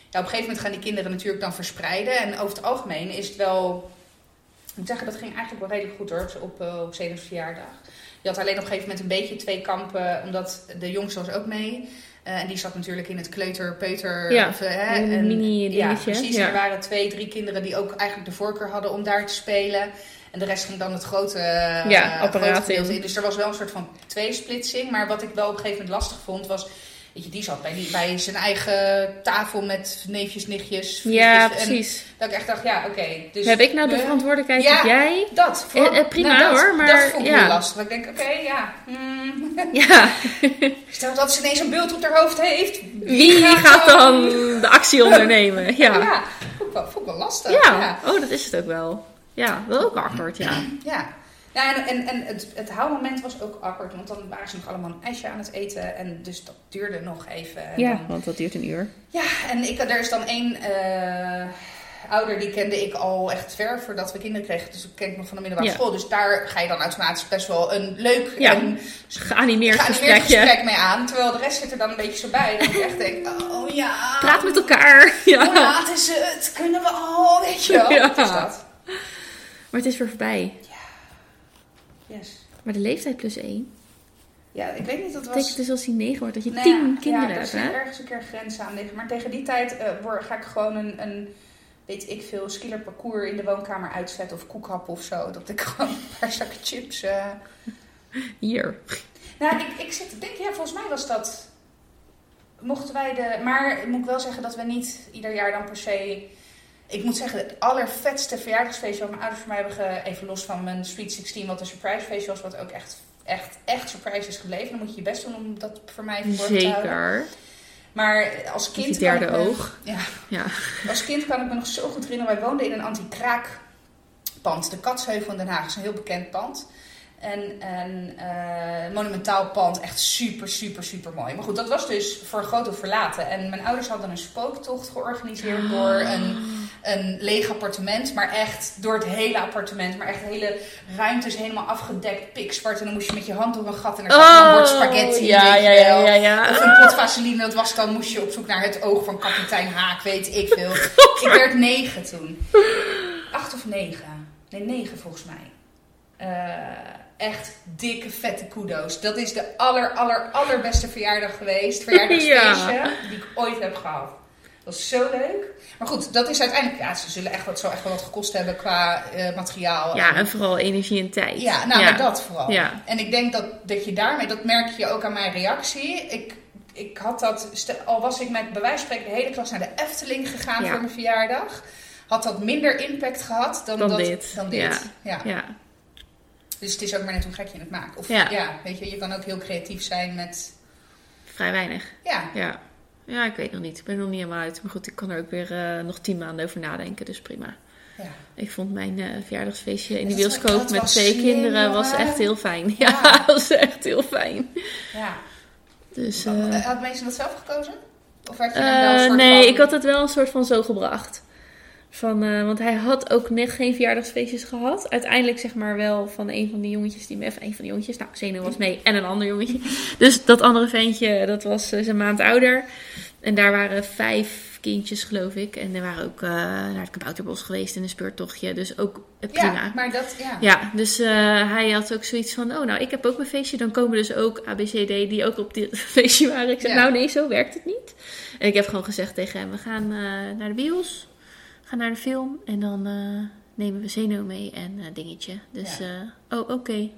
Ja, op een gegeven moment gaan die kinderen natuurlijk dan verspreiden. En over het algemeen is het wel... Ik moet zeggen, dat ging eigenlijk wel redelijk goed hoor, op, uh, op Zenuws verjaardag. Je had alleen op een gegeven moment een beetje twee kampen, omdat de jongste was ook mee. Uh, en die zat natuurlijk in het kleuter-peuter. Ja, of, hè, een en, mini Ja, dingetje. precies. Ja. Er waren twee, drie kinderen die ook eigenlijk de voorkeur hadden om daar te spelen. En de rest ging dan het grote, uh, Ja, apparaat grote gedeelte in. in. Dus er was wel een soort van tweesplitsing. Maar wat ik wel op een gegeven moment lastig vond, was... Weet je, die zat bij, bij zijn eigen tafel met neefjes, nichtjes, Ja, vriendjes. En precies. dat ik echt dacht, ja, oké. dus Heb ik nou de verantwoordelijkheid Ja. dat jij... Dat, voor, Eh, eh, prima dat, hoor, maar Dat vond ik ja. lastig. Ik denk, oké, ja. hmm. Ja, Stel dat ze ineens een beeld op haar hoofd heeft. wie gaat dan de actie ondernemen? Ja, Ja. vond, ik wel, vond ik wel lastig. Ja, ja. oh, dat is het ook wel. Ja, wel ook awkward, ja. Ja, ja en, en, en het, het haalmoment was ook awkward, want dan waren ze nog allemaal een ijsje aan het eten. En dus dat duurde nog even. En Ja, dan- want dat duurt een uur. ja en ik, er is dan één eh, ouder, die kende ik al echt ver voordat we kinderen kregen. Dus ik ken ik nog van de middelbare Ja. school. Dus daar ga je dan automatisch best wel een leuk Ja, en Geanimeerd gesprek mee aan. Terwijl de rest zit er dan een beetje zo bij. Dat ik echt denk, oh ja. Praat met elkaar. Hoe Ja. laat is het? Kunnen we al? Weet je wel? Ja. Wat is dat? Maar het is weer voorbij. Yes. Maar de leeftijd plus één. Ja, ik weet niet, dat was... betekent dus als hij negen wordt, dat je Nou tien ja, kinderen ja, daar hebt, hè? ergens een keer grenzen aan liggen. Maar tegen die tijd eh, word- ga ik gewoon een, een, weet ik veel, skiller parcours in de woonkamer uitzetten. Of koekhappen of zo. Dat ik gewoon een paar zakken chips... eh. Hier. Nou, ik, ik zit te denken, ja, volgens mij was dat... Mochten wij de... Maar ik moet wel zeggen dat we niet ieder jaar dan per se... Ik moet zeggen, het allervetste verjaardagsfeestje wat mijn ouders voor mij hebben ge... Even los van mijn Sweet 16, wat een surprisefeestje was. Wat ook echt, echt, echt surprise is gebleven. Dan moet je je best doen om dat voor mij verborgen te houden. Zeker. Maar als kind... derde kan ik me- oog. Ja, Ja. als kind kan ik me nog zo goed herinneren. Wij woonden in een anti-kraakpand. De Katsheuvel in Den Haag is een heel bekend pand. En een eh, monumentaal pand. Echt super, super, super mooi. Maar goed, dat was dus voor een groot verlaten. En mijn ouders hadden een spooktocht georganiseerd door een, een leeg appartement. Maar echt door het hele appartement. Maar echt hele ruimtes helemaal afgedekt, pikzwart. En dan moest je met je hand door een gat en er zat een bord spaghetti. Oh, ja, weet ja, ja, wel. ja, ja. Of een pot vaseline, dat was dan, moest je op zoek naar het oog van kapitein Haak, weet ik veel. ik werd negen toen. Acht of negen? Nee, negen volgens mij. Eh, echt dikke, vette kudo's. Dat is de aller, aller, allerbeste verjaardag geweest. Verjaardagsfeestje die ik ooit heb gehad. Dat was zo leuk. Maar goed, dat is uiteindelijk... Ja, ze zullen echt wat, zo echt wel wat gekost hebben qua eh, materiaal. Ja, en vooral energie en tijd. Ja, nou, maar dat vooral. Ja. En ik denk dat, dat je daarmee, dat merk je ook aan mijn reactie. Ik, ik had dat, al was ik met bij wijze van de hele klas naar de Efteling gegaan Ja. voor mijn verjaardag, had dat minder impact gehad dan, Dan dat, dit. Dan dit. Ja. Ja. Ja. Dus het is ook maar net hoe gek je het maakt. Of Ja. ja. weet je, je kan ook heel creatief zijn met, Vrij weinig. ja, Ja. Ja, ik weet nog niet. Ik ben er nog niet helemaal uit. Maar goed, ik kan er ook weer eh, nog tien maanden over nadenken. Dus prima. ja. Ik vond mijn eh, verjaardagsfeestje in de bioscoop met twee slim, kinderen was echt heel fijn. Ja. Ja, dat was echt heel fijn. ja. Dus, eh, Had mensen dat zelf gekozen? Of had je hem wel een soort nee, van- ik had het wel een soort van zo gebracht. Van, eh, want hij had ook net geen verjaardagsfeestjes gehad. Uiteindelijk zeg maar wel van een van die jongetjes die me even een van die jongetjes. Nou, Zeno was mee en een ander jongetje. Dus dat andere ventje, dat was eh, zijn maand ouder. En daar waren vijf kindjes, geloof ik. En er waren ook eh, naar het kabouterbos geweest in een speurtochtje. Dus ook prima. Ja, maar dat, ja. Ja, dus hij had ook zoiets van: Oh, nou, ik heb ook mijn feestje. Dan komen dus ook ABCD die ook op dit feestje waren. Ik zeg: Ja. Nou, nee, zo werkt het niet. En ik heb gewoon gezegd tegen hem: We gaan naar de bios, gaan naar de film. En dan eh, nemen we Zeno mee en eh, dingetje. Dus, Ja. eh, oh, oké.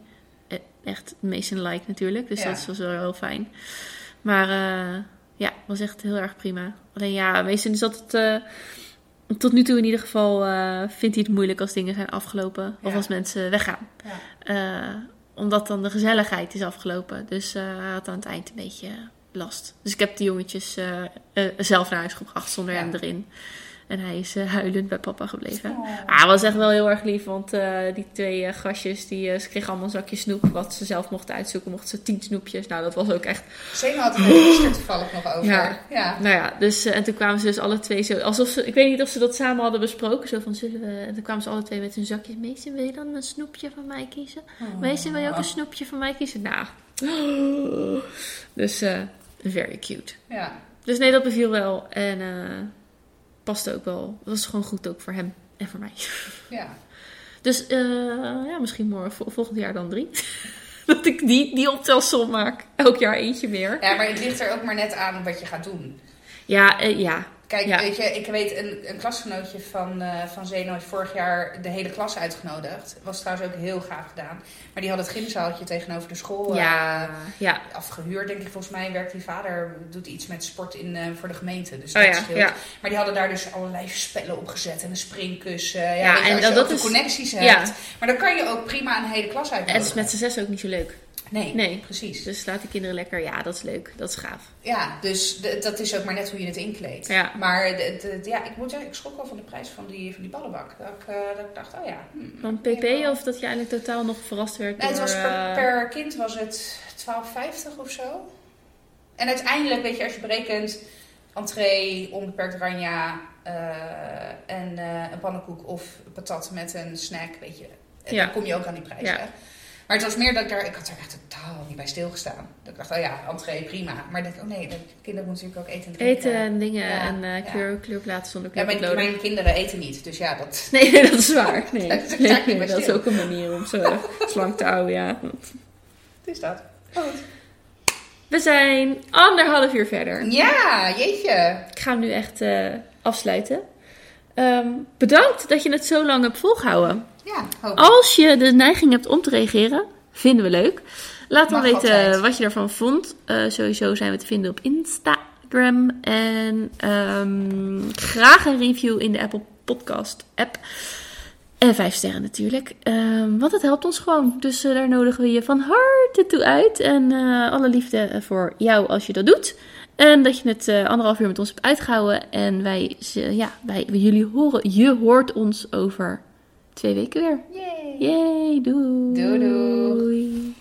Eh, echt in like natuurlijk. Dus Ja. dat was wel heel fijn. Maar ja, was echt heel erg prima. Alleen ja, meestal is dat het. tot nu toe in ieder geval vindt hij het moeilijk als dingen zijn afgelopen. Of Ja. als mensen weggaan. Omdat dan de gezelligheid is afgelopen. Dus hij had aan het eind een beetje last. Dus ik heb die jongetjes zelf naar huis gebracht zonder Ja. hem erin. En hij is eh, huilend bij papa gebleven. Oh. Ah, was echt wel heel erg lief, want eh, die twee eh, gastjes, die, ze kregen allemaal een zakje snoep. Wat ze zelf mochten uitzoeken, mochten ze tien snoepjes. Nou, dat was ook echt... Zeno had het er toevallig nog over. Ja. ja. Nou ja, dus, en toen kwamen ze dus alle twee zo... Alsof ze, ik weet niet of ze dat samen hadden besproken. Zo van, zullen we... En toen kwamen ze alle twee met hun zakjes. Meestal wil je dan een snoepje van mij kiezen? Oh. Meestal wil je ook een snoepje van mij kiezen? Nou. Dus, very cute. Ja. Dus nee, dat beviel wel. En paste ook wel. Het was gewoon goed ook voor hem en voor mij. ja. Dus eh, ja, misschien morgen, vol- volgend jaar dan drie. dat ik die, die optelsom maak. Elk jaar eentje meer. Ja, maar het ligt er ook maar net aan wat je gaat doen. Ja, eh, ja. Kijk, Ja. weet je, ik weet een, een klasgenootje van, eh van Zeno heeft vorig jaar de hele klas uitgenodigd. Was trouwens ook heel gaaf gedaan. Maar die had het gymzaaltje tegenover de school eh, Ja, ja. afgehuurd, denk ik. Volgens mij werkt die vader, doet iets met sport in, eh, voor de gemeente. Dus Oh dat scheelt. Maar die hadden daar dus allerlei spellen op gezet en een springkussen. Ja, Ja, weet je, en als dat- je dat is- connecties hebt. ja. Maar dan kan je ook prima een hele klas En uitnodigen. het is met z'n zes ook niet zo leuk. Nee, Nee. precies. Dus laat die kinderen lekker. Ja, dat is leuk. Dat is gaaf. Ja, dus de- dat is ook maar net hoe je het inkleedt. Ja. Maar de, de- de- ja, ik moet zeggen, ik schrok wel van de prijs van die, van die ballenbak. Dat ik, eh, dat ik dacht, oh ja. hm, Van PP of dat je eigenlijk totaal nog verrast werd Nee, het was per, eh, per kind was het 12,50 of zo. En uiteindelijk, weet je, als je berekent entree, onbeperkt ranja eh, en een pannenkoek of patat met een snack, weet je, en Ja. dan kom je ook aan die prijs. Ja. hè. Maar het was meer dat ik daar, ik had er echt totaal niet bij stilgestaan. Dat ik dacht, oh ja, entree prima. Maar denk, oh nee, de kinderen moeten natuurlijk ook eten en drinken. Eten en dingen Ja, en eh, ja. kleur, kleurplaten zonder Ja, kleur mijn, mijn kinderen eten niet, dus ja, dat... Nee, dat is waar. Nee, niet bij dat is ook een manier om ze slank te houden, ja. Het is dat. We zijn anderhalf uur verder. Ja, jeetje. Ik ga hem nu echt eh, afsluiten. Ehm, bedankt dat je het zo lang hebt volgehouden. Ja. Als je de neiging hebt om te reageren, vinden we leuk. Laat dan weten altijd. wat je ervan vond. Eh, sowieso zijn we te vinden op Instagram. En ehm, graag een review in de Apple Podcast app. En vijf sterren natuurlijk. Ehm, want het helpt ons gewoon. Dus eh, daar nodigen we je van harte toe uit. En eh, alle liefde voor jou als je dat doet. En dat je het anderhalf uur met ons hebt uitgehouden. En wij, ja, wij, jullie horen, je hoort ons over twee weken weer. Yay! Yay doei! Doei doei!